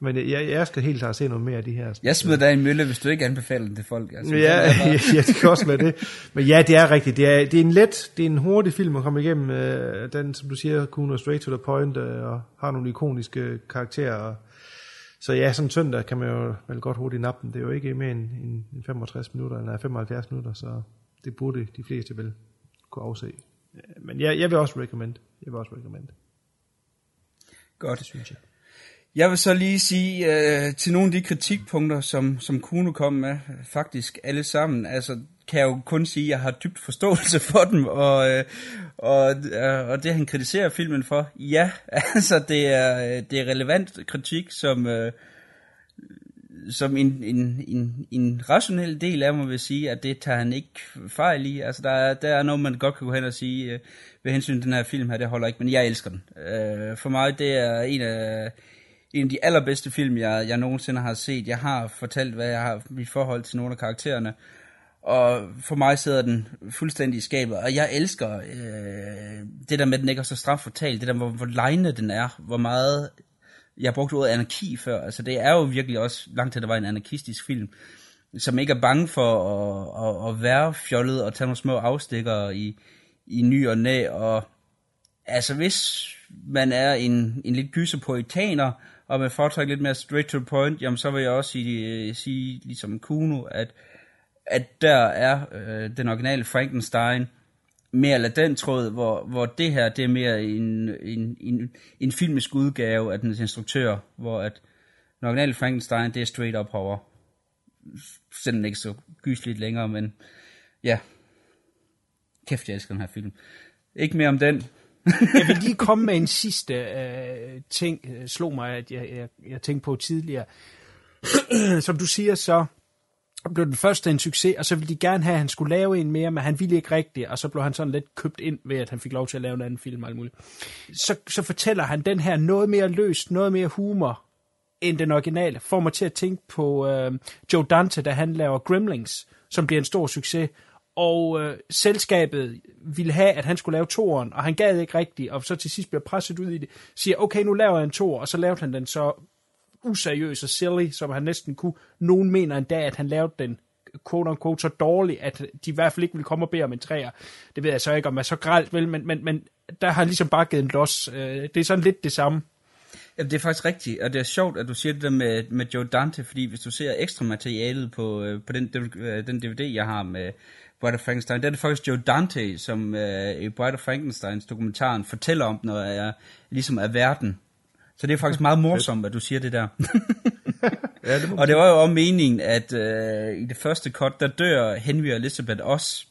Men jeg, jeg skal helt klart se noget mere af de her. Jeg smider dig i en mølle, hvis du ikke anbefaler den til folk. Altså, ja, ja, (laughs) ja, det kan også være det. Men ja, det er rigtigt. Det er, det er en let, det er en hurtig film at komme igennem. Øh, den, som du siger, kunne straight to the point, øh, og har nogle ikoniske karakterer. Så ja, sådan søndag kan man jo vel godt hurtigt nappe den. Det er jo ikke mere end, end 65 minutter, eller 75 minutter, så det burde de fleste vel kunne afse. Men jeg, jeg vil også recommend. Jeg vil også recommend. Godt, det synes jeg. Jeg vil så lige sige øh, til nogle af de kritikpunkter, som, som Kuno kom med, faktisk alle sammen, altså kan jeg jo kun sige, at jeg har dybt forståelse for dem, og, øh, og, øh, og det han kritiserer filmen for, ja, (laughs) altså det er, øh, det er relevant kritik, som, øh, som en, en, en, en rationel del af mig vil sige, at det tager han ikke fejl i. Altså der er, der er noget, man godt kan gå hen og sige, øh, ved hensyn til den her film her, det holder ikke, men jeg elsker den. Øh, for mig, det er en af en af de allerbedste film, jeg, jeg nogensinde har set. Jeg har fortalt, hvad jeg har i forhold til nogle af karaktererne. Og for mig sidder den fuldstændig i skabet. Og jeg elsker øh, det der med, at den ikke er så straffortalt. Det der, hvor, hvor lejende den er. Hvor meget... Jeg brugte ordet anarki før. Altså det er jo virkelig også langt til, at det var en anarkistisk film. Som ikke er bange for at, at, at være fjollet og tage nogle små afstikker i, i ny og næ. Og altså hvis man er en, en lidt gyser poetaner, og man foretrækker lidt mere straight to the point, jamen så vil jeg også sige, øh, sige ligesom Kuno, at, at der er øh, den originale Frankenstein mere eller den tråd, hvor, hvor det her, det er mere en, en, en, en filmisk udgave af den instruktør, hvor at den originale Frankenstein, det er straight up horror. Selvom den ikke så gysligt længere, men ja, kæft, jeg elsker den her film. Ikke mere om den, jeg vil (laughs) lige komme med en sidste øh, ting, øh, slog mig, at jeg, jeg, jeg tænkte på tidligere. (clears throat) Som du siger, så blev den første en succes, og så ville de gerne have, at han skulle lave en mere, men han ville ikke rigtigt, og så blev han sådan lidt købt ind ved, at han fik lov til at lave en anden film og alt muligt. Så, så fortæller han den her noget mere løst, noget mere humor, end den originale. Får mig til at tænke på øh, Joe Dante, da han laver Gremlings, som bliver en stor succes. Og øh, selskabet ville have, at han skulle lave toeren, og han gad ikke rigtigt, og så til sidst bliver presset ud i det, siger, okay, nu laver jeg en toer, og så lavede han den så useriøs og silly, som han næsten kunne. Nogen mener endda, at han lavede den quote unquote så dårlig, at de i hvert fald ikke ville komme og bede om en træer. Det ved jeg så ikke, om er så gralt vel, men, men, men der har han ligesom bare givet en los. Øh, det er sådan lidt det samme. Jamen, det er faktisk rigtigt, og det er sjovt, at du siger det der med, med Joe Dante, fordi hvis du ser ekstra materialet på, øh, på den, øh, den DVD, jeg har med Bride of Frankenstein, der er det faktisk Joe Dante, som øh, i Bride of Frankensteins dokumentaren fortæller om, når jeg ligesom er verden. Så det er faktisk meget morsomt, at du siger det der. (laughs) ja, det og det var jo også meningen, at øh, i det første cut, der dør Henry og Elizabeth også,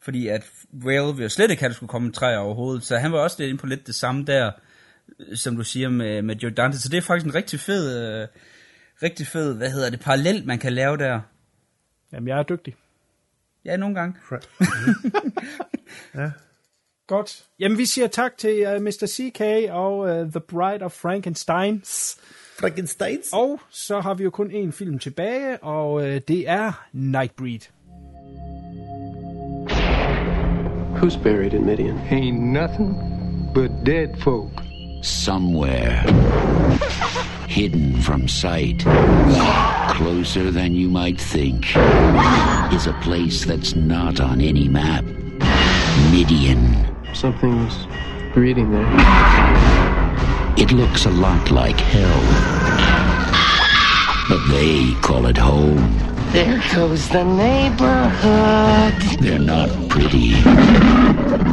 fordi at Whale ville jo slet ikke have, at der skulle komme en træ overhovedet, så han var også lidt inde på lidt det samme der, som du siger med, med Joe Dante, så det er faktisk en rigtig fed, øh, rigtig fed, hvad hedder det, parallel, man kan lave der. Jamen, jeg er dygtig. Ja, nogle gange. (laughs) ja. Godt. Jamen, vi siger tak til uh, Mr. CK og uh, The Bride of Frankensteins. Frankensteins. Og så har vi jo kun én film tilbage, og uh, det er Nightbreed. Who's buried in Midian? Ain't nothing but dead folk. Somewhere. Hidden from sight. Closer than you might think. Is a place that's not on any map. Midian. Something's breeding there. It looks a lot like hell. But they call it home. There goes the neighborhood. They're not pretty.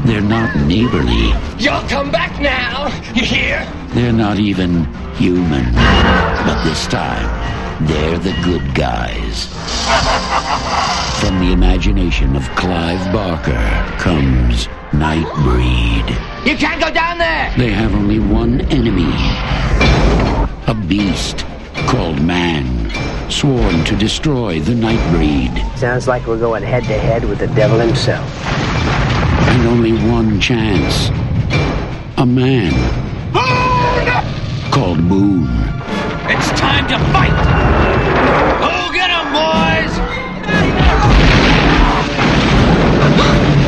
They're not neighborly. You'll come back now. You hear? They're not even human. But this time, they're the good guys. From the imagination of Clive Barker comes Nightbreed. You can't go down there. They have only one enemy. A beast called man, sworn to destroy the Nightbreed. Sounds like we're going head to head with the devil himself. And only one chance. A man. Called Boone. It's time to fight. Go get 'em, boys.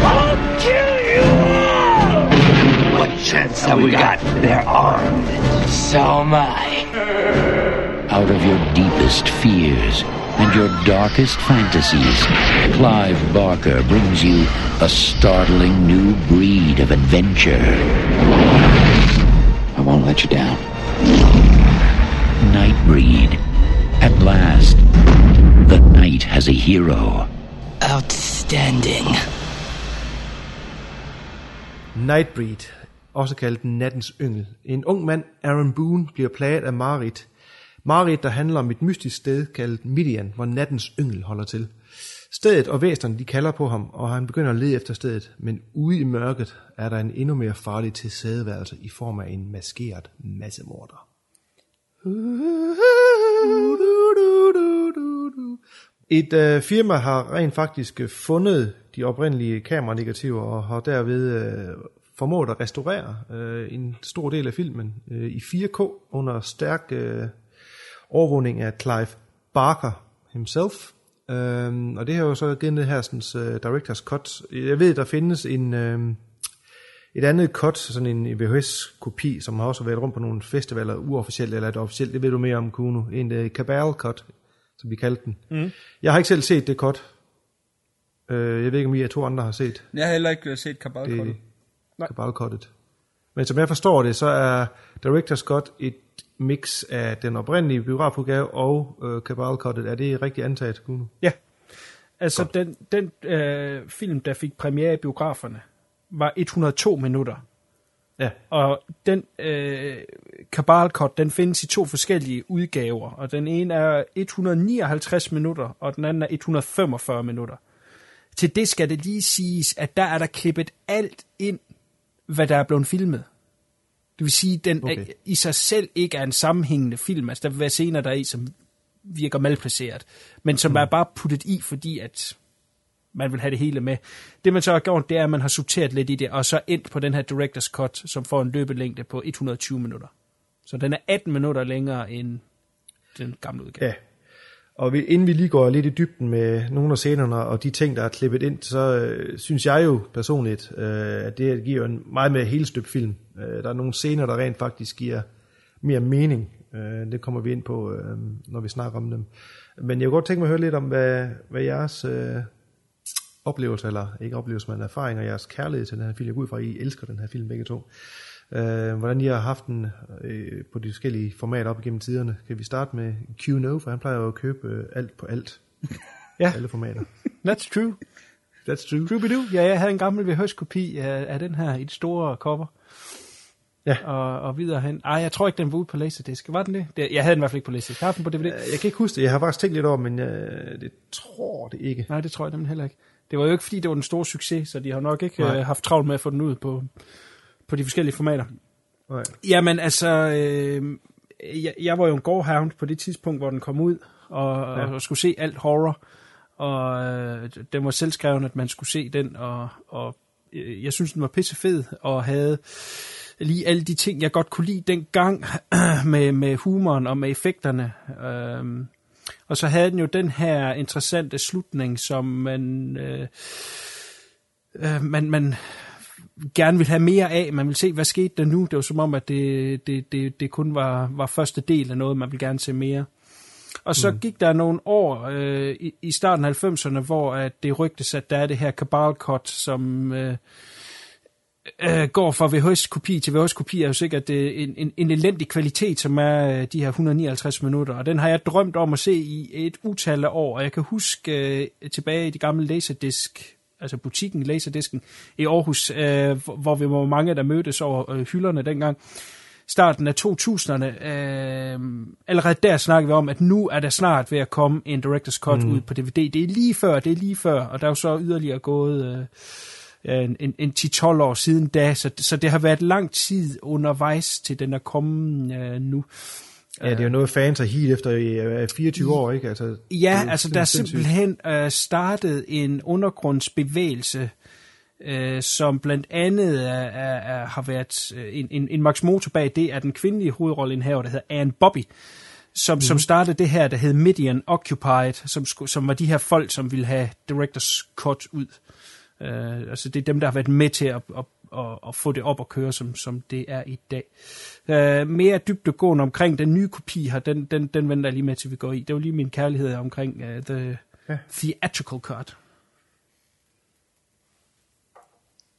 I'll kill you all. What chance have we got? They're armed. So am I. Out of your deepest fears and your darkest fantasies, Clive Barker brings you a startling new breed of adventure. I won't let you down. Nightbreed. At last, the night has a hero. Outstanding. Nightbreed, også kaldt Nattens Yngel. En ung mand, Aaron Boone, bliver plaget af Marit. Marit, der handler om et mystisk sted kaldet Midian, hvor Nattens Yngel holder til. Stedet og væsenerne, de kalder på ham, og han begynder at lede efter stedet. Men ude i mørket er der en endnu mere farlig tilstedeværelse i form af en maskeret massemorder. (laughs) Et øh, firma har rent faktisk øh, fundet de oprindelige kameranegativer og har derved øh, formået at restaurere øh, en stor del af filmen øh, i 4K under stærk øh, overvågning af Clive Barker himself. Øh, og det har jo så givet det her sådan, uh, øh, director's cut. Jeg ved, der findes en... Øh, et andet cut, sådan en VHS-kopi, som har også været rundt på nogle festivaler, uofficielt eller et officielt, det ved du mere om, Kuno. En uh, Cabal cut, som vi kaldte den. Mm. Jeg har ikke selv set det cut. Uh, jeg ved ikke, om I er to andre har set Jeg har heller ikke set kabal det Cabal cuttet. Men som jeg forstår det, så er Director's Cut et mix af den oprindelige biografudgave og uh, Cabal cuttet. Er det rigtigt antaget, Kuno? Ja. Altså, den, den øh, film, der fik premiere i biograferne, var 102 minutter. Ja. Og den øh, Cabal Cut, den findes i to forskellige udgaver, og den ene er 159 minutter, og den anden er 145 minutter. Til det skal det lige siges, at der er der klippet alt ind, hvad der er blevet filmet. Det vil sige, at den okay. Okay. i sig selv ikke er en sammenhængende film. Altså, der vil være scener der er i, som virker malplaceret, men som mm. er bare puttet i, fordi at man vil have det hele med. Det man så har gjort, det er, at man har sorteret lidt i det, og så endt på den her Director's Cut, som får en løbelængde på 120 minutter. Så den er 18 minutter længere end den gamle udgave. Ja. Og vi, inden vi lige går lidt i dybden med nogle af scenerne og de ting, der er klippet ind, så øh, synes jeg jo personligt, øh, at det giver en meget mere helstøbt film. Øh, der er nogle scener, der rent faktisk giver mere mening. Øh, det kommer vi ind på, øh, når vi snakker om dem. Men jeg kunne godt tænke mig at høre lidt om, hvad, hvad jeres øh, oplevelser, eller ikke oplevelser, men erfaringer, jeres kærlighed til den her film. Jeg går ud fra, at I elsker den her film begge to. Øh, hvordan I har haft den øh, på de forskellige formater op igennem tiderne. Kan vi starte med Q-No, for han plejer jo at købe øh, alt på alt. (laughs) Ja. Alle formater. That's true. That's true. Scooby-Doo. Ja, jeg havde en gammel VHS-kopi af, af den her i et store cover. Ja. Og, og videre hen. Ej, jeg tror ikke, den var ude på Laserdisc. Var den det? det jeg havde den i hvert fald ikke på Laserdisc. Jeg har den på DVD. Jeg kan ikke huske det. Jeg har faktisk tænkt lidt over, men jeg, det tror det ikke. Nej, det tror jeg nemlig heller ikke. Det var jo ikke, fordi det var den store succes, så de har nok ikke Nej. øh, haft travlt med at få den ud på, på de forskellige formater. Nej. Jamen altså, øh, jeg, jeg var jo en gårdhound på det tidspunkt, hvor den kom ud, og, ja. Og skulle se alt horror, og øh, den var selvskreven, at man skulle se den, og, og øh, jeg synes, den var pissefed, og havde lige alle de ting, jeg godt kunne lide dengang, (clears throat) med, med humoren og med effekterne. Øhm, og så havde den jo den her interessante slutning, som man, øh, øh, man, man gerne vil have mere af. Man vil se, hvad skete der nu? Det var som om, at det, det, det, det kun var, var første del af noget, man vil gerne se mere. Og så mm. gik der nogle år øh, i, i starten af 90'erne, hvor at det rygtes, at der er det her Cabal Cut, som øh, øh, går fra VHS-kopi til VHS-kopi, er jo sikkert øh, en, en, en elendig kvalitet, som er øh, de her 159 minutter. Og den har jeg drømt om at se i et utal af år, og jeg kan huske øh, tilbage i de gamle Laserdisc, altså butikken, Laserdisken i Aarhus, øh, hvor, vi var mange, der mødtes over øh, hylderne dengang, starten af 2000'erne, øh, allerede der snakkede vi om, at nu er der snart ved at komme en Director's Cut Mm. ud på DVD. Det er lige før, det er lige før, og der er jo så yderligere gået øh, en, en, en 10-12 år siden da, så, så det har været lang tid undervejs til den er kommet øh, nu. Ja, det er jo noget fans har helt efter i øh, 24 år, ikke? Altså, Ja, altså der er simpelthen øh, startet en undergrundsbevægelse, øh, som blandt andet er, er, er, har været øh, en, en, en max motor bag det, er den kvindelige hovedrolleindhaver, der hedder Anne Bobby, som, mm-hmm. som startede det her, der hed Midian Occupied, som, som var de her folk, som ville have Directors Cut ud. Øh, altså det er dem, der har været med til at, at, at, at få det op at køre, som, som det er i dag. Øh, mere dybdegående omkring den nye kopi her, den, den, den venter jeg lige med, til vi går i. Det var lige min kærlighed omkring uh, the Ja. theatrical cut.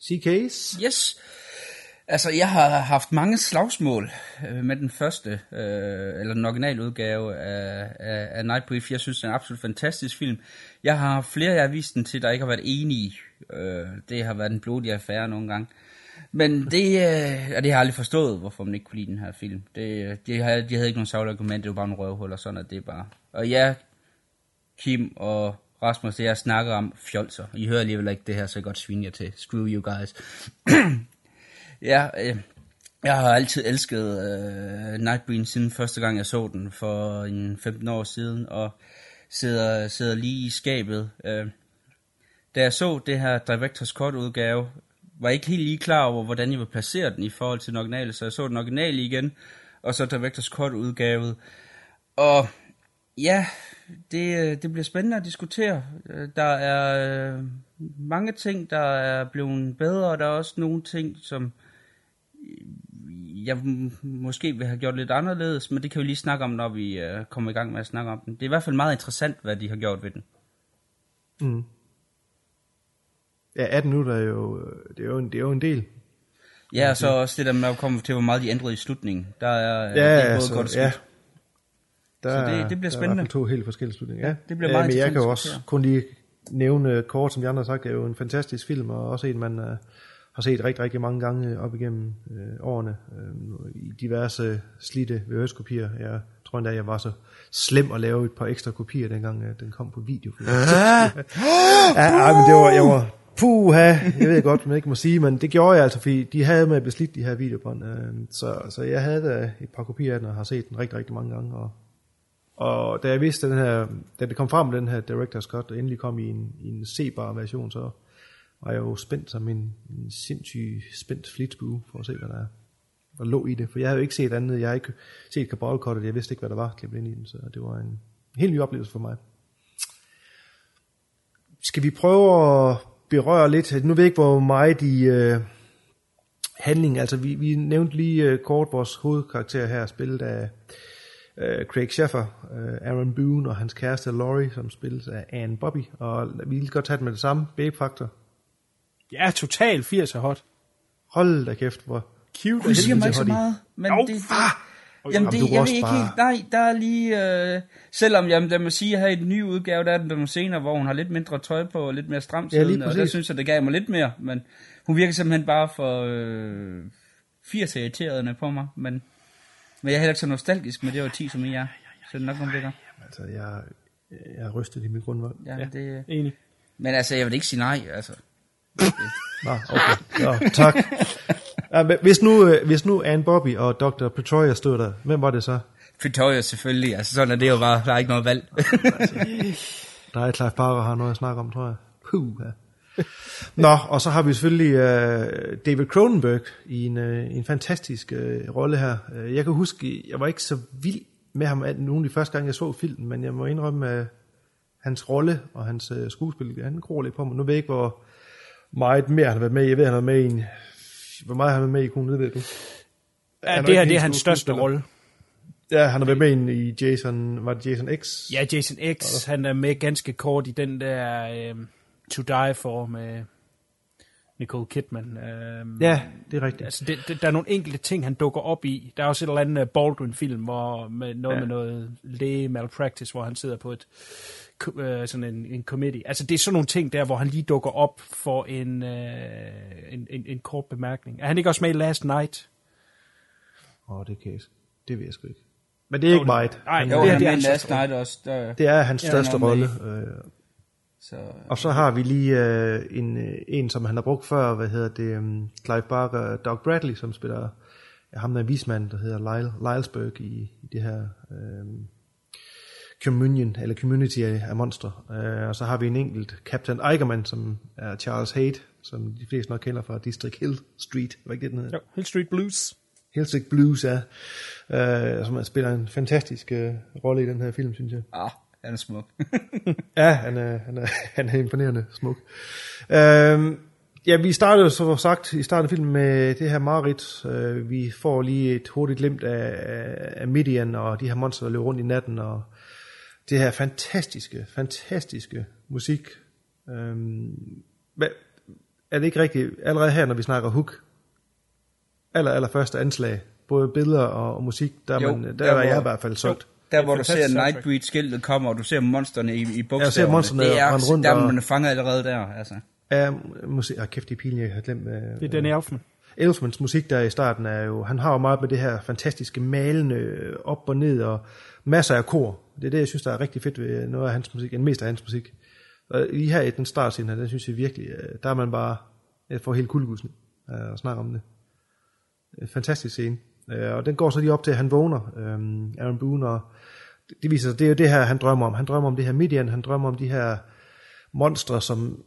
CK's? Yes. Altså, jeg har haft mange slagsmål øh, med den første, øh, eller den originale udgave af, af, af Nightbrief. Jeg synes, det er en absolut fantastisk film. Jeg har flere, jeg har vist den til, der ikke har været enige. Øh, det har været en blodig affære nogle gange. Men det, øh, og det har jeg aldrig forstået, hvorfor man ikke kunne lide den her film. Det, de, havde, de havde ikke nogen savlige argument, det var bare en røvhul og sådan, at det er bare... Og ja, Kim og Rasmus, det jeg snakker om, fjolser. I hører alligevel ikke det her, så jeg godt sviner til. Screw you guys. (clears throat) ja, øh, jeg har altid elsket øh, Nightbreed siden første gang, jeg så den for en 15 år siden, og sidder, sidder lige i skabet. Øh, da jeg så det her Directors Cut udgave, var jeg ikke helt lige klar over, hvordan jeg ville placere den i forhold til den originale, så jeg så den originale igen, og så Directors Cut udgavet. Og ja, det, øh, det bliver spændende at diskutere. Øh, der er øh, mange ting, der er blevet bedre, og der er også nogle ting, som øh, jeg måske vil have gjort lidt anderledes, men det kan vi lige snakke om, når vi øh, kommer i gang med at snakke om den. Det er i hvert fald meget interessant, hvad de har gjort ved den. Mm. Ja, 18 minutter er jo, øh, det er jo en, det er jo en del. Ja, og så også det der med at komme til, hvor meget de ændrede i slutningen. Der er, Ja, det er både altså, godt og ja. Der, Så det- er- det bliver Der er spændende. hvert fald to helt forskellige slutninger. Ja, det bliver meget Men jeg kan jo også kun lige nævne kort, som de andre har sagt, det er jo en fantastisk film, og også en, man uh, har set rigtig, rigtig mange gange op igennem øh, årene, øh, i diverse slidte VHS-kopier. Jeg tror endda, jeg var så slem at lave et par ekstra kopier, dengang øh, den kom på video. (laughs) Ja, ej, men det var, jeg var, puha, jeg ved godt, man ikke må sige, men det gjorde jeg altså, fordi de havde med beslidt de her videobånd, øh, så, så jeg havde et par kopier af den, og har set den rigtig, rigtig mange gange, og, og da jeg vidste, den her, da det kom frem, den her Director's Cut, og endelig kom i en, i en sebar version, så var jeg jo spændt som en, en sindssyg spændt flitsbue, for at se, hvad der er og lå i det, for jeg havde jo ikke set andet, jeg havde ikke set cut, og jeg vidste ikke, hvad der var klippet ind i den, så det var en helt ny oplevelse for mig. Skal vi prøve at berøre lidt, nu ved jeg ikke, hvor meget i øh, handling, altså vi, vi nævnte lige øh, kort vores hovedkarakter her, spillet af øh, Craig Sheffer, øh, Aaron Boone og hans kæreste Laurie, som spilles af Anne Bobby, og vi vil godt tage det med det samme, Babe Factor. Ja, total 80'er hot. Hold da kæft, hvor cute. Det siger mig ikke så meget, men Jo, det, det, Jamen, Jamen du det, jeg ved ikke bare- helt, nej, der er lige, øh, selvom jamen, lad mig sige, her i den nye udgave, der er den der nogle scener, hvor hun har lidt mindre tøj på, og lidt mere stramt Ja, siddende, og der synes jeg, det gav mig lidt mere, men hun virker simpelthen bare for øh, 80 irriterende på mig, men, men jeg er heller ikke så nostalgisk med det var 10 som I er, så det er nok om det der. Altså, jeg, jeg er rystet i min grundvold. Ja, ja, det, enig. Men altså, jeg vil ikke sige nej, altså. Nå, okay. Nå, tak. (laughs) Ja, hvis, nu, øh, hvis nu Anne Bobby og Dr. Petroria stod der, hvem var det så? Pretoria selvfølgelig, altså sådan er det jo bare, der er ikke noget valg. (laughs) Der er Clive Barker har noget at snakke om, tror jeg. Puh, ja. Nå, og så har vi selvfølgelig uh, David Cronenberg i en, uh, en fantastisk uh, rolle her. Uh, jeg kan huske, jeg var ikke så vild med ham af nogen de første gang, jeg så filmen, men jeg må indrømme, at hans rolle og hans uh, skuespil, han gror lidt på mig. Nu ved jeg ikke, hvor meget mere han har været med i. Jeg ved, han har været med i en... Hvor meget han har været med i, kunne ved du? Ja, Han det her det er hans største rolle. Ja, han har været med i Jason... Var det Jason X? Ja, Jason X, han er med ganske kort i den der øh, To Die For med Nicole Kidman. Øh, Ja, det er rigtigt. Altså, det, det, der er nogle enkelte ting, han dukker op i. Der er også et eller andet Baldwin-film, hvor med noget Ja. med noget læge malpractice, hvor han sidder på et øh, sådan en, en committee. Altså, det er sådan nogle ting der, hvor han lige dukker op for en, øh, en, en, en kort bemærkning. Er han ikke også med i Last Night? Åh, oh, det kan jeg, det ved jeg sgu ikke. Men det er ikke meget. Nej, Han- Jo, det, det er med hans Last. Night også. Der, Det er hans største rolle. Øh, så, og så har vi lige øh, en, øh, en, som han har brugt før, hvad hedder det, um, Clive Barker, Doug Bradley, som spiller ja, ham der er vismand, der hedder Lyle, Lylesburg i, i det her øh, communion, eller community af, af monstre. Øh, og så har vi en enkelt Captain Eigerman, som er Charles Haight, som de fleste nok kender fra District Hill Street, hvad ikke det, den hedder? Jo, Hill Street Blues. Hill Street Blues, ja. Øh, som spiller en fantastisk øh, rolle i den her film, synes jeg. ah, han er smuk. (laughs) Ja, han er, han er, (laughs) han er imponerende smuk. Øhm, ja, vi startede så sagt i starten af filmen med det her Marit. Øh, vi får lige et hurtigt glimt af, af Midian og de her monster, der løber rundt i natten, og det her fantastiske, fantastiske musik. Øhm, hvad, er det ikke rigtigt, allerede her, når vi snakker hook, aller, aller første anslag, både billeder og, og musik, der, er Jo, man, der, der er hvor- jeg i hvert fald solgt. Der hvor du ser. Nightbreed-skiltet kommer, og du ser monsterne i, i bogstaverne. ser monstrene det er, rundt der er og- man fanget allerede der, altså. Ja, musik, ah, kæft, det er pinligt, jeg har glemt. Øh, Det er Danny Elfman. Elfmans musik der i starten er jo, han har jo meget med det her fantastiske malende øh, op og ned og masser af kor. Det er det, jeg synes, der er rigtig fedt ved noget af hans musik, en mest af hans musik. Og lige her i den startscene her, den synes jeg virkelig, øh, der er man bare, jeg får helt kuldegudsen øh, at snakke om det. Fantastisk scene. Øh, og den går så lige op til, at han vågner, Aaron Boone, og det- viser sig, det er jo det her, han drømmer om. Han drømmer om det her Midian, han drømmer om de her monstre, som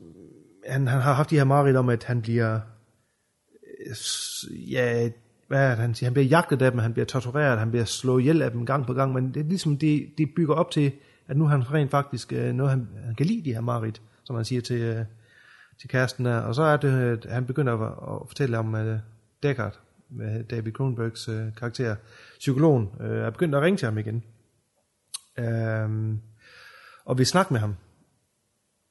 han, han har haft de her mareridt om, at han bliver ja, hvad er det, han siger? Han bliver jagtet af dem, han bliver tortureret, han bliver slået ihjel af dem gang på gang, men det er ligesom, det, det bygger op til, at nu har han rent faktisk øh, noget, han, han kan lide de her Marit, som han siger til, øh, til kæresten der. Og så er det, at han begynder at, at fortælle om uh, Deckard, med David Kronbergs øh, karakter, psykologen, uh, er begyndt at ringe til ham igen. Um, og vi snakker med ham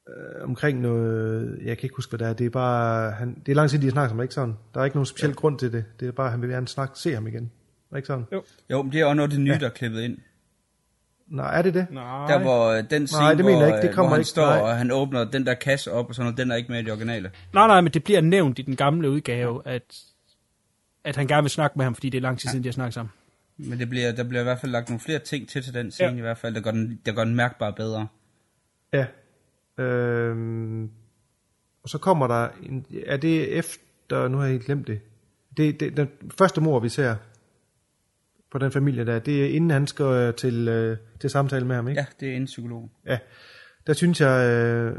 øh, omkring noget, jeg kan ikke huske, hvad det er, det er bare, han, det er lang tid, de har snakket sammen, ikke sådan? Der er ikke nogen speciel ja. grund til det, det er bare, han vil gerne snakke, se ham igen. Det ikke sådan? Jo. Jo, men det er også noget det nye, ja. der er klippet ind. Nej, er det det? Nej. Der hvor øh, den scene, Nej, det mener jeg hvor, ikke, det øh, kommer hvor han ikke. står, Nej. og han åbner den der kasse op, og sådan noget, den er ikke med i det originale. Nej, nej, men det bliver nævnt i den gamle udgave, at, at han gerne vil snakke med ham, fordi det er lang tid siden, de har snakket sammen. Men det bliver, der bliver i hvert fald lagt nogle flere ting til til den scene Ja. i hvert fald, der gør den, der gør den mærkbart bedre. Ja. Øhm, og så kommer der, en, er det efter, nu har jeg glemt det, det, det den første mor, vi ser på den familie der, det er inden han skal øh, til, øh, til samtale med ham, ikke? Ja, det er en psykolog. Ja, der synes jeg, øh,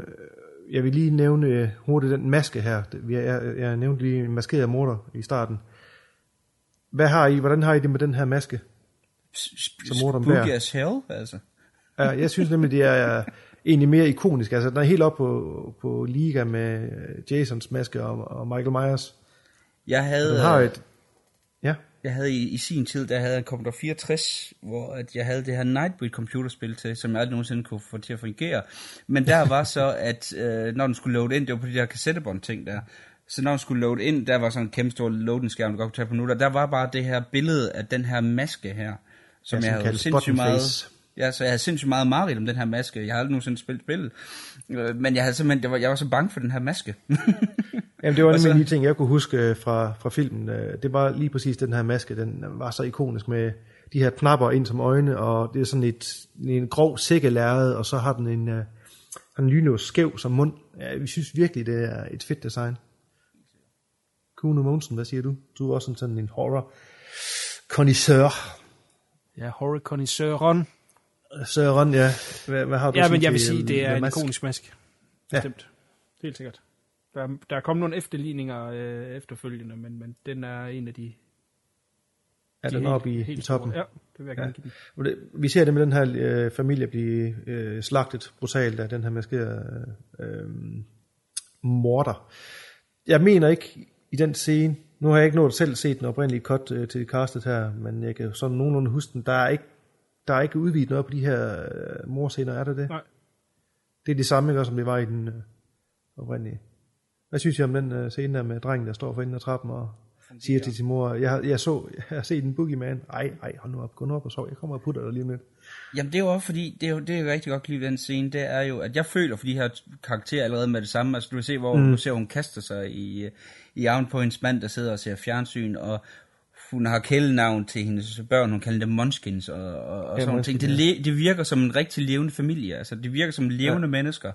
jeg vil lige nævne hurtigt den maske her. Vi- Jeg, jeg, jeg nævnte lige en maskeret morder i starten. Hvad har I, hvordan har I det med den her maske? Som morderen bærer? as hell, altså. Ja, jeg synes nemlig, det er (laughs) egentlig mere ikonisk. Altså, den er helt op på, på liga med Jasons maske og, og Michael Myers. Jeg havde, Den har et... Ja. jeg havde i, i sin tid, der havde jeg en Commodore 64, hvor at jeg havde det her Nightbreed computerspil til, som jeg aldrig nogensinde kunne få til at fungere. Men der var så, (laughs) at øh, når den skulle load ind, det var på de der kassettebånd ting der, så når den skulle load ind, der var sådan en kæmpe stor loading skærm, du godt kunne tage på minutter, der var bare det her billede af den her maske her, som Ja, jeg havde sindssygt meget... face. Ja, så jeg havde sindssygt meget mareridt om den her maske. Jeg har aldrig nogensinde spillet spillet. Øh, Men jeg havde simpelthen, det var, jeg var så bange for den her maske. (laughs) Jamen, det var nemlig de ting, jeg kunne huske øh, fra, fra filmen. Øh, Det var lige præcis den her maske, den var så ikonisk med de her knapper ind som øjne, og det er sådan et, en grov sækkelærred, og så har den en, en lynås skæv som mund. Ja, vi synes virkelig, det er et fedt design. Kuno Mogensen, hvad siger du? Du er også sådan en horror connoisseur. Ja, horror connoisseuren. Søren, ja. Hvad, hvad har du Ja, men jeg vil sige, øh, det er The en Mask? ikonisk maske. Ja. Bestemt. Helt sikkert. Der, der er kommet nogle efterligninger øh, efterfølgende, men, men den er en af de... Er de den oppe i, helt i toppen? store. Ja, det vil jeg gerne give den. Vi ser det med den her øh, familie blive øh, slagtet brutalt af den her maskerede øh, morder. Jeg mener ikke i den scene, nu har jeg ikke nået selv set den oprindelige cut øh, til castet her, men jeg kan sådan nogenlunde huske den, der er ikke, der er ikke udvidet noget på de her øh, morscener, er der det? Nej. Det er det samme, ikke, som det var i den øh, oprindelige. Hvad synes I om den øh, scene der med drengen, der står for enden af trappen og siger til sin mor, jeg, har- jeg så, jeg har set en boogeyman. Ej, ej, hold nu op, gå nu op og sov, jeg kommer og putter dig lige om lidt. Jamen det er jo også fordi, det er jo, det er jo rigtig godt kan lide ved den scene, det er jo, at jeg føler for de her karakterer allerede med det samme. Altså du kan se, hvor Mm. mm. du ser, hun kaster sig i, i armen på hendes mand, der sidder og ser fjernsyn, og hun har kælenavn til hendes børn, hun kalder dem munchkins og, og, og Ja, sådan ting. Det, det virker som en rigtig levende familie, altså det virker som levende ja. mennesker.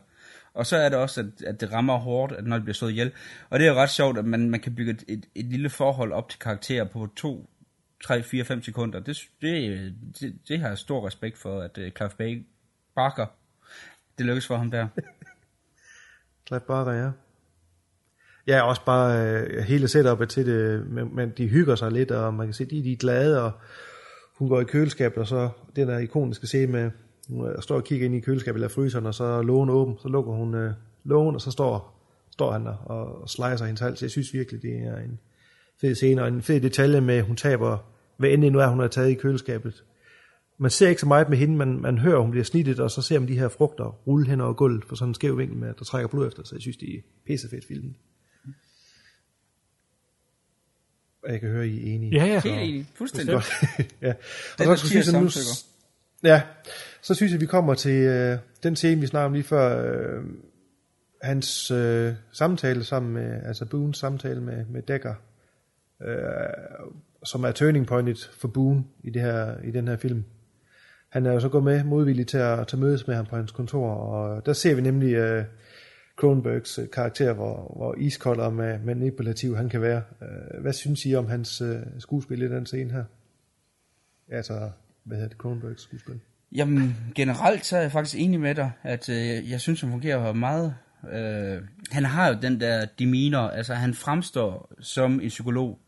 Og så er det også, at, at det rammer hårdt, at når det bliver slået ihjel. Og det er jo ret sjovt, at man, man kan bygge et, et, et lille forhold op til karakterer på to, 3, 4, 5 sekunder. Det, det, det, det har jeg stor respekt for, at uh, Clive Bay- Barker, det lykkes for ham der. (laughs) Clive Barker, ja. Ja, også bare øh, hele setupet til det, men, men de hygger sig lidt, og man kan se, de, de er glade, og hun går i køleskabet, og så den der ikoniske scene med, hun øh, står og kigger ind i køleskabet eller fryseren, og så er lågen åben, så lukker hun øh, lågen, og så står, står han der og, og slicer hendes hals. Jeg synes virkelig, det er en fed scene, og en fed detalje med, at hun taber, hvad end det nu er, hun har taget i køleskabet. Man ser ikke så meget med hende, men man hører, hun bliver snittet, og så ser man de her frugter rulle hen over gulvet for sådan en skæv vinkel med, der trækker blod efter, så jeg synes, det er pissefedt filmen. Og jeg kan høre, I er enige. Ja, ja. Så- Helt enig. Fuldstændig. (laughs) Ja. Og så, er så synes jeg nu, ja, så synes jeg, vi kommer til øh, den scene, vi snakkede om lige før, øh, hans øh, samtale sammen med, altså Boones samtale med, med Decker, øh, som er turning pointet for Boone i, det her, i den her film. Han er jo så gået med modvilligt til at, til mødes med ham på hans kontor, og der ser vi nemlig øh, Kronbergs øh, karakter, hvor, hvor iskold og manipulativ han kan være. Øh, hvad synes I om hans øh, skuespil i den scene her? Altså, hvad hedder det, Kronbergs skuespil? Jamen, generelt så er jeg faktisk enig med dig, at øh, jeg synes, han fungerer meget... Øh, han har jo den der demeanor, altså han fremstår som en psykolog.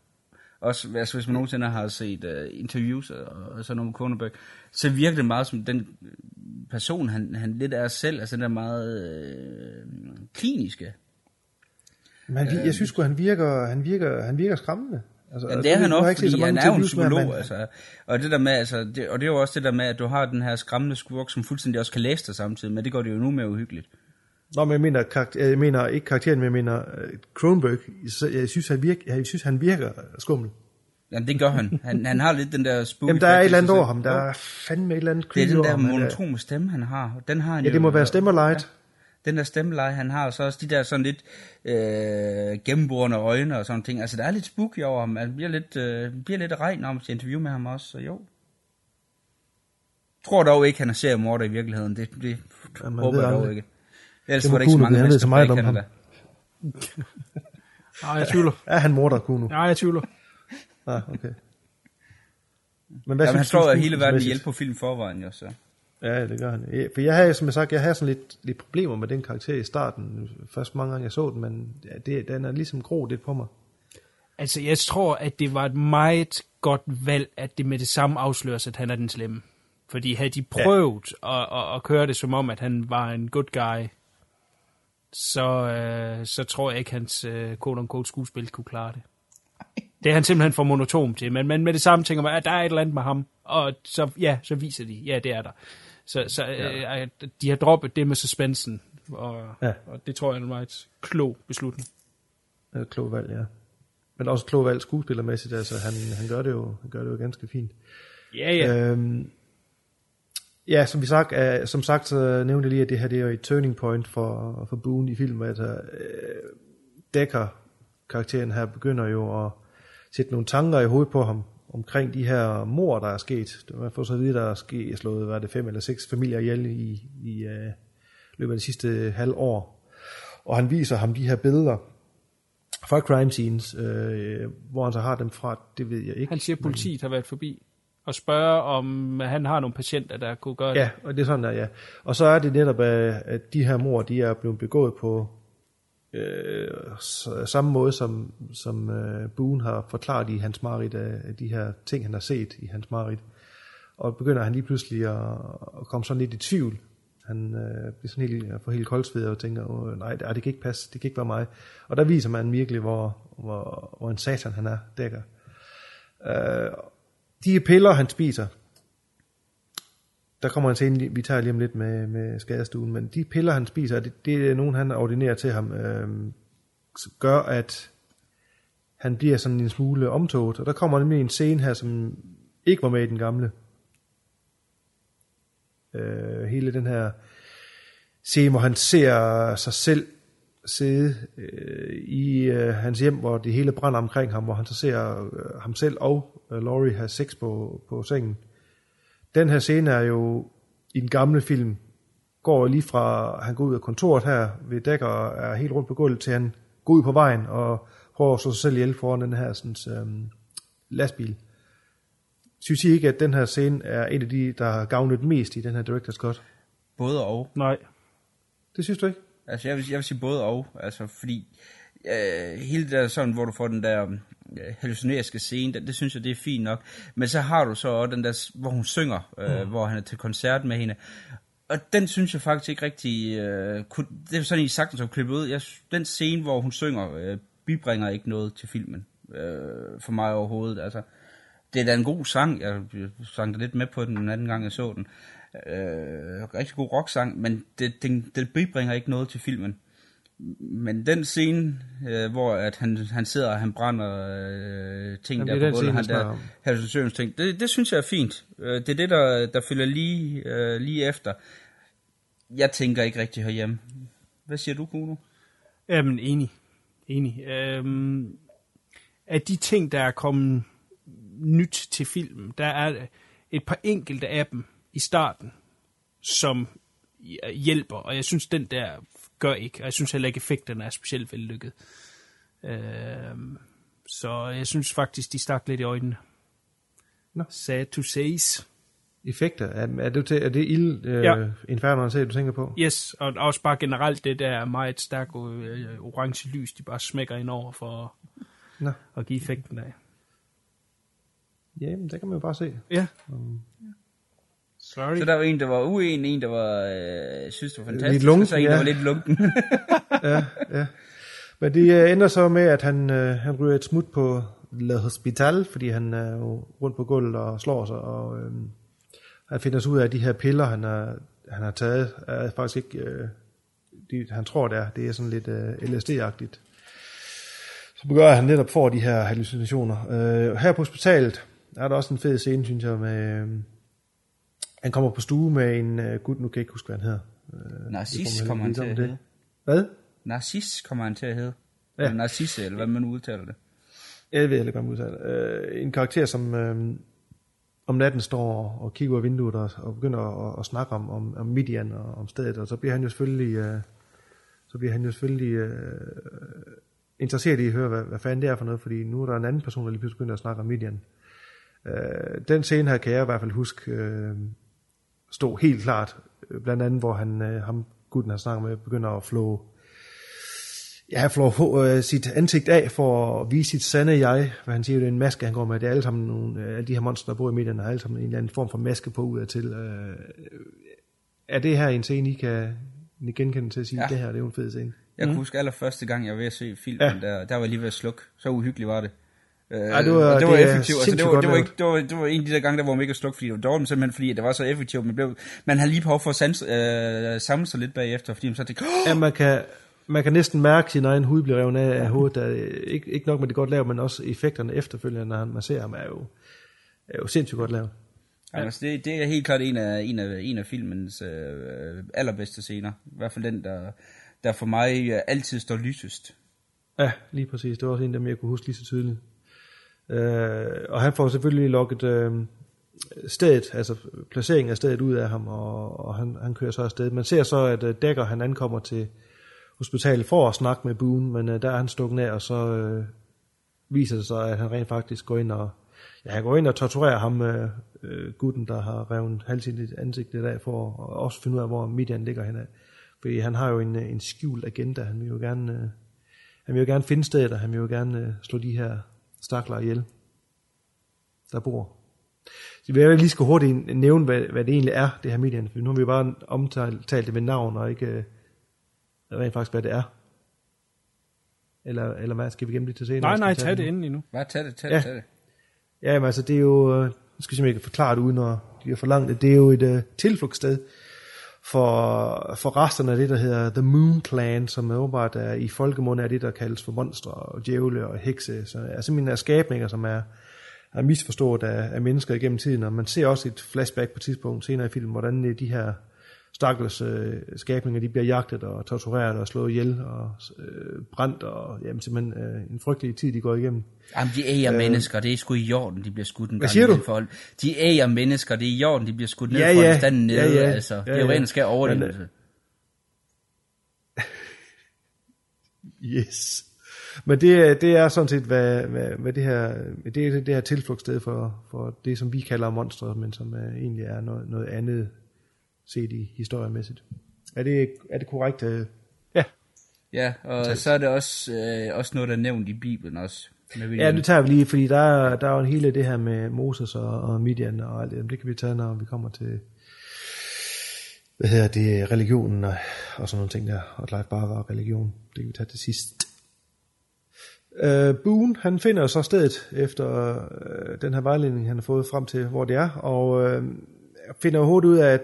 Også altså, hvis man nogensinde har set øh, interviews og, og sådan noget med Kronenberg, så virker det meget som den person, han, han lidt er selv, altså den der meget øh, kliniske. Men han, jeg synes sgu, han virker, han virker, han virker skræmmende. Altså, Ja, det er han også, fordi han er jo en med psykolog, altså. Og det der med, altså, det, og det er jo også det der med, at du har den her skræmmende skurk, som fuldstændig også kan læse dig samtidig, men det går det jo nu mere uhyggeligt. Nå, men jeg mener, karakter, jeg mener ikke karakteren, men jeg mener Kronberg. Så jeg synes, han virker, jeg synes, han virker skummel. Jamen, det gør han. Han, han har lidt den der spooky Jamen, der er et eller andet over ham. Der er fandme et eller andet Det er den der ham. Han er- monotone stemme, han har. Den har han Ja, jo, det må være stemmelight. Ja, den der stemmeleje, han har, og så også de der sådan lidt øh, gennemborende øjne og sådan ting. Altså, der er lidt spooky over ham. Altså, bliver lidt, øh, bliver lidt regn om til interview med ham også, så jo. Tror dog ikke, han er seriemorder i virkeligheden. Det, det Ja, man håber jeg dog aldrig. ikke. Ellers Det var der ikke så mange ved så meget mennesker om ham. (laughs) Nej, jeg tvivler. Er han morder, Kuno? Nej, jeg tvivler. Ah, okay. Men Jamen, han du jo hele verden skuespilsmæssigt? hjælp på film forvejen, jo, så. Ja, det gør han. Ja, For jeg havde, som jeg sagt, jeg havde sådan lidt, lidt problemer med den karakter i starten. Først mange gange jeg så den, men ja, det, den er ligesom grå lidt på mig. Altså, jeg tror, at det var et meget godt valg, at det med det samme afsløres, at han er den slemme. Fordi havde de prøvet ja. at, at, at køre det som om, at han var en good guy, så, øh, så tror jeg ikke, hans øh, quote-unquote skuespil kunne klare det. Det er han simpelthen for monotom til, men, men med det samme tænker man, at der er et eller andet med ham, og så, ja, så viser de, ja, det er der. Så, så ja. øh, de har droppet det med suspensen, og, ja. og det tror jeg er en meget klog beslutning. Det er et klog valg, ja. Men også klog valg skuespillermæssigt, altså han, han, gør det jo, han gør det jo ganske fint. Ja, ja. Øhm, ja, som vi sagt, uh, som sagt, så nævnte jeg lige, at det her det er jo et turning point for, for Boone i filmen, at uh, Decker, karakteren her, begynder jo at sætte nogle tanker i hovedet på ham, omkring de her mor, der er sket. Man får så at vide, der er sket, slået, hvad er det, fem eller seks familier ihjel i, i uh, løbet af de sidste halv år. Og han viser ham de her billeder fra crime scenes, øh, hvor han så har dem fra, det ved jeg ikke. Han siger, at politiet har været forbi og spørge, om han har nogle patienter, der kunne gøre det. Ja, og det er sådan der, ja. Og så er det netop, at de her mor, de er blevet begået på øh, samme måde, som, som øh, Boone har forklaret i hans marit af, øh, af de her ting, han har set i hans marit. Og begynder han lige pludselig at, at komme sådan lidt i tvivl. Han øh, bliver sådan helt, får helt koldsved og tænker, Åh, nej, det kan ikke passe, det kan ikke være mig. Og der viser man virkelig, hvor, hvor, hvor en satan han er, dækker. Øh, de piller, han spiser, der kommer en scene, vi tager lige om lidt med, med skadestuen, men de piller, han spiser, det, det er nogen, han ordinerer til ham, øh, gør, at han bliver sådan en smule omtoget. Og der kommer nemlig en scene her, som ikke var med i den gamle. Øh, hele den her scene, hvor han ser sig selv sidde øh, i øh, hans hjem, hvor det hele brænder omkring ham, hvor han så ser øh, ham selv og øh, Laurie have sex på, på sengen. Den her scene er jo i den gamle film, går lige fra, han går ud af kontoret her ved dækker og er helt rundt på gulvet, til han går ud på vejen og prøver at slå sig selv ihjel foran den her sådan, øhm, lastbil. Synes I ikke, at den her scene er en af de, der har gavnet mest i den her Director's Cut? Både og. Nej. Det synes du ikke? Altså, jeg vil, jeg vil sige både og. Altså, fordi øh, hele det der sådan, hvor du får den der øh, hallucineriske scene, det, det synes jeg, det er fint nok. Men så har du så også den der, hvor hun synger, øh, mm. hvor han er til koncert med hende. Og den synes jeg faktisk ikke rigtig... Øh, kunne, det er sådan, I sagtens har klippet ud. Jeg, den scene, hvor hun synger, øh, bibringer ikke noget til filmen. Øh, for mig overhovedet. Altså, det er da en god sang. Jeg, sang lidt med på den den anden gang, jeg så den. Øh, rigtig god rocksang, men det, det, det bibringer ikke noget til filmen. Men den scene, øh, hvor at han, han sidder og han brænder øh, ting Jamen, der på gulvet, han der hallucinations ting, det, det synes jeg er fint. Øh, det er det, der, der følger lige, øh, lige efter. Jeg tænker ikke rigtig herhjemme. Hvad siger du, Kuno? Jamen, enig. Enig. Øhm, af de ting, der er kommet nyt til filmen, der er et par enkelte af dem i starten, som hjælper, og jeg synes, den der gør ikke, og jeg synes heller ikke, effekterne er specielt vellykket. Øh, så jeg synes faktisk, de stak lidt i øjnene. No. Sad to says. Effekter? Er, er, det, er det ild, øh, ja. Inferno, du tænker på? Yes, og også bare generelt det der meget stærke øh, orange lys, de bare smækker ind over for no. at give effekten af. Jamen, det kan man jo bare se. Ja. Um, Sorry. Så der var en, der var uenig, en, der var, øh, synes, det var fantastisk, lidt lunken, og så en, der ja. var lidt lunken. (laughs) ja, ja. Men det øh, ender så med, at han, øh, han ryger et smut på Le Hospital, fordi han er jo rundt på gulvet og slår sig, og øh, han finder så ud af, at de her piller, han har, han har taget, er faktisk ikke, øh, de, han tror det er, det er sådan lidt øh, LSD-agtigt. Så begynder han netop får de her hallucinationer. Øh, her på hospitalet er der også en fed scene, synes jeg, med... Øh, han kommer på stue med en uh, gut, nu kan jeg ikke huske, hvad han hedder. Uh, Narcis kommer han til at hedde. Hvad? Narcis kommer han til at hedde. Ja. Eller Narcisse, eller hvad man udtaler det. Jeg ved ikke, hvad man udtaler uh, En karakter, som uh, om natten står og kigger ud af vinduet og, og begynder at, at snakke om, om, om Midian og om stedet, og så bliver han jo selvfølgelig, uh, så bliver han jo selvfølgelig uh, interesseret i at høre, hvad, hvad fanden det er for noget, fordi nu er der en anden person, der lige pludselig begynder at snakke om Midian. Uh, den scene her kan jeg i hvert fald huske, stod helt klart, blandt andet hvor han, øh, ham gutten har snakket med, begynder at flå Ja, han får øh, sit ansigt af for at vise sit sande jeg. Hvad han siger, det er en maske, han går med. Det er alle sammen nogle øh, af de her monster, der bor i medierne, har alle sammen en eller anden form for maske på ud af til. Øh, er det her en scene, I kan I genkende til at sige, Ja. det her det er jo en fed scene? Jeg kan huske allerførste gang, jeg var ved at se filmen, ja. der, der var lige ved at slukke. Så uhyggeligt var det. Øh, det var- og det var det effektivt. Altså, det, var, det, var ikke, det, var, det var en af de der gange, der var mega sluk, fordi det var dårligt, simpelthen fordi at det var så effektivt. Man, blev, man havde lige behov for at sans, øh, samle sig lidt bagefter, fordi man så tænkte, Ja, man kan, man kan næsten mærke sin egen hud blive revet af, af hovedet. Der, ikke, ikke nok med det godt lavet, men også effekterne efterfølgende, når man ser ham, er jo, er jo sindssygt godt lavet. Ja. Altså, det, det er helt klart en af, en af, en af filmens øh, allerbedste scener. I hvert fald den, der, der for mig øh, altid står lysest. Ja, lige præcis. Det var også en af dem, jeg kunne huske lige så tydeligt. Øh, og han får selvfølgelig lukket øh, stedet, altså placeringen af stedet ud af ham, og, og han, han kører så afsted. Man ser så, at øh, Dækker han ankommer til hospitalet for at snakke med Boone, men øh, der er han stukket af, og så øh, viser det sig, at han rent faktisk går ind og ja, han går ind og torturerer ham, øh, øh, gutten, der har revet halvsindigt ansigt i dag, for at også finde ud af, hvor Midian ligger henad. Fordi han har jo en, øh, en skjult agenda, han vil jo gerne... Øh, han vil jo gerne finde stedet, og han vil jo gerne øh, slå de her stakler ihjel, der bor. Så vi vil lige skal hurtigt nævne, hvad, hvad det egentlig er, det her median. For nu har vi jo bare omtalt talt det med navn, og ikke øh, rent faktisk, hvad det er. Eller, eller hvad, skal vi gemme det til senere? Nej, nej, tag det endelig nu. Bare tag det, tag Ja. det, tag det. Ja, men altså det er jo, øh, nu skal jeg simpelthen ikke forklare det uden at blive for langt, det er jo et uh, tilflugtssted for, for resterne af det, der hedder The Moon Clan, som er åbenbart er, i folkemunde er det, der kaldes for monstre og djævle og hekse. Så er simpelthen er skabninger, som er, er misforstået af, af mennesker igennem tiden, og man ser også et flashback på et tidspunkt senere i filmen, hvordan øh, de her stakkels øh, skabninger, de bliver jagtet og tortureret og slået ihjel og øh, brændt, og jamen, simpelthen øh, en frygtelig tid, de går igennem. Jamen, de æger Øh, mennesker, det er sgu i jorden, de bliver skudt en Hvad gang siger du? For, de æger mennesker, det er i jorden, de bliver skudt ned Ja, ja. at stande nede. Ja, ja. Altså, det Ja, er jo ja. rent skær Men, overlevelse. øh, (laughs) Yes. Men det, er- det er sådan set, hvad, hvad, hvad det her, det er det her tilflugtssted for, for det, som vi kalder monstre, men som uh, egentlig er noget, noget andet set i historiemæssigt. Er det, er det korrekt? Uh, ja. Ja, og Tak. så er det også, øh, også noget, der er nævnt i Bibelen også. Med Ja, det tager vi lige, fordi der er, der er jo en hele det her med Moses og, og Midian og alt det. Det kan vi tage, når vi kommer til hvad hedder det, religionen og, og sådan nogle ting der. Og Clive Barker og religion. Det kan vi tage til sidst. Uh, Boone, han finder så stedet efter uh, den her vejledning, han har fået frem til, hvor det er, og uh, finder hurtigt ud af, at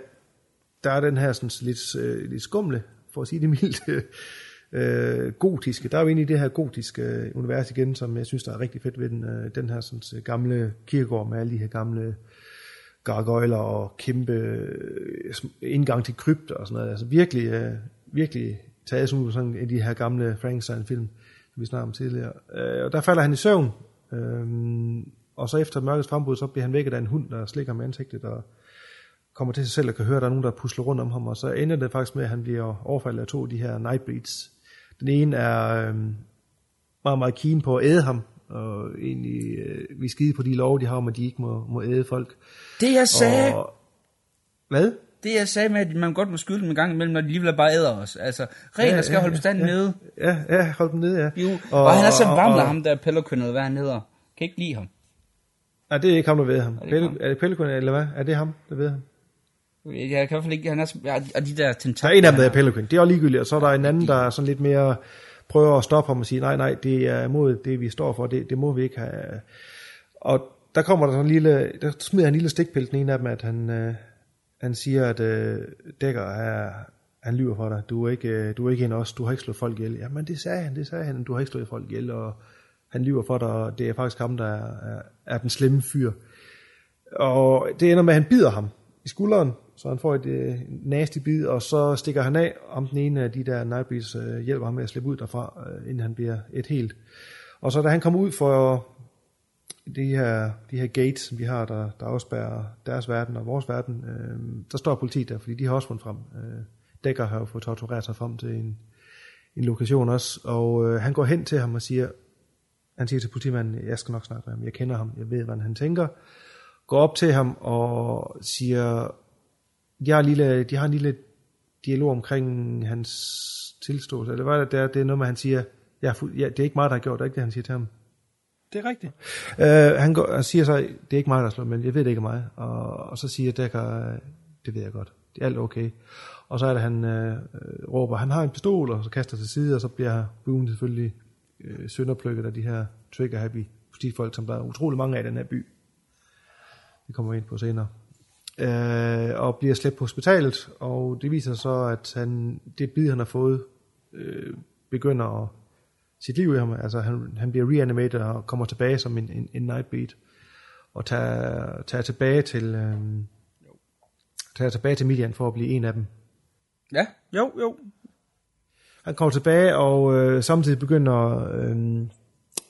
der er den her sådan, lidt, øh, lidt skumle, for at sige det mildt, (laughs) øh, gotiske. Der er jo egentlig det her gotiske øh, univers igen, som jeg synes, der er rigtig fedt ved den, øh, den her sådan, øh, gamle kirkegård med alle de her gamle gargoyler og kæmpe øh, indgang til krypter og sådan noget. Altså virkelig, øh, virkelig taget som ud sådan en af de her gamle Frankenstein-film, som vi snakkede om tidligere. Øh, og der falder han i søvn, øh, og så efter mørkets frembrud, så bliver han vækket af en hund, der slikker ham i ansigtet, og kommer til sig selv og kan høre, at der er nogen, der pusler rundt om ham, og så ender det faktisk med, at han bliver overfaldet af to af de her Nightbreeds. Den ene er øh, meget, meget keen på at æde ham, og egentlig øh, vi skide på de love, de har om, at de ikke må, må æde folk. Det jeg sagde, Og, hvad? det jeg sagde med, at man godt må skyde dem en gang imellem, når de alligevel bare æder os. Altså, regler skal holde bestanden ja, nede. Ja, ja, hold dem nede, ja. Jo. Og, og han er så varmler ham, der eller hvad han hedder. Kan ikke lide ham. Nej, det er ikke ham, der ved ham. Er det Pelle, er det eller hvad? Er det ham, der ved ham? Jeg kan i hvert fald ikke, han er, og de der Der er en af dem, der er. Pelican. Det er også ligegyldigt, og så er der en anden, der er sådan lidt mere prøver at stoppe ham og sige, nej, nej, det er imod det, vi står for, det, det må vi ikke have. Og der kommer der sådan en lille, der smider han en lille stikpille, den ene af dem, at han, øh, han siger, at øh, Dækker er, han lyver for dig, du er ikke, øh, du er ikke en os, du har ikke slået folk ihjel. Jamen det sagde han, det sagde han, du har ikke slået folk ihjel, og han lyver for dig, og det er faktisk ham, der er, er, er den slemme fyr. Og det ender med, at han bider ham i skulderen, så han får et øh, nasty bid, og så stikker han af, om den ene af de der Nightbreeds øh, hjælper ham med at slippe ud derfra, øh, inden han bliver et helt. Og så da han kommer ud for de her, de her gates, som vi har, der, der afspærrer deres verden og vores verden, øh, der står politiet der, fordi de har også fundet frem. Øh, Dækker har jo fået tortureret sig frem til en, en lokation også, og øh, han går hen til ham og siger, han siger til politimanden, jeg skal nok snakke med ham, jeg kender ham, jeg ved, hvad han tænker, går op til ham og siger, de har en lille, de har en lille dialog omkring hans tilståelse, eller hvad det der, det er noget med, han siger, er fuld, ja, det er ikke mig, der har gjort det, er ikke det, han siger til ham. Det er rigtigt. Uh, han, går, han siger så, det er ikke mig, der slår, men jeg ved det ikke er mig. Og, og så siger Decker, det ved jeg godt. Det er alt okay. Og så er det, han øh, råber, han har en pistol, og så kaster til side, og så bliver buen selvfølgelig øh, sønderplukket af de her trigger-happy politifolk, som der er utrolig mange af i den her by. Det kommer vi ind på senere. Øh, og bliver slæbt på hospitalet, og det viser så, at han, det bid, han har fået, øh, begynder at sit liv i ham. Altså han, han bliver reanimated og kommer tilbage som en, en, en nightbeat, og tager, tager tilbage til... Øh, tager tilbage til Midian for at blive en af dem. Ja, jo, jo. Han kommer tilbage, og øh, samtidig begynder øh,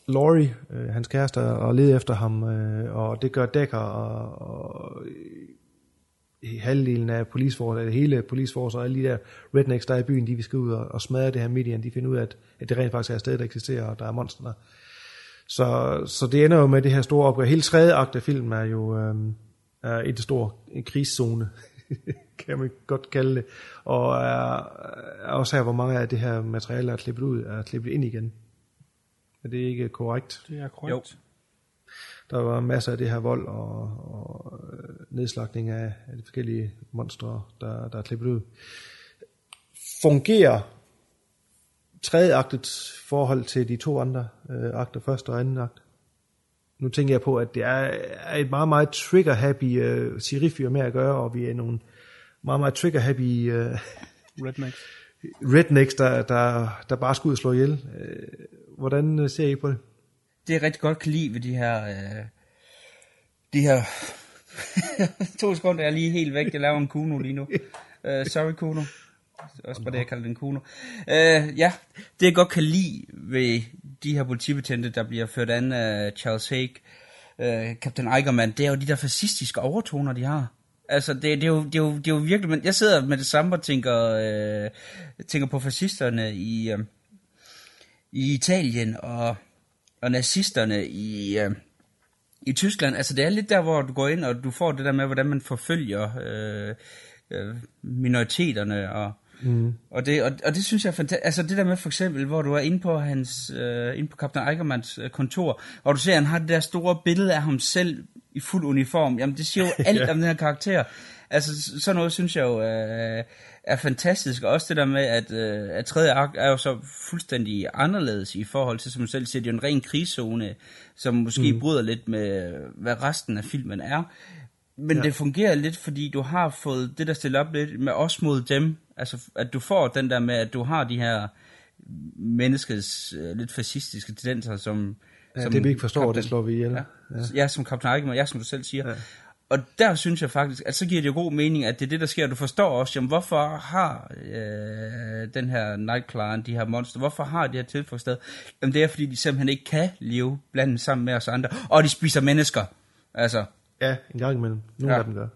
Laurie, øh, hans kæreste, at lede efter ham, øh, og det gør Decker og, og halvdelen af policeforce, eller hele policeforce og alle de der rednecks, der er i byen, de vil skal ud og, og smadre det her Midian, de finder ud af, at, at det rent faktisk er et sted, der eksisterer, og der er monster der. Så, så det ender jo med det her store opgør. Hele tredje akt af filmen er jo øh, er et stort en krigszone, (laughs) kan man godt kalde det. Og er, er også her, hvor mange af det her materiale er klippet ud, er klippet ind igen. Er det ikke korrekt? Det er korrekt. Jo. Der var masser af det her vold og, og nedslagning af, af de forskellige monstre, der, der er klippet ud. Fungerer tredje aktets forhold til de to andre øh, akter, første og anden akt? nu tænker jeg på, at det er, er et meget, meget trigger-happy uh, serifyr med at gøre, og vi er nogle meget, meget trigger-happy uh, rednecks, rednecks der, der, der bare skal ud og slå ihjel. Uh, hvordan ser I på det? Det er rigtig godt kan lide ved de her... Øh, de her... (laughs) to sekunder, jeg er lige helt væk. Jeg laver en kuno lige nu. Uh, sorry, kuno. Også bare det, jeg kalder den kuno. Uh, ja, det jeg godt kan lide ved de her politibetjente, der bliver ført an af Charles Haig, uh, øh, Captain Eigerman, det er jo de der fascistiske overtoner, de har. Altså, det, det, er, jo, det, er, jo, det er jo virkelig... Men jeg sidder med det samme og tænker, øh, tænker på fascisterne i, øh, i Italien og, og nazisterne i, øh, i Tyskland. Altså, det er lidt der, hvor du går ind, og du får det der med, hvordan man forfølger øh, øh, minoriteterne og Mm. Og, det, og, og det synes jeg er fantastisk. Altså det der med for eksempel, hvor du er inde på hans, øh, inde på Kaptajn Eichermans øh, kontor, og du ser, at han har det der store billede af ham selv i fuld uniform. Jamen det siger jo (laughs) alt ja. om den her karakter. Altså sådan noget synes jeg jo øh, er fantastisk. Og også det der med, at, øh, at tredje akt er jo så fuldstændig anderledes i forhold til, som du selv siger, det er jo en ren krigszone, som måske mm. bryder lidt med, hvad resten af filmen er. Men ja. det fungerer lidt, fordi du har fået det der stillet op lidt med os mod dem. Altså, at du får den der med, at du har de her menneskets uh, lidt fascistiske tendenser, som... Ja, som det vi ikke forstår, Captain, det slår vi ihjel. Ja, ja. ja som Captain Eichmann, ja, som du selv siger. Ja. Og der synes jeg faktisk, at så giver det jo god mening, at det er det, der sker. Du forstår også, jamen, hvorfor har øh, den her Nightclan, de her monster, hvorfor har de her tilfælde Jamen det er, fordi de simpelthen ikke kan leve blandt sammen med os andre. Og de spiser mennesker. Altså, Ja, en gang imellem. Nogle ja. af dem gør.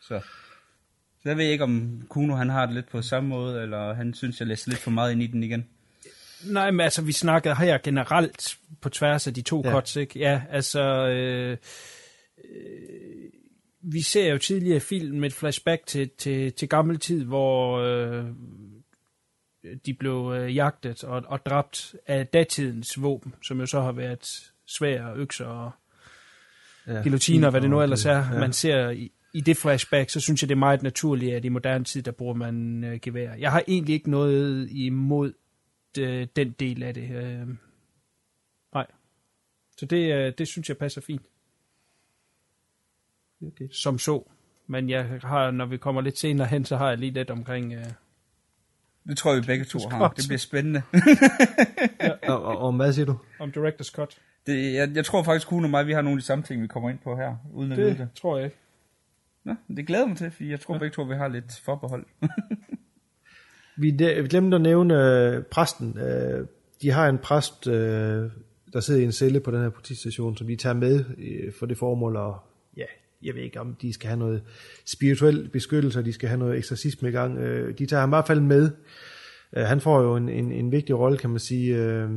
Så. Så jeg ved ikke, om Kuno han har det lidt på samme måde, eller han synes, jeg læser lidt for meget ind i den igen. Nej, men altså, vi snakkede her generelt på tværs af de to ja. cuts, ikke? Ja, altså... Øh, øh, vi ser jo tidligere film med et flashback til, til, til gammel tid, hvor øh, de blev øh, jagtet og, og dræbt af datidens våben, som jo så har været svære økser og ja, guillotiner, hvad det nu ellers er, ja. man ser i, i det flashback, så synes jeg, det er meget naturligt, at i moderne tid, der bruger man øh, gevær. Jeg har egentlig ikke noget imod øh, den del af det. Øh, nej. Så det, øh, det synes jeg passer fint. Okay. Som så. Men jeg har, når vi kommer lidt senere hen, så har jeg lige lidt omkring... Øh, det tror jeg, vi begge to har. Det bliver spændende. ja. (laughs) og, og, og hvad siger du? Om Director's Cut. Det, jeg, jeg tror faktisk, kun og mig, vi har nogle af de samme ting, vi kommer ind på her, uden at det vide det. tror jeg ikke. Nå, det glæder mig til, for jeg tror ja. begge to, vi har lidt forbehold. (laughs) vi, de, vi glemte at nævne øh, præsten. Øh, de har en præst, øh, der sidder i en celle på den her politistation, som de tager med øh, for det formål, og ja, jeg ved ikke, om de skal have noget spirituel beskyttelse, de skal have noget eksorcisme i gang. Øh, de tager ham i hvert fald med. Øh, han får jo en, en, en vigtig rolle, kan man sige, øh,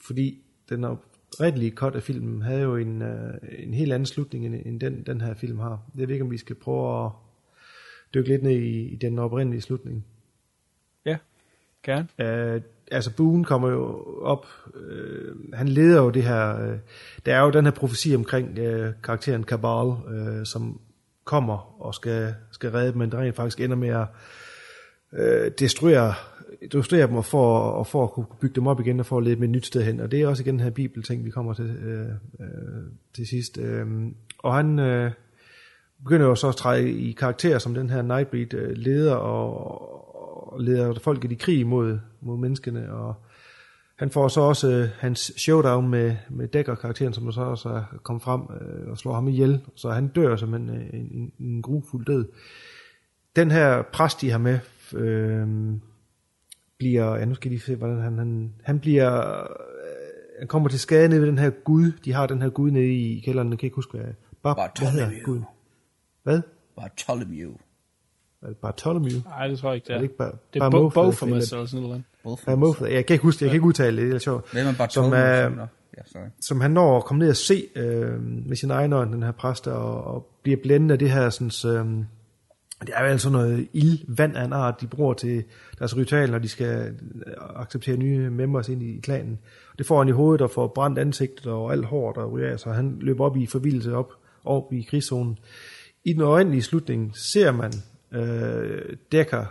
fordi den oprindelige cut af filmen havde jo en, øh, en helt anden slutning, end, end den, den her film har. Jeg ved ikke, om vi skal prøve at dykke lidt ned i, i den oprindelige slutning. Ja, gerne. Uh, altså Boone kommer jo op, øh, han leder jo det her, øh, der er jo den her profesi omkring øh, karakteren Cabal, øh, som kommer og skal, skal redde dem, men rent faktisk ender med at øh, destruere, destruere dem og for, og for at kunne bygge dem op igen og for at lede dem et nyt sted hen. Og det er også igen den her bibelting, vi kommer til øh, øh, til sidst. Øh, og han øh, begynder jo så at træde i karakter som den her Nightbreed øh, leder og, og leder folket i krig mod, mod menneskene. Og han får så også øh, hans showdown med, med Decker-karakteren, som så også er kommet frem øh, og slår ham ihjel. Så han dør som en, en, en, en grufuld død. Den her præst, de har med, øh, bliver, ja nu skal lige se, hvordan han, han, han bliver, øh, han kommer til skade nede ved den her gud, de har den her gud nede i kælderen, jeg kan ikke huske, hvad, Bar, hvad hedder Gud? Hvad? Bartholomew. Er det Bartholomew? Nej, det tror jeg ikke, det er. Er det ikke Bar, det er Bo- Bophemus eller sådan noget. Bophemus. Jeg kan ikke huske det, jeg kan ikke udtale det, det er sjovt. Hvem er Som, Bartholomew? uh, Ja, sorry. som han når at komme ned og se øh, med sin egen øjne, den her præst, og, og bliver blændet af det her, sådan, øh, det er jo altså noget ildvand af en art, de bruger til deres ritual, når de skal øh, acceptere nye members ind i klanen. Det får han i hovedet og får brændt ansigtet og alt hår, der ryger af, så han løber op i forvildelse op, op i krigszonen. I den øjenlige slutning ser man øh, dækker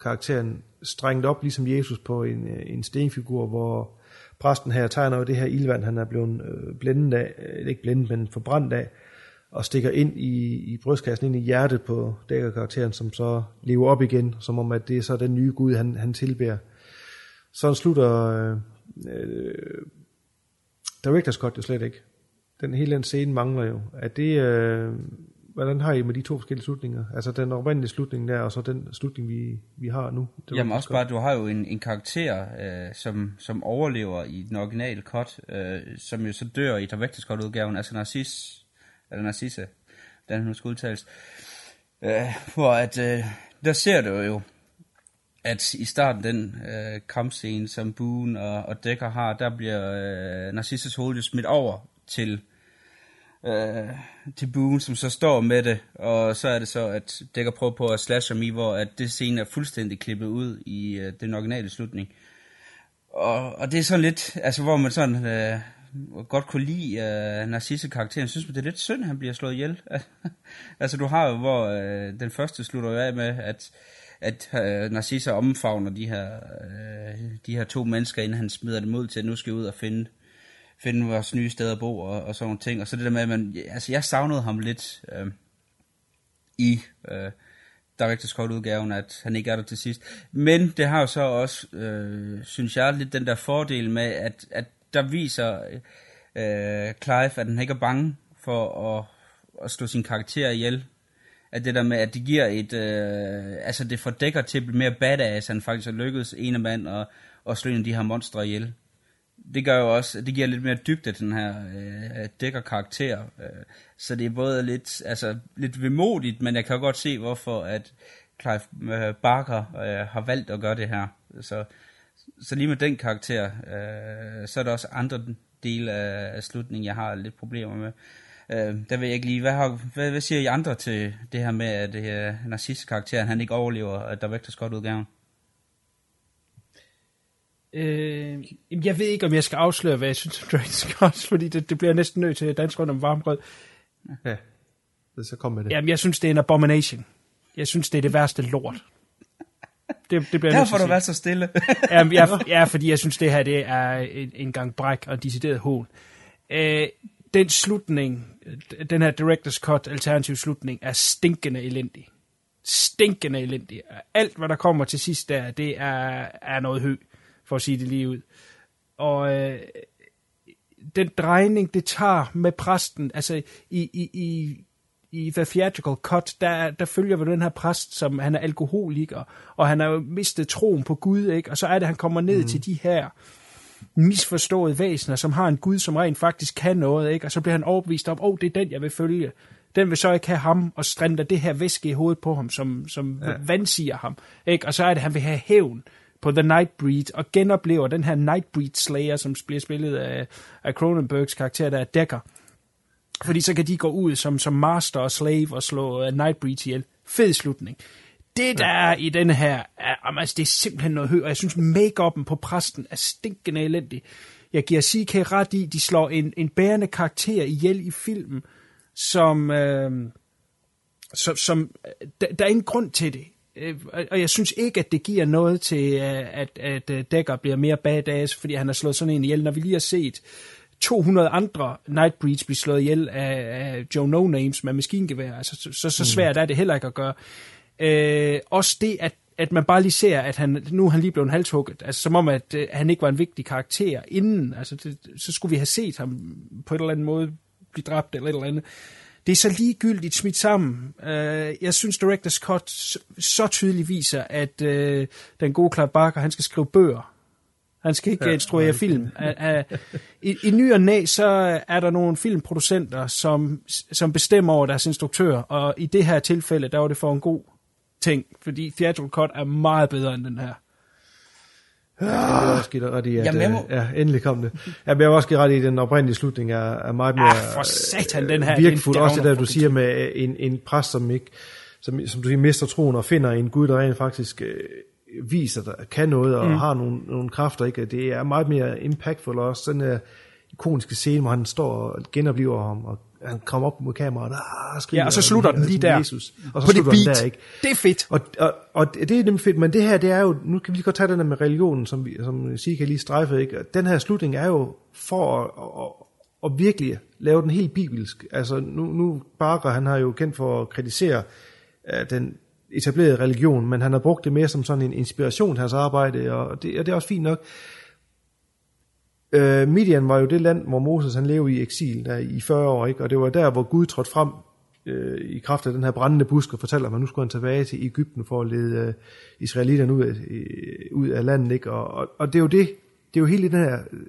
karakteren strengt op, ligesom Jesus på en, øh, en stenfigur, hvor præsten her tegner jo det her ildvand, han er blevet øh, blændet af, øh, ikke blændet, men forbrændt af, og stikker ind i, i brystkassen, ind i hjertet på dækkerkarakteren, som så lever op igen, som om at det er så den nye Gud, han, han tilbærer. Sådan slutter øh, øh, Director's Cut jo slet ikke. Den hele den scene mangler jo. Er det, øh, hvordan har I med de to forskellige slutninger? Altså den oprindelige slutning der, og så den slutning, vi, vi har nu. Det Jamen også bare, du har jo en, en karakter, øh, som, som overlever i den originale cut, øh, som jo så dør i Director's Cut-udgaven, altså Narcis, eller Narcisse, den nu skal udtales. Øh, hvor at, øh, der ser du jo, at i starten den øh, kampscene, som Boone og, og Decker har, der bliver øh, Narcissus hoved smidt over til øh, til Boone, som så står med det, og så er det så, at Dækker prøver på at slashe ham i, hvor at det scene er fuldstændig klippet ud i øh, den originale slutning. Og, og det er sådan lidt, altså hvor man sådan øh, godt kunne lide øh, Narcisse-karakteren, synes man det er lidt synd, at han bliver slået ihjel. (laughs) altså du har jo, hvor øh, den første slutter jo af med, at at øh, Narcissa omfavner de her, øh, de her to mennesker, inden han smider dem ud til, at nu skal ud og finde, finde vores nye steder at bo og, og sådan nogle ting. Og så det der med, at man, altså jeg savnede ham lidt øh, i øh, Director's Scott-udgaven, at han ikke er der til sidst. Men det har jo så også, øh, synes jeg, lidt den der fordel med, at, at der viser øh, Clive, at han ikke er bange for at, at slå sin karakter ihjel at det der med, at det giver et, øh, altså det fordækker til at blive mere badass, han faktisk har lykkedes en af mand og, og slå en af de her monstre ihjel. Det gør jo også, det giver lidt mere dybde til den her øh, dækker karakter, øh, så det er både lidt, altså lidt vemodigt, men jeg kan godt se, hvorfor at Clive øh, Barker øh, har valgt at gøre det her. Så, så lige med den karakter, øh, så er der også andre dele af, af slutningen, jeg har lidt problemer med. Øh, der ved jeg ikke lige, hvad, har, hvad, hvad siger I andre til det her med, at øh, her han ikke overlever, at der vægter godt udgaven? Øh, jeg ved ikke, om jeg skal afsløre, hvad jeg synes om Dragon Scott, (laughs) fordi det, det bliver næsten nødt til at danse rundt om varmbrød. Ja, så kom med det. Jamen, jeg synes, det er en abomination. Jeg synes, det er det værste lort. Det, det bliver Derfor får du været så stille. (laughs) Jamen, jeg, (laughs) ja, fordi jeg synes, det her det er en, en gang bræk og en decideret hån. Øh, den slutning, den her Director's Cut alternativ slutning, er stinkende elendig. Stinkende elendig. Alt, hvad der kommer til sidst der, det er, er noget hø, for at sige det lige ud. Og øh, den drejning, det tager med præsten, altså i, i, i, i The Theatrical Cut, der, der følger vi den her præst, som han er alkoholiker, og han har jo mistet troen på Gud, ikke? og så er det, han kommer ned mm. til de her misforståede væsener, som har en Gud, som rent faktisk kan noget, ikke? og så bliver han overbevist om, åh, oh, det er den, jeg vil følge. Den vil så ikke have ham, og strænder det her væske i hovedet på ham, som, som ja. vandsiger ham. Ikke? Og så er det, han vil have hævn på The Nightbreed, og genoplever den her Nightbreed Slayer, som bliver spillet af, af Cronenbergs karakter, der er Decker. Fordi så kan de gå ud som, som master og slave og slå uh, Nightbreed ihjel. Fed slutning. Det der er i den her, er, altså, det er simpelthen noget højt, og jeg synes, make på præsten er stinkende elendig. Jeg giver CK ret i, de slår en, en bærende karakter ihjel i filmen, som, øh, som, som der, der er ingen grund til det. Øh, og jeg synes ikke, at det giver noget til, øh, at, at øh, Decker bliver mere badass, fordi han har slået sådan en ihjel. Når vi lige har set 200 andre Nightbreeds blive slået ihjel af, af Joe No Names med maskingevær, altså, så, så, så svært er det heller ikke at gøre. Øh, også det, at, at man bare lige ser, at han, nu er han lige blevet halshugget, altså som om, at øh, han ikke var en vigtig karakter inden, altså det, så skulle vi have set ham på en eller anden måde blive dræbt eller et eller andet. Det er så ligegyldigt smidt sammen. Øh, jeg synes, Director's Cut så tydeligt viser, at øh, den gode Clive Barker, han skal skrive bøger. Han skal ikke ja, instruere ja, film. I, I ny og næ, så er der nogle filmproducenter, som, som bestemmer over deres instruktør, og i det her tilfælde, der var det for en god ting, fordi Theatrical Cut er meget bedre end den her. Ja, det er også give ret i, at Jamen, må... ja, endelig kom det. Jeg vil også give ret i, at den oprindelige slutning er, er meget mere ah, for satan, den her, virkelig Også det der, du siger med en, en præst, som ikke, som, som du siger, mister troen og finder en Gud, der rent faktisk øh, viser, der kan noget og mm. har nogle, nogle kræfter. Ikke? Det er meget mere impactful også. Den der ikoniske scene, hvor han står og genoplever ham og han kommer op mod kameraet, og skriger, ja, og så slutter den lige der, Jesus, og så på det beat. Der, ikke? Det er fedt. Og, og, og det er nemlig fedt, men det her, det er jo, nu kan vi lige godt tage den der med religionen, som, vi, som sige kan lige strejfe, ikke? Den her slutning er jo for at, at, at virkelig lave den helt bibelsk. Altså nu, nu Barker, han har jo kendt for at kritisere uh, den etablerede religion, men han har brugt det mere som sådan en inspiration til hans arbejde, og det, og det er også fint nok. Øh, Midian var jo det land, hvor Moses han levede i eksil der i 40 år, ikke? og det var der, hvor Gud trådte frem øh, i kraft af den her brændende busk og fortæller, at nu skulle han tilbage til Ægypten for at lede øh, israelitterne ud af, øh, ud af landet. Ikke? Og, og, og det er jo det, det er jo hele den her øh,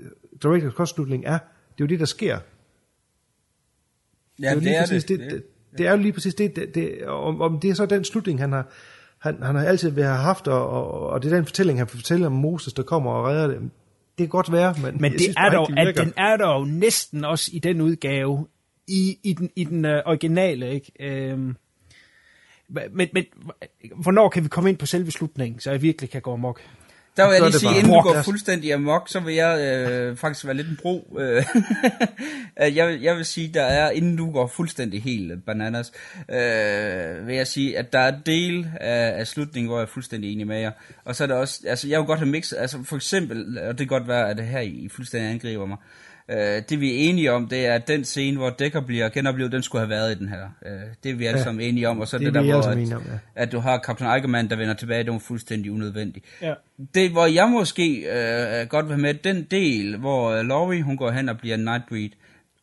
director's kostslutning er, det er jo det, der sker. Ja, det er, det, er det. Det, det, det er jo lige præcis det, det, det om, om det er så den slutning, han har, han, han har altid været haft, og, og, og det er den fortælling, han fortæller om Moses, der kommer og redder dem det kan godt være, men, men det synes, er dog, at den er dog næsten også i den udgave, i, i den, i den uh, originale, ikke? Øhm, men, men hvornår kan vi komme ind på selve slutningen, så jeg virkelig kan gå amok? Der vil jeg lige sige, inden du går fuldstændig amok, så vil jeg øh, faktisk være lidt en bro. Øh, (laughs) jeg, vil, jeg vil sige, der er, inden du går fuldstændig helt bananas, øh, vil jeg sige, at der er del af, af slutningen, hvor jeg er fuldstændig enig med jer. Og så er der også, altså jeg vil godt have mixet, altså for eksempel, og det kan godt være, at det her I fuldstændig angriber mig, Øh, det vi er enige om, det er, at den scene, hvor Decker bliver genoplevet, den skulle have været i den her. Øh, det er vi alle ja, sammen enige om. Og så det, det der, hvor at, om, ja. at du har Captain Eigerman, der vender tilbage, det var fuldstændig unødvendigt. Ja. Det, hvor jeg måske øh, godt vil have med, den del, hvor uh, Laurie, hun går hen og bliver Nightbreed,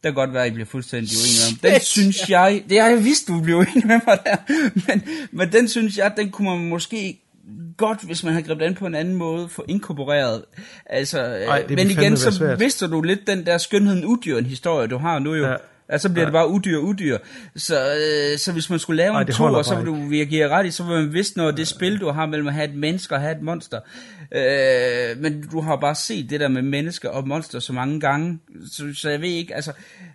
det kan godt være, at I bliver fuldstændig uenige om. Den synes jeg, det har jeg vidst, du bliver uenig med mig der, (laughs) men, men den synes jeg, den kunne man måske godt, hvis man havde grebet an på en anden måde, for inkorporeret. Altså, Ej, men igen, så mister du lidt den der skønheden udyr en historie, du har nu jo. Ja. Altså, så bliver ja. det bare udyr udyr. Så, øh, så hvis man skulle lave Ej, en to, så vil du virkelig ret i, så vil man vidste noget af det spil, du har mellem at have et menneske og have et monster. Øh, men du har bare set det der med mennesker og monster så mange gange, så, så jeg ved ikke, altså,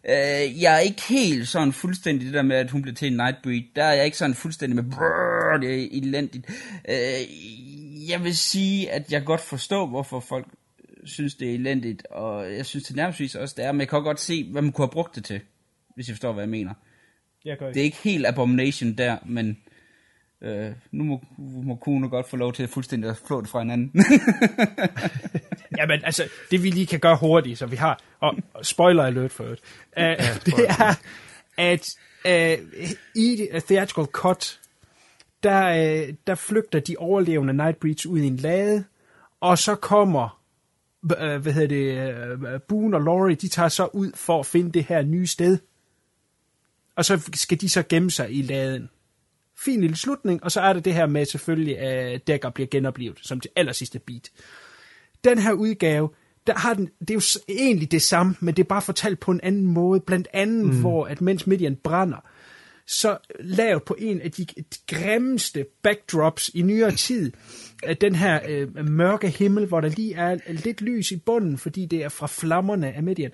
øh, jeg er ikke helt sådan fuldstændig det der med, at hun bliver til en Nightbreed. Der er jeg ikke sådan fuldstændig med, brrr, det er elendigt. Øh, jeg vil sige, at jeg godt forstår, hvorfor folk synes, det er elendigt, og jeg synes til nærmest også, det er, men jeg kan godt se, hvad man kunne have brugt det til hvis I forstår, hvad jeg mener. Jeg det er ikke helt Abomination der, men øh, nu må, må Kuno godt få lov til at fuldstændig at flå det fra hinanden. (laughs) Jamen, altså, det vi lige kan gøre hurtigt, så vi har, og spoiler alert for det, uh, ja, det er, at uh, i Theatrical Cut, der, uh, der flygter de overlevende Nightbreeds ud i en lade, og så kommer uh, hvad hedder det, uh, Boone og Laurie, de tager så ud for at finde det her nye sted og så skal de så gemme sig i laden. Fin lille slutning, og så er det det her med selvfølgelig, at Dagger bliver genoplevet som det aller sidste beat. Den her udgave, der har den, det er jo egentlig det samme, men det er bare fortalt på en anden måde, blandt andet mm. hvor, at mens Midian brænder, så lavet på en af de, grimmeste backdrops i nyere tid, den her øh, mørke himmel, hvor der lige er lidt lys i bunden, fordi det er fra flammerne af Midian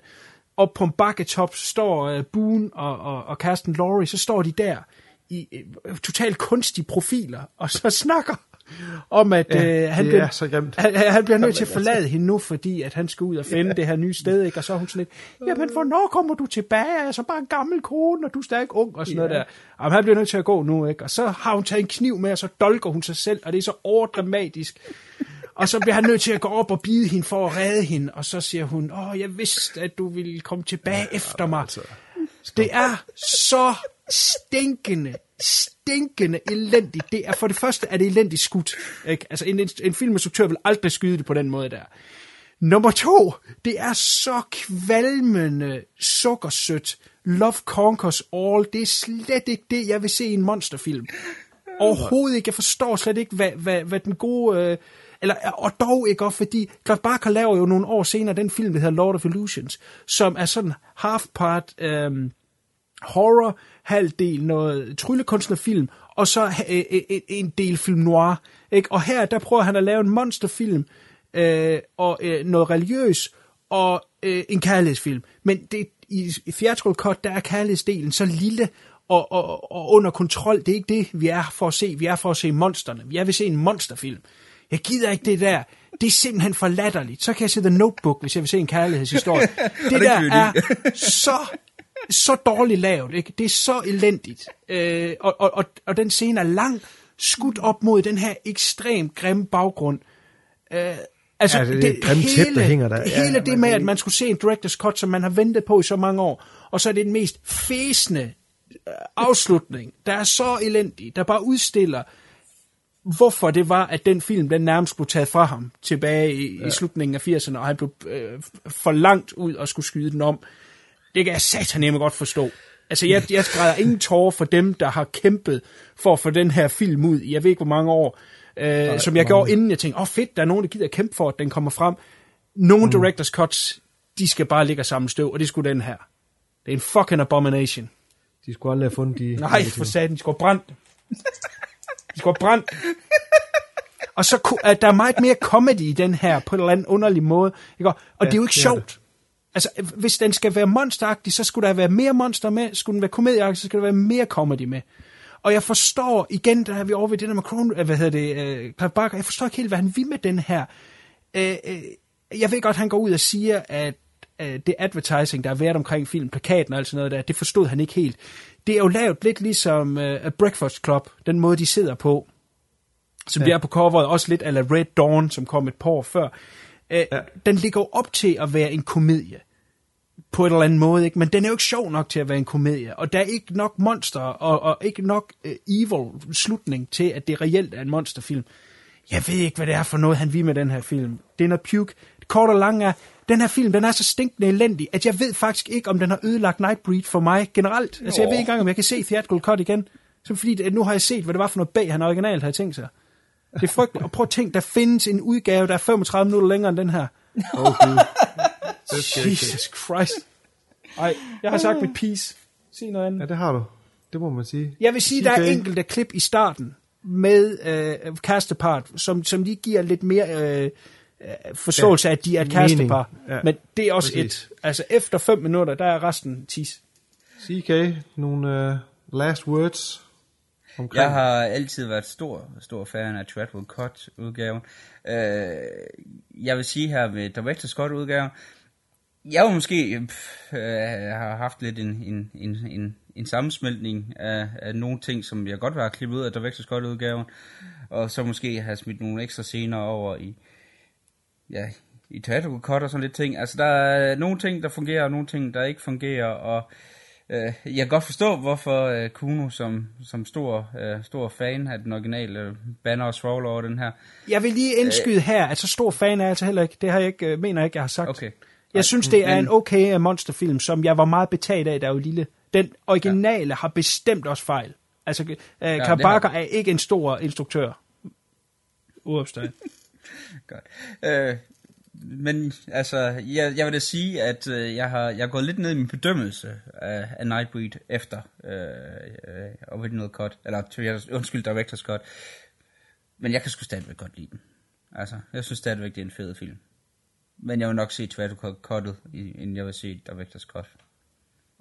og på en bakketop står uh, Boone og, og, og Kirsten Laurie, så står de der i øh, totalt kunstige profiler, og så (laughs) snakker om, at Ja, øh, han, bliver, er så grimt. han, han bliver nødt til at Jamen, forlade hende nu, fordi at han skal ud og finde Ja. det her nye sted, ikke? og så er hun sådan lidt, jamen hvornår kommer du tilbage, jeg er så bare en gammel kone, og du er stadig ung, og sådan noget Ja. der. Jamen, han bliver nødt til at gå nu, ikke? og så har hun taget en kniv med, og så dolker hun sig selv, og det er så overdramatisk. Og så bliver han nødt til at gå op og bide hende for at redde hende, og så siger hun, åh, jeg vidste, at du ville komme tilbage efter mig. Det er så stinkende, stinkende elendigt. Det er for det første er det elendigt skudt. Ikke? Altså en, en filminstruktør vil aldrig skyde det på den måde der. Nummer to, det er så kvalmende, sukkersødt. Love conquers all. Det er slet ikke det, jeg vil se i en monsterfilm. Overhovedet ikke. Jeg forstår slet ikke, hvad, hvad, hvad den gode... Øh, eller, og dog ikke også, fordi Clive Barker laver jo nogle år senere den film, der hedder Lord of Illusions, som er sådan half part øh, horror, halvdel noget tryllekunstnerfilm, og så øh, øh, øh en del film noir. Ikke? Og her, der prøver han at lave en monsterfilm, øh, og øh, noget religiøs, og øh, en kærlighedsfilm. Men det, i, i theatrical cut, der er kærlighedsdelen så lille og, og, og under kontrol. Det er ikke det, vi er for at se. Vi er for at se monsterne. Vi er ved at se en monsterfilm. Jeg gider ikke det der. Det er simpelthen for latterligt. Så kan jeg se The Notebook, hvis jeg vil se en kærlighedshistorie. (laughs) det det der er (laughs) så, så dårligt lavet. Ikke? Det er så elendigt. Øh, og, og, og, og den scene er lang, skudt op mod den her ekstremt grimme baggrund. Øh, altså, Ja, det er et grimt tæppe, der hænger der. Ja, Hele det men med, det- at man skulle se en director's cut, som man har ventet på i så mange år, og så er det den mest fæsende øh, afslutning, der er så elendig, der bare udstiller, hvorfor det var, at den film, den nærmest blev taget fra ham tilbage i, ja. i slutningen af 80'erne, og han blev øh, for langt ud og skulle skyde den om. Det kan jeg satan godt forstå. Altså, jeg, jeg græder ingen tårer for dem, der har kæmpet for at få den her film ud i, jeg ved ikke, hvor mange år, øh, Nej, som jeg mange. gjorde, inden jeg tænkte, åh oh, fedt, der er nogen, der gider at kæmpe for, at den kommer frem. Nogle mm. director's cuts, de skal bare ligge og samle støv, og det skulle den her. Det er en fucking abomination. De skulle aldrig have fundet de... Nej, for satan, de skulle have brændt. (laughs) De skulle have brændt. Og så at der er meget mere comedy i den her, på en eller anden underlig måde. Ikke? Og Ja, det er jo ikke det sjovt. Altså, hvis den skal være monsteragtig, så skulle der være mere monster med. Skulle den være komedieagtig, så skal der være mere comedy med. Og jeg forstår, igen, der er vi over ved det der med Kron, øh, hvad hedder det, Clive Barker, jeg forstår ikke helt, hvad han vil med den her. Øh, øh, jeg ved godt, han går ud og siger, at øh, det advertising, der er været omkring film, plakaten og alt sådan noget der, det forstod han ikke helt. Det er jo lavet lidt ligesom øh, A Breakfast Club, den måde, de sidder på, som ja. De er på coveret, også lidt ala Red Dawn, som kom et par år før. Øh, ja. Den ligger op til at være en komedie på en eller anden måde, ikke? men den er jo ikke sjov nok til at være en komedie, og der er ikke nok monster, og, og ikke nok uh, evil slutning til, at det reelt er en monsterfilm. Jeg ved ikke, hvad det er for noget, han vil med den her film. Det er noget puke. Det kort og lang er, den her film, den er så stinkende elendig, at jeg ved faktisk ikke, om den har ødelagt Nightbreed for mig generelt. Altså, jeg ved ikke engang, om jeg kan se Theatrical Cut igen. Så fordi, at nu har jeg set, hvad det var for noget bag, han originalt havde tænkt sig. Det er frygteligt. Og prøv at tænke, der findes en udgave, der er 35 minutter længere end den her. Åh, Gud. Det. Jesus Christ. Ej, jeg har sagt mit piece. Sig noget andet. Ja, det har du. Det må man sige. Jeg vil sige, der er enkelte klip i starten med øh, kærestepart, som, som lige giver lidt mere øh, øh, forståelse af, at de er et kærestepar. Ja, Men det er også præcis. et. Altså efter fem minutter, der er resten tis. CK, nogle uh, last words omkring... Jeg har altid været stor, stor fan af Treadwell Cut udgaven. Øh, jeg vil sige her med Director Scott udgaven, jeg var måske pff, øh, har haft lidt en, en, en, en, en sammensmeltning af, af nogle ting, som jeg godt vil have klippet ud af Director Scott udgaven, og så måske have smidt nogle ekstra scener over i, ja, i Treadwell Cut og sådan lidt ting. Altså der er nogle ting, der fungerer, og nogle ting, der ikke fungerer, og Øh, jeg kan godt forstå, hvorfor øh, Kuno som, som stor, øh, stor fan af den originale øh, banner og svogler over den her. Jeg vil lige indskyde her, at så stor fan er jeg altså heller ikke. Det har jeg ikke, øh, mener jeg ikke, jeg har sagt. Okay. Jeg synes, det er en okay øh, monsterfilm, som jeg var meget betaget af, da jeg var lille. Den originale ja. har bestemt også fejl. Altså, øh, ja, Kabaka har er ikke en stor instruktør. Uopstået. (laughs) Godt. Øh, men altså, jeg, jeg vil da sige, at øh, jeg, har, jeg har gået lidt ned i min bedømmelse af, af Nightbreed efter øh, øh, Original Cut, eller undskyld, Director's Cut. Men jeg kan sgu stadigvæk godt lide den. Altså, jeg synes stadigvæk, det er en fed film. Men jeg vil nok se Theater Cuttet, inden jeg vil se Director's Cut.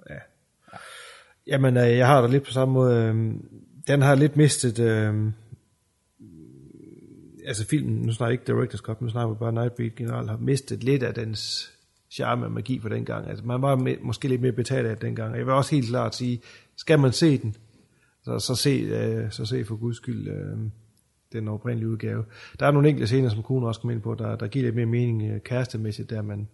Ja. Jamen, øh, jeg har det lidt på samme måde. øh, Den har lidt mistet... Øh, altså filmen, nu snakker jeg ikke Director's Cut, nu snakker vi bare Nightbreed generelt, har mistet lidt af dens charme og magi for den gang. Altså, man var med, måske lidt mere betalt af dengang. Jeg vil også helt klart sige, skal man se den, så, så, se, øh, så se for guds skyld øh, den oprindelige udgave. Der er nogle enkelte scener, som kunne også komme ind på, der, der giver lidt mere mening øh, kærestemæssigt, der man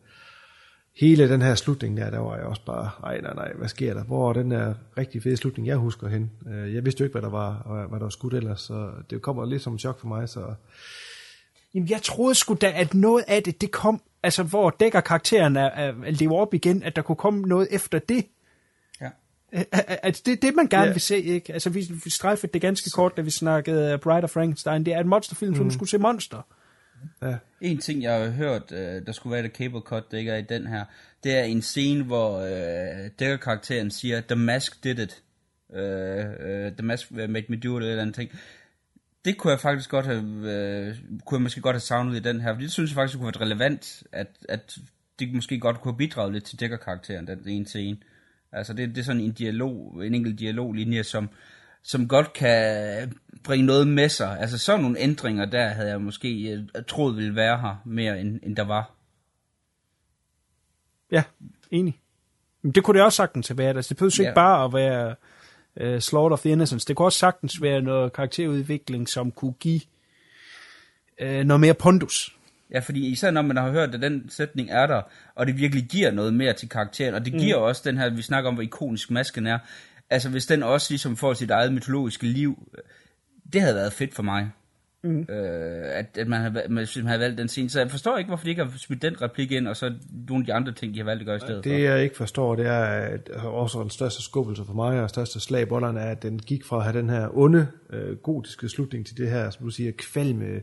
hele den her slutning der, der var jeg også bare, ej nej nej, hvad sker der? Hvor er den der rigtig fede slutning, jeg husker hen? Øh, Jeg vidste jo ikke, hvad der var, og hvad der var skudt ellers, så det kommer lidt som et chok for mig, så Jamen, jeg troede sgu da, at noget af det, det kom, altså hvor dækker karakteren er, er, er lever op igen, at der kunne komme noget efter det. Ja. At det er det, man gerne Ja. vil se, ikke? Altså, vi, vi strejfede det ganske kort, da vi snakkede uh, Bride of Frankenstein. Det er et monsterfilm, som Mm. skulle se monster. Ja. En ting, jeg har hørt, øh, der skulle være et cable cut, det ikke er i den her, det er en scene, hvor øh, dækker-karakteren siger, The Mask did it. Øh, øh, The Mask made me do it, eller andet ting. Det kunne jeg faktisk godt have, øh, kunne jeg måske godt have savnet i den her, for det synes jeg faktisk kunne være relevant, at, at det måske godt kunne have bidraget lidt til dækker-karakteren, den ene scene. Altså det, det er sådan en dialog, en enkelt dialoglinje, som, som godt kan bringe noget med sig. Altså sådan nogle ændringer, der havde jeg måske øh, troet ville være her mere, end, end der var. Ja, enig. Men det kunne det også sagtens været. Altså, det behøver Ja. ikke bare at være uh, Slaughter of the Innocents. Det kunne også sagtens være noget karakterudvikling, som kunne give uh, noget mere pondus. Ja, fordi især når man har hørt, at den sætning er der, og det virkelig giver noget mere til karakteren, og det Mm. giver også den her, vi snakker om, hvor ikonisk masken er, altså hvis den også ligesom får sit eget mytologiske liv, det havde været fedt for mig. Mm. Øh, at, at man havde, man simpelthen havde valgt den scene. Så jeg forstår ikke, hvorfor de ikke har smidt den replik ind, og så nogle af de andre ting, de har valgt at gøre i stedet Det jeg ikke forstår, det er at også den største skubbelse for mig, og største slag bollerne, er, at den gik fra at have den her onde, øh, gotiske slutning til det her, som du siger, kvalme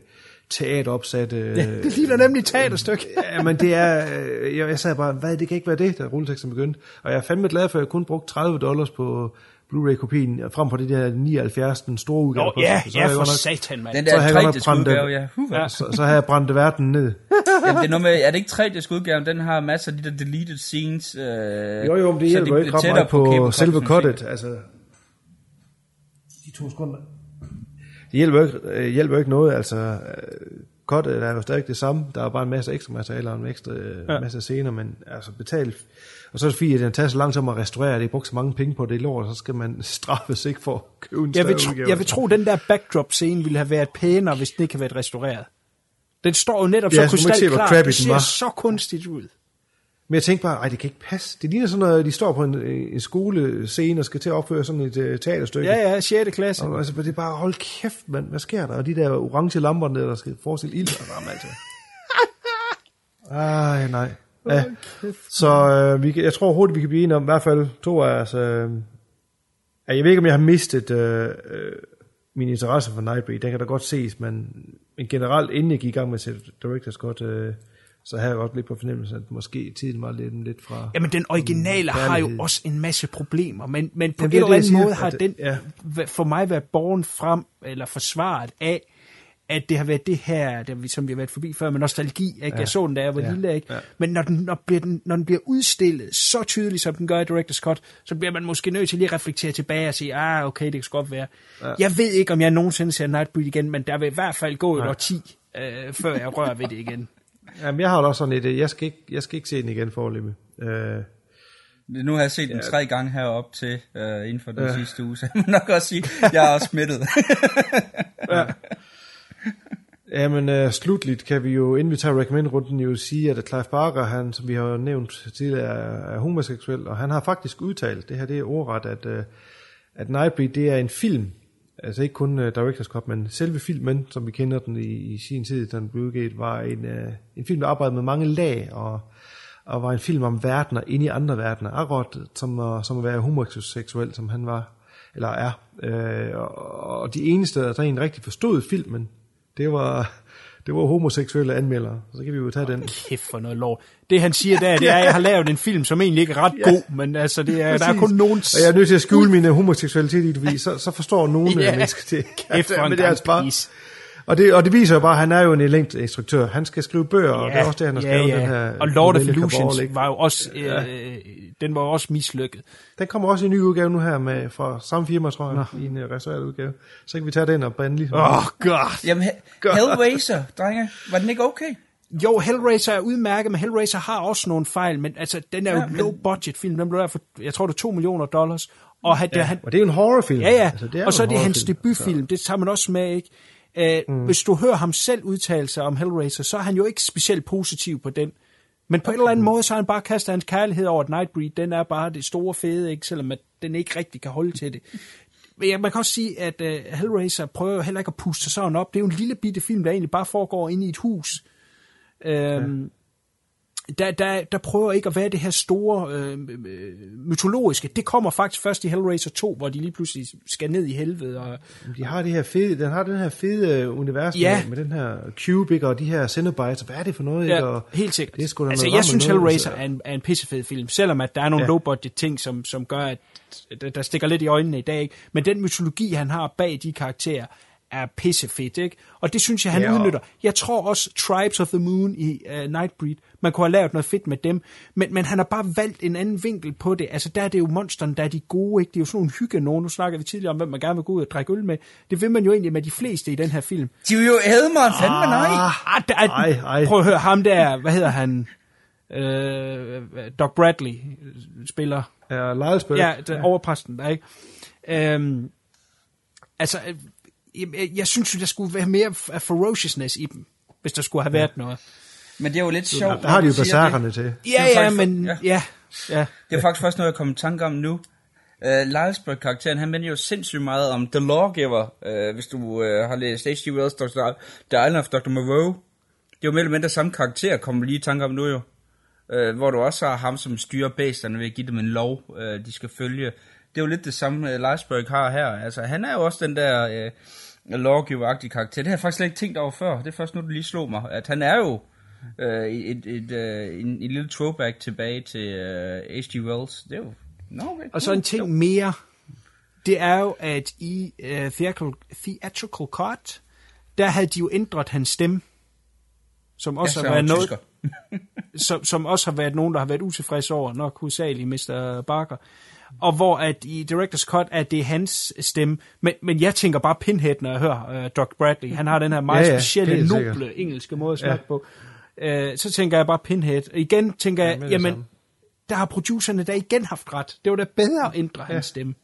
teateropsatte... Ja, det ligner nemlig et teaterstykke. (laughs) ja, men det er... øh, Jeg, jeg sagde bare, hvad, det kan ikke være det, da rulleteksten begyndte. Og jeg er fandme glad for, at jeg kun brugte 30 dollars på Blu-ray-kopien, frem for det der 79, den store udgave. Nå, på- ja, så ja, for godt satan, mand. Den der har jeg godt nok tre-disk brændt det- udgave, ja. Ja så, så har jeg brændt verden ned. (laughs) Jamen, det er, noget med, er det ikke 3 disk udgaven? Den har masser af de der deleted scenes. Øh, Jo, jo, men det hjælper de ikke bliver ret tættere meget på, cable selve cut, cuttet. Altså, de to sekunder. Det hjælper jo ikke, øh, hjælper ikke noget. Altså, øh, cuttet er jo stadig det samme. Der er bare en masse ekstra materialer og en ekstra øh, Ja. masse scener, men altså betalt. Og så er det fordi, at den tager så lang tid om at restaurere. Det er brugt så mange penge på det lort, så skal man (laughs) straffes ikke for at købe en Jeg vil, tro, udgave. jeg vil tro, den der backdrop-scene ville have været pænere, hvis den ikke havde været restaureret. Den står jo netop Ja, så krystalklar. Det ser var. så kunstigt ud. Men jeg tænkte bare, ej, det kan ikke passe. Det ligner sådan noget, de står på en, en skolescene og skal til at opføre sådan et uh, teaterstykke. Ja, ja, 6. klasse. Og, altså, det er bare, hold kæft, mand, hvad sker der? Og de der orange lamper, der, der skal forestille ild og ramme, altså. (laughs) Ej, nej. Ja. Så øh, vi, kan- jeg tror hurtigt, vi kan blive enige om, i hvert fald to af os. Øh, jeg ved ikke, om jeg har mistet øh, øh, min interesse for Nightbreed. Den kan da godt ses, men, men generelt, inden jeg gik i gang med at sætte Directors godt, øh, så havde jeg godt lidt på fornemmelsen, at måske tiden var lidt, lidt fra... Jamen, den originale har jo også en masse problemer, men, men på Jamen, en det er eller det, anden siger, måde har at- den ja. ja. for mig været borgen frem, eller forsvaret af, at det har været det her, der vi, som vi har været forbi før, med nostalgi. Ikke? Ja. Jeg så den, da jeg var Ja. lille. Ikke? Ja. Men når den, når, bliver den, når den bliver udstillet så tydeligt, som den gør i Director's Cut, så bliver man måske nødt til lige at reflektere tilbage og sige, ah, okay, det kan godt være. Ja. Jeg ved ikke, om jeg nogensinde ser Nightbreed igen, men der vil i hvert fald gå et Nej. årti, øh, før jeg rører ved det igen. (laughs) Jamen, jeg har jo også sådan et, øh, jeg skal ikke, jeg skal ikke se den igen forløbig. Øh, Nu har jeg set den Ja. tre gange herop til øh, inden for den Ja. sidste uge, (laughs) så jeg må nok også sige, at jeg er også smittet. (laughs) ja. Jamen, uh, slutligt kan vi jo, inden vi tager recommend-runden, jo sige, at Clive Barker, han, som vi har nævnt tidligere, er, homoseksuel, og han har faktisk udtalt, det her det er ordret, at, uh, at Nightbreed, det er en film, altså ikke kun uh, Director's Cut, men selve filmen, som vi kender den i, i sin tid, da den blev udgivet, var en, uh, en film, der arbejdede med mange lag, og, og var en film om verdener inde i andre verdener, akkurat som, uh, som at være homoseksuel, som han var, eller er. Uh, og, og de eneste, der egentlig rigtig forstod filmen, det var, det var homoseksuelle anmeldere. Så kan vi jo tage den. Kæft for noget lort. Det han siger der, det er, at jeg har lavet en film, som egentlig ikke er ret Ja. god, men altså, det er, der er kun nogen... Og jeg er nødt til at skjule min homoseksualitet i det, fordi så, så forstår nogle (laughs) Ja. ja. mennesker det. Kæft for en Men det er altså bare. Og det, og det viser jo bare, at han er jo en elendt instruktør. Han skal skrive bøger, og det er også det, han har skrevet den her... Og Lord of Illusions ikke? var jo også, øh, Ja. den var også mislykket. Den kommer også i en ny udgave nu her med, fra samme firma, tror jeg, i en uh, restaureret udgave. Så kan vi tage den og brænde ligesom. Åh, oh, god. Jamen, He- Hellraiser, drenge, var den ikke okay? Jo, Hellraiser er udmærket, men Hellraiser har også nogle fejl, men altså, den er jo Ja, ja, men- low budget film, den blev der for, jeg tror det er 2 millioner dollars, og, han, Ja, han, og det er jo en horrorfilm. Ja, ja, Altså, det er og så er en det hans debutfilm, det tager man også med, ikke? Uh, mm. Hvis du hører ham selv udtale sig om Hellraiser, så er han jo ikke specielt positiv på den. Men på en eller anden måde, så har han bare kastet hans kærlighed over, at Nightbreed, den er bare det store fede, ikke? selvom at den ikke rigtig kan holde til det. Men ja, man kan også sige, at uh, Hellraiser prøver heller ikke at puste sig sådan op. Det er jo en lille bitte film, der egentlig bare foregår inde i et hus. Øhm, der, der, der prøver ikke at være det her store øh, øh, mytologiske. Det kommer faktisk først i Hellraiser 2, hvor de lige pludselig skal ned i helvede. Og, De har det her fede, den har den her fede øh, univers Ja. med, med den her Cubic og de her Cenobites. Hvad er det for noget? Ja, ikke? Og helt sikkert. Det er sgu altså, jeg synes, noget, Hellraiser altså. er en, er en pissefed film, selvom at der er nogle Ja. low-budget ting, som, som gør, at der, der stikker lidt i øjnene i dag. Ikke? Men den mytologi, han har bag de karakterer, er pissefedt, ikke? Og det synes jeg, han Ja, udnytter. Jeg tror også, Tribes of the Moon i uh, Nightbreed, man kunne have lavet noget fedt med dem, men, men han har bare valgt en anden vinkel på det. Altså, der er det jo monsterne, der er de gode, ikke? Det er jo sådan nogle hygge nogen. Nu snakker vi tidligere om, hvem man gerne vil gå ud og drikke øl med. Det vil man jo egentlig med de fleste i den her film. De vil jo mig, fandme nej. Ah, der er, Ej, ej. Prøv at høre, ham der, hvad hedder han? Øh, Doc Bradley spiller. Ja, Lejlsbøg. Ja, den overpræsten der, ikke? Øhm, altså, øh, jeg, jeg, synes jo, der skulle være mere ferociousness i dem, hvis der skulle have været noget. Men det er jo lidt sjovt. Der har de jo det. til. Det er Ja, ja, faktisk- men ja. ja, ja. Det er faktisk først noget, jeg kommer i tanke om nu. Uh, Lylesburg-karakteren, han minder jo sindssygt meget om The Lawgiver, uh, hvis du uh, har læst H.G. Wells' Dr. The Island of Dr. Moreau. Det er jo mere eller mindre samme karakter, kommer lige i tanke om nu jo. Uh, hvor du også har ham, som styrer bæsterne ved at give dem en lov, uh, de skal følge. Det er jo lidt det samme, uh, Lylesburg har her. Altså, han er jo også den der uh, lawgiver-agtige karakter. Det har jeg faktisk slet ikke tænkt over før. Det er først nu, du lige slog mig. At han er jo øh, et, et, øh, en, en lille throwback tilbage til øh, H.G. Wells. Det er jo... No, okay, Og så en ting mere, det er jo, at i uh, theatrical, theatrical cut, der havde de jo ændret hans stemme, som også så har er været noget, (laughs) (laughs) som, som også har været nogen, der har været utilfredse over, nok hovedsageligt Mr. Barker. Og hvor at i Director's Cut er det hans stemme. Men, men jeg tænker bare Pinhead, når jeg hører uh, Doc Bradley. Han har den her meget Ja, ja, specielle, noble engelske måde at Ja. snakke på. Uh, så tænker jeg bare Pinhead. Og igen tænker jeg, det jamen, der har producerne da igen haft ret. Det var da bedre at ændre hans stemme.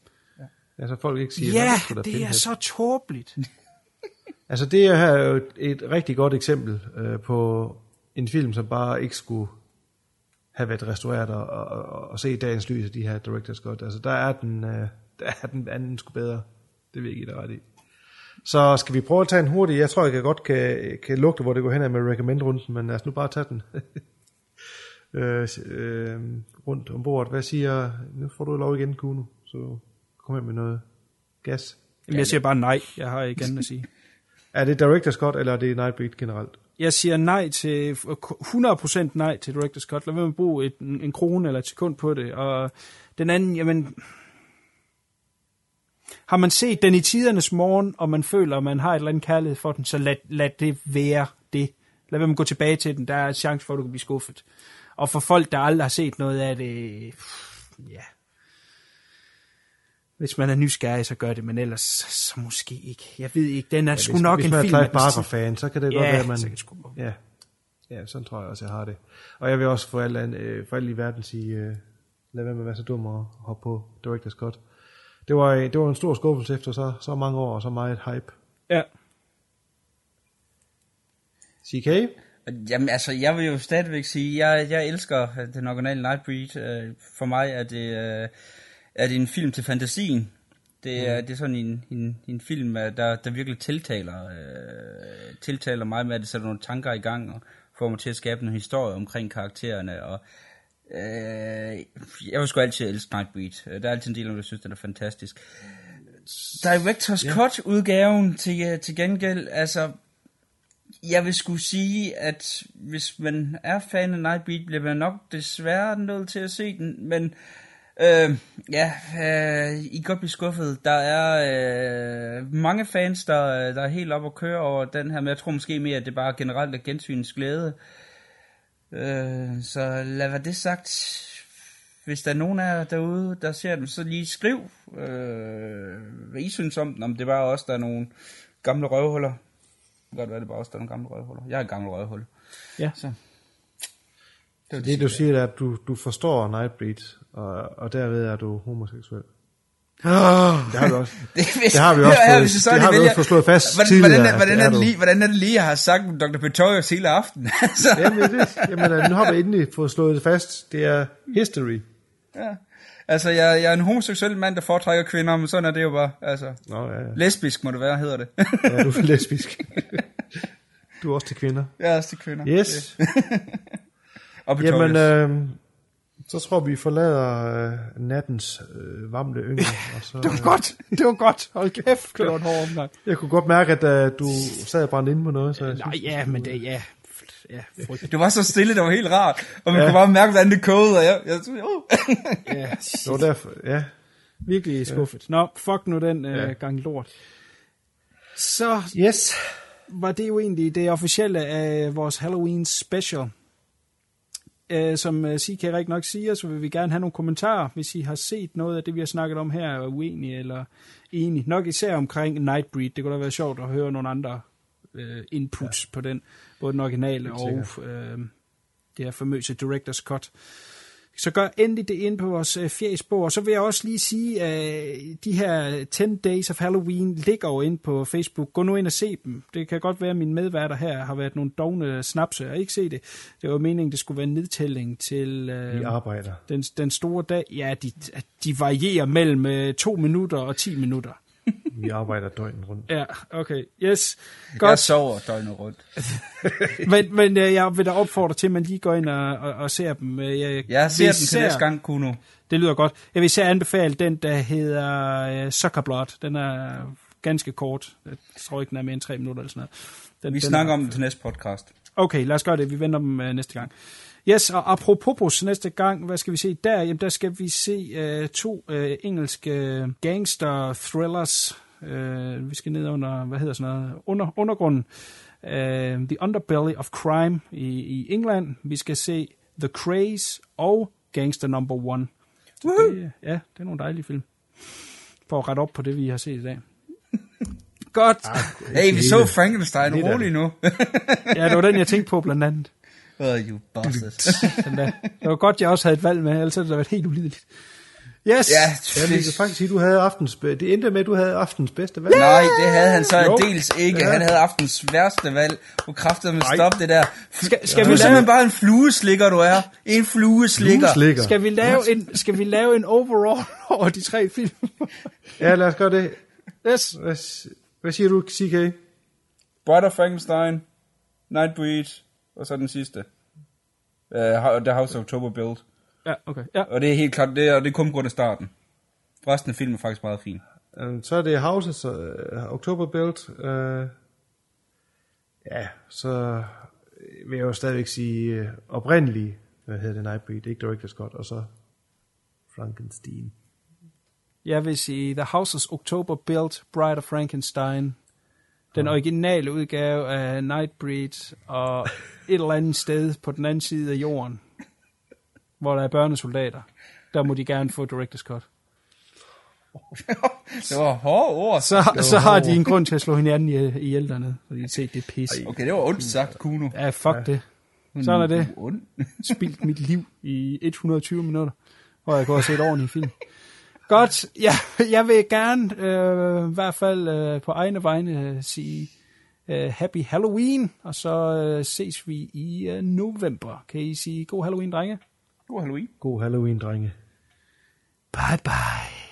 Ja, så folk ikke siger, Ja, "Nå, sgu da det er Pinhead." så tåbeligt. (laughs) Altså det her er jo et, et rigtig godt eksempel øh, på en film, som bare ikke skulle have været restaureret og, og, og, og se dagens lys af de her director's cut. Altså der er den, øh, (laughs) der er den anden sgu bedre. Det vil jeg give dig ret i. Så skal vi prøve at tage en hurtig, jeg tror jeg kan godt kan, kan lugte, hvor det går hen med recommend-runden, men lad os nu bare tage den (laughs) øh, øh, rundt om bordet. Hvad siger, nu får du lov igen, Kuno, så kom her med noget gas. Jamen, jeg siger bare nej. Jeg har ikke andet at sige. (laughs) Er det Director's Cut, eller er det Nightbreed generelt? Jeg siger nej til 100% nej til Director's Cut. Lad være med at bruge et, en, en krone eller et sekund på det. Og den anden, jamen... Har man set den i tidernes morgen, og man føler, at man har et eller andet kærlighed for den, så lad, lad det være det. Lad være med at gå tilbage til den. Der er en chance for, at du kan blive skuffet. Og for folk, der aldrig har set noget af det, ja. Hvis man er nysgerrig, så gør det, men ellers så, måske ikke. Jeg ved ikke, den er ja, sgu hvis, nok hvis en er film. Clive man kan Barker sige- fan, så kan det Ja, godt være, at man... så kan det sgu ja. ja, sådan tror jeg også, jeg har det. Og jeg vil også for alt, øh, for alt i verden sige, øh, lad være med at være så dum og hoppe på Director's Cut. Det var, det var en stor skuffelse efter så, så mange år og så meget hype. Ja. CK? Jamen altså, jeg vil jo stadigvæk sige, jeg, jeg elsker den originale Nightbreed. Øh, For mig er det, øh, er det en film til fantasien. Det er, Mm. det er sådan en, en, en film, øh, der, der virkelig tiltaler, øh, tiltaler mig med, at det sætter nogle tanker i gang og får mig til at skabe en historie omkring karaktererne. Og, øh, jeg vil sgu altid elske Nightbreed. Øh, Der er altid en del af der synes, den er fantastisk. Directors Ja. Cut udgaven til, øh, til gengæld, altså jeg vil skulle sige, at hvis man er fan af Nightbeat, bliver man nok desværre nødt til at se den, men Øh, ja, øh, I kan godt blive skuffet. Der er øh, mange fans, der, der er helt op at køre over den her, men jeg tror måske mere, at det bare generelt er gensynens glæde. Øh, så lad være det sagt. Hvis der er nogen af jer derude, der ser den, så lige skriv, øh, hvad I synes om den. Om det bare også der er nogle gamle røvhuller. Det kan godt være, det bare også der er nogle gamle røvhuller. Jeg er et gammel røvhul. Ja. Så. Det, det, det du siger, er, at du, du forstår Nightbreed, og, og derved er du homoseksuel. Oh, det har vi også. (laughs) Det, hvis, det har vi (laughs) også, her, fået, hvis det, det har vi vælger, også fået slået fast hvordan, tidligere. Hvordan, hvordan, er det lige, hvordan er det lige, jeg har sagt Dr. Pretorius hele aften? (laughs) altså. jamen, det, jamen, øh, nu har vi endelig fået slået det fast. Det er history. Ja. Altså, jeg, jeg er en homoseksuel mand, der foretrækker kvinder, men sådan er det jo bare. Altså, Nå, ja, ja. Lesbisk må det være, hedder det. ja, du er lesbisk. Du er også til kvinder. Jeg er også til kvinder. Yes. Og Jamen, øh, så tror vi forlader øh, nattens øh, varmle yngel. Og så, det var godt. Det var godt. Hold kæft, det var en hård omgang. Jeg kunne godt mærke, at øh, du sad og brændte inde på noget. Så jeg Nej, synes, ja, men det, ja. ja det var så stille, det var helt rart. Og man Ja. kunne bare mærke, hvordan det kogede. Og jeg, jeg, oh. ja, (laughs) det var derfor, ja. Virkelig skuffet. Nå, fuck nu den øh, Ja. gang lort. Så yes. var det jo egentlig det officielle af vores Halloween special. Øh, som øh, CK rigtig nok siger, så vil vi gerne have nogle kommentarer, hvis I har set noget af det, vi har snakket om her, er uenige eller enige. Nok især omkring Nightbreed. Det kunne da være sjovt at høre nogle andre øh, inputs ja. på den, både den originale og øh, det her famøse Director's Cut. Så gør endelig det ind på vores øh, fjæsbog. Og så vil jeg også lige sige, at øh, de her 10 Days of Halloween ligger jo ind på Facebook. Gå nu ind og se dem. Det kan godt være, at mine medværter her har været nogle dogne snapse og ikke se det. Det var meningen, det skulle være en nedtælling til øh, Vi arbejder. den, den store dag. Ja, de, de varierer mellem øh, to minutter og 10 minutter. Vi arbejder døgnet rundt. Ja, okay. Yes. Jeg Godt. sover døgnet rundt. (laughs) men, men øh, jeg vil da opfordre til, at man lige går ind og, og, og ser dem. Øh, Jeg, Jeg ser den til næste gang, Kuno. Det lyder godt. Jeg vil især anbefale den, der hedder uh, Sucker Blood. Den er ganske kort. Jeg tror ikke, den er mere end tre minutter eller sådan noget. Den, Vi den snakker er- om det til næste podcast. Okay, lad os gøre det. Vi venter dem uh, næste gang. Yes, og apropos næste gang, hvad skal vi se der? Jamen, der skal vi se uh, to uh, engelske gangster thrillers. Uh, vi skal ned under, hvad hedder sådan noget, under, undergrunden. Uh, The Underbelly of Crime i, i England. Vi skal se The Craze og Gangster Number One. Det, ja, det er nogle dejlige film. For at rette op på det, vi har set i dag. Godt. Hey, vi så Frankenstein. Lidt af Rolig nu. ja, det var den, jeg tænkte på blandt andet. Oh, you bastard. (laughs) Det var godt, jeg også havde et valg med, ellers havde det været helt ulideligt. Yes. Ja, Ja, vi kan faktisk sige, at du havde aftens, be- det endte med, at du havde aftens bedste valg. Nej, det havde han så Jo. dels ikke. Ja. Han havde aftens værste valg. Du kræftede med stoppe det der. Skal- skal du vi er lave- simpelthen bare en flueslikker, du er. En flueslikker. Flueslikker. Skal vi lave en, skal vi lave en overall (laughs) over de tre film? Ja, lad os gøre det. yes. Hvad, hvad siger du, CK? Bride of Frankenstein, Nightbreed, og så den sidste. Uh, The House of October Build. Ja, okay. Ja. Og det er helt klart, det er, og det er kun på grund af starten. Resten af filmen er faktisk meget fin. Um, så er det Houses, uh, October Build. Uh, ja, så vil jeg jo stadigvæk sige uh, oprindelig, hvad hedder det, Nightbreed, ikke Director's Scott, og så Frankenstein. Jeg vil sige The Houses October Built, Bride of Frankenstein, den originale udgave af Nightbreed, og et eller andet sted på den anden side af jorden, hvor der er børnesoldater. Der må de gerne få Director's Cut. (laughs) Det var hårde ord. Så, så har de en grund til at slå hinanden ihjel- ihjel dernede, fordi de se, det pis. Okay, det var ondt sagt, Kuno. Ja, fuck ja. det. Sådan er det. Spildt mit liv i 120 minutter, hvor jeg går og set ordentligt film. (laughs) Godt, ja, (laughs) jeg vil gerne, øh, i hvert fald øh, på egne vegne, øh, sige øh, Happy Halloween, og så øh, ses vi i øh, november. Kan I sige god Halloween, drenge? God Halloween. God Halloween, drenge. Bye bye.